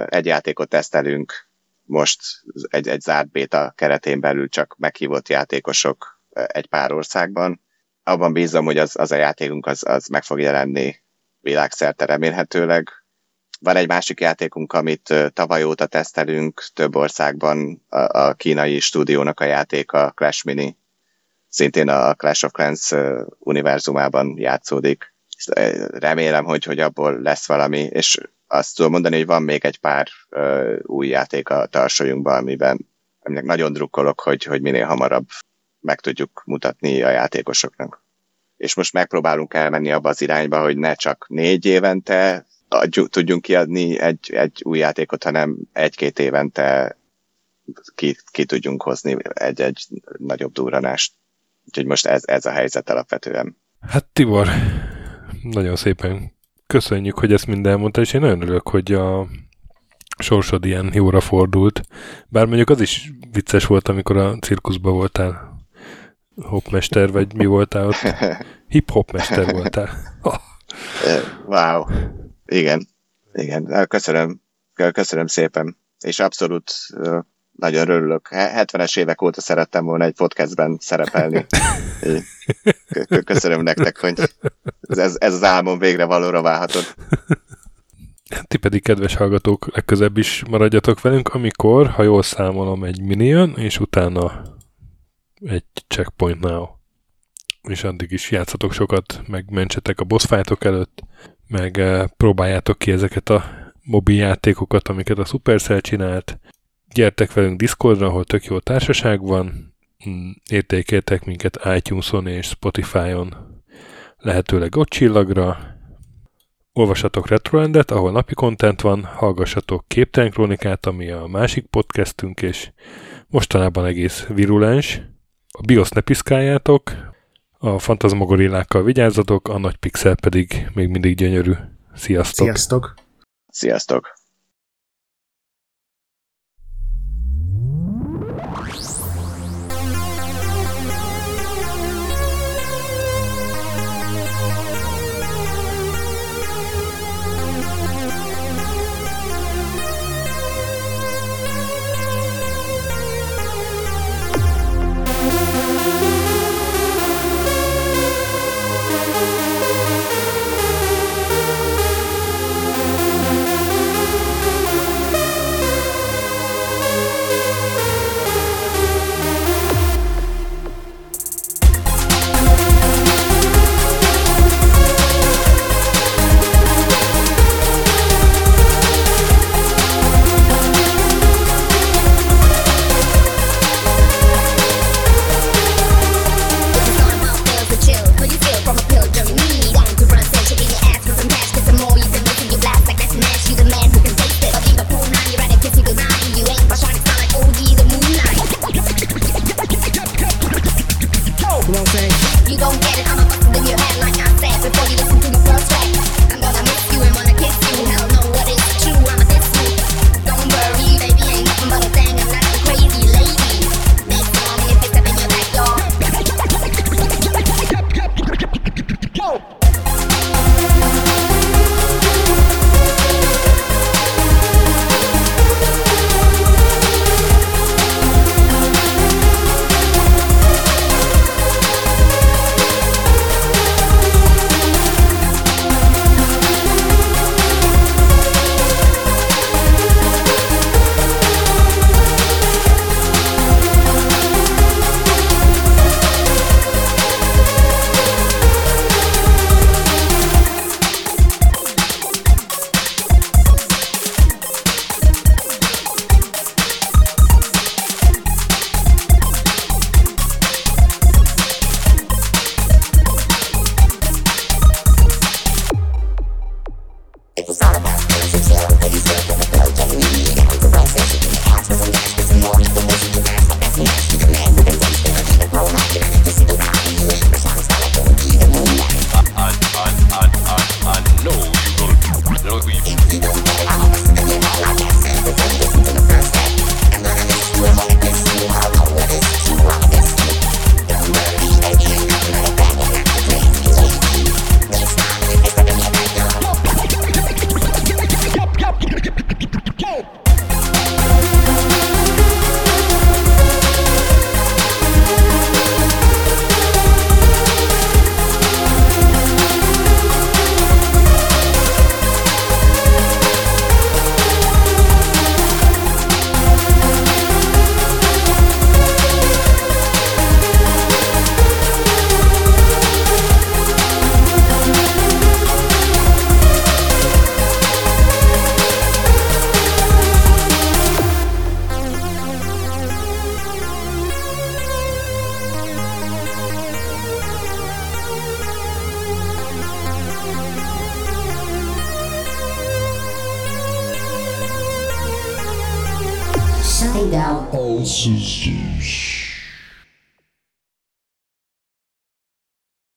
Egy játékot tesztelünk most egy, egy zárt béta keretén belül csak meghívott játékosok egy pár országban abban bízom, hogy az, az a játékunk az, az meg fog jelenni világszerte remélhetőleg. Van egy másik játékunk, amit tavaly óta tesztelünk több országban, a, a kínai stúdiónak a játéka Clash Mini. Szintén a Clash of Clans univerzumában játszódik. Remélem, hogy, hogy abból lesz valami, és azt tudom mondani, hogy van még egy pár uh, új játék a tarsolyunkban, amiben aminek nagyon drukkolok, hogy, hogy minél hamarabb meg tudjuk mutatni a játékosoknak. És most megpróbálunk elmenni abba az irányba, hogy ne csak négy évente adjuk, tudjunk kiadni egy, egy új játékot, hanem egy-két évente ki, ki tudjunk hozni egy-egy nagyobb durranást. Úgyhogy most ez, ez a helyzet alapvetően. Hát Tibor, nagyon szépen köszönjük, hogy ezt mind elmondtál, és én nagyon örülök, hogy a sorsod ilyen jóra fordult. Bár mondjuk az is vicces volt, amikor a cirkuszban voltál hopmester, vagy mi voltál ott? Hip-hop mester voltál. Oh. Wow. Igen. Igen. Köszönöm. Köszönöm szépen. És abszolút nagyon örülök. 70-es évek óta szerettem volna egy podcastben szerepelni. Köszönöm nektek, hogy ez, ez az álmom végre valóra válhatott. Ti pedig, kedves hallgatók, legközebb is maradjatok velünk, amikor, ha jól számolom, egy minion, és utána egy checkpoint now. És addig is játszatok sokat, meg mentsetek a boss fightok előtt, meg eh, próbáljátok ki ezeket a mobil játékokat, amiket a Supercell csinált. Gyertek velünk Discordra, ahol tök jó társaság van. Mm, értékeltek minket iTunes-on és Spotify-on. Lehetőleg ott csillagra. Olvassatok Retroendet, ahol napi kontent van, hallgassatok Képtelen Krónikát, ami a másik podcastünk, és mostanában egész virulens. A BIOS ne piszkáljátok, a fantasmagorillákkal vigyázzatok, a nagy pixel pedig még mindig gyönyörű. Sziasztok! Sziasztok! Sziasztok!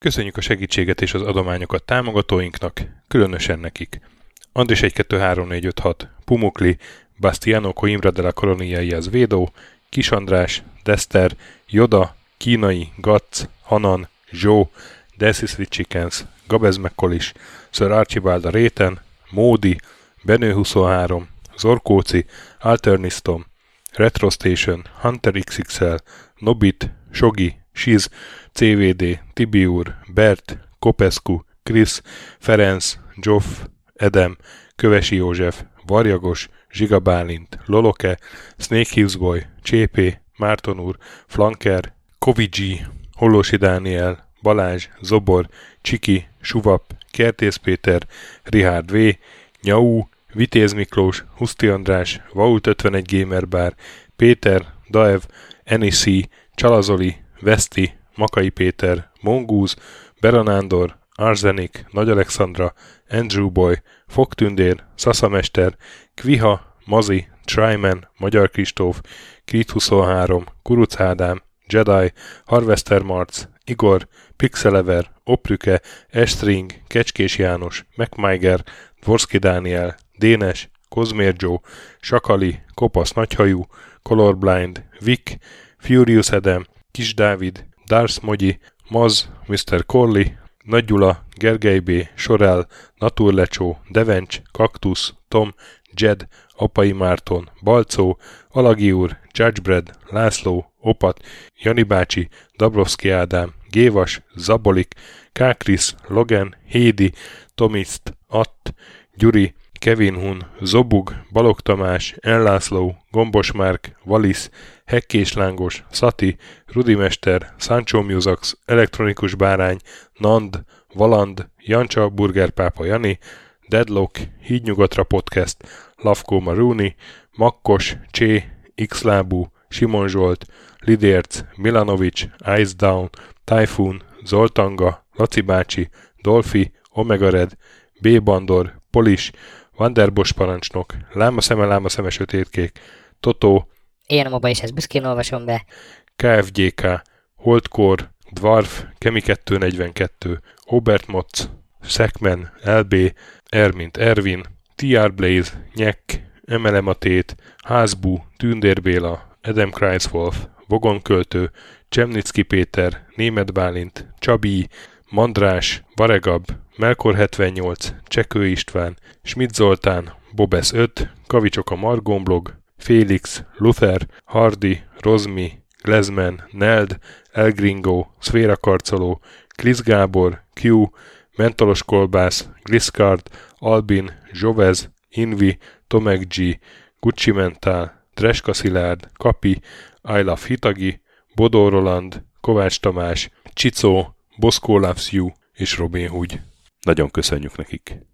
Köszönjük a segítséget és az adományokat támogatóinknak, különösen nekik. Andris 1 2 3 4 5 6, Pumukli, Bastiano Coimbra de la Colonia az Védó, Kis András, Dester, Joda, Kínai, Gatz, Hanan, Zsó, Desis Chickens, Gabez McCollis, Sir Archibald a Réten, Módi, Benő 23, Zorkóci, Alternistom, Retro Station, Hunter XXL, Nobit, Sogi, Shiz, CVD, Tibiur, Bert, Kopescu, Krisz, Ferenc, Joff, Edem, Kövesi József, Varjagos, Zsiga Bálint, Loloke, Snake Hills Boy, Csépé, Márton úr, Flanker, Kovicsi, Hollósi Dániel, Balázs, Zobor, Csiki, Suvap, Kertész Péter, Rihárd V, Nyau, Vitéz Miklós, Huszti András, Vault 51 Gamer Bar, Péter, Daev, Enisi, Csalazoli, Veszti, Makai Péter, Mongúz, Beranándor, Arzenik, Nagy Alexandra, Andrew Boy, Fogtündér, Szaszamester, Kviha, Mazi, Tryman, Magyar Kristóf, Krit 23, Kuruc Ádám, Jedi, Harvester Marc, Igor, Pixelever, Oprüke, Estring, Kecskés János, MacMiger, Dvorski Dániel, Dénes, Kozmér Joe, Sakali, Kopasz Nagyhajú, Colorblind, Vic, Furious Edem, Kis Dávid, Dars Mogyi, Maz, Mr. Corley, Nagy Gyula, Gergely B., Sorel, Naturlecsó, Devencs, Kaktusz, Tom, Jed, Apai Márton, Balcó, Alagi úr, Judgebred, László, Opat, Jani bácsi, Dabrowski Ádám, Gévas, Zabolik, Kákris, Logan, Hédi, Tomiszt, Att, Gyuri, Kevin Hun, Zobug, Balog Tamás, Enlászló, Gombos Márk, Valisz, Hekkés Lángos, Szati, Rudimester, Sancho Musax, Elektronikus Bárány, Nand, Valand, Jancsa, Burgerpápa Jani, Deadlock, Hídnyugatra Podcast, Lavko Maruni, Makkos, Csé, Xlábú, Simon Zsolt, Lidérc, Milanovic, Ice Down, Typhoon, Zoltanga, Laci bácsi, Dolfi, Omega Red, B. Bandor, Polis, Vanderbos parancsnok, Láma szeme, láma szeme sötétkék, Totó, Ilyen a moba is ezt büszkén olvasom be. KFGK, Holdkor, Dwarf, Kemi 242, Obert Motz, Szekmen, LB, Ermint Ervin, TR Blaze, Nyek, Emelem a Tét, Házbú, Tündér Béla, Edem Kreiswolf, Vogonköltő, Csemnicki Péter, Német Bálint, Csabi, Mandrás, Varegab, Melkor 78, Csekő István, Schmidt Zoltán, Bobesz 5, Kavicsok a Margomblog, Félix, Luther, Hardy, Rozmi, Glezman, Neld, Elgringo, Szféra Karcoló, Klisz Gábor, Q, Mentolos Kolbász, Gliscard, Albin, Zsovez, Invi, Tomek G, Gucci Mentál, Dreska Szilárd, Kapi, I Hitagi, Bodó Roland, Kovács Tamás, Csicó, Boszkó Loves You és Robin Hood. Nagyon köszönjük nekik!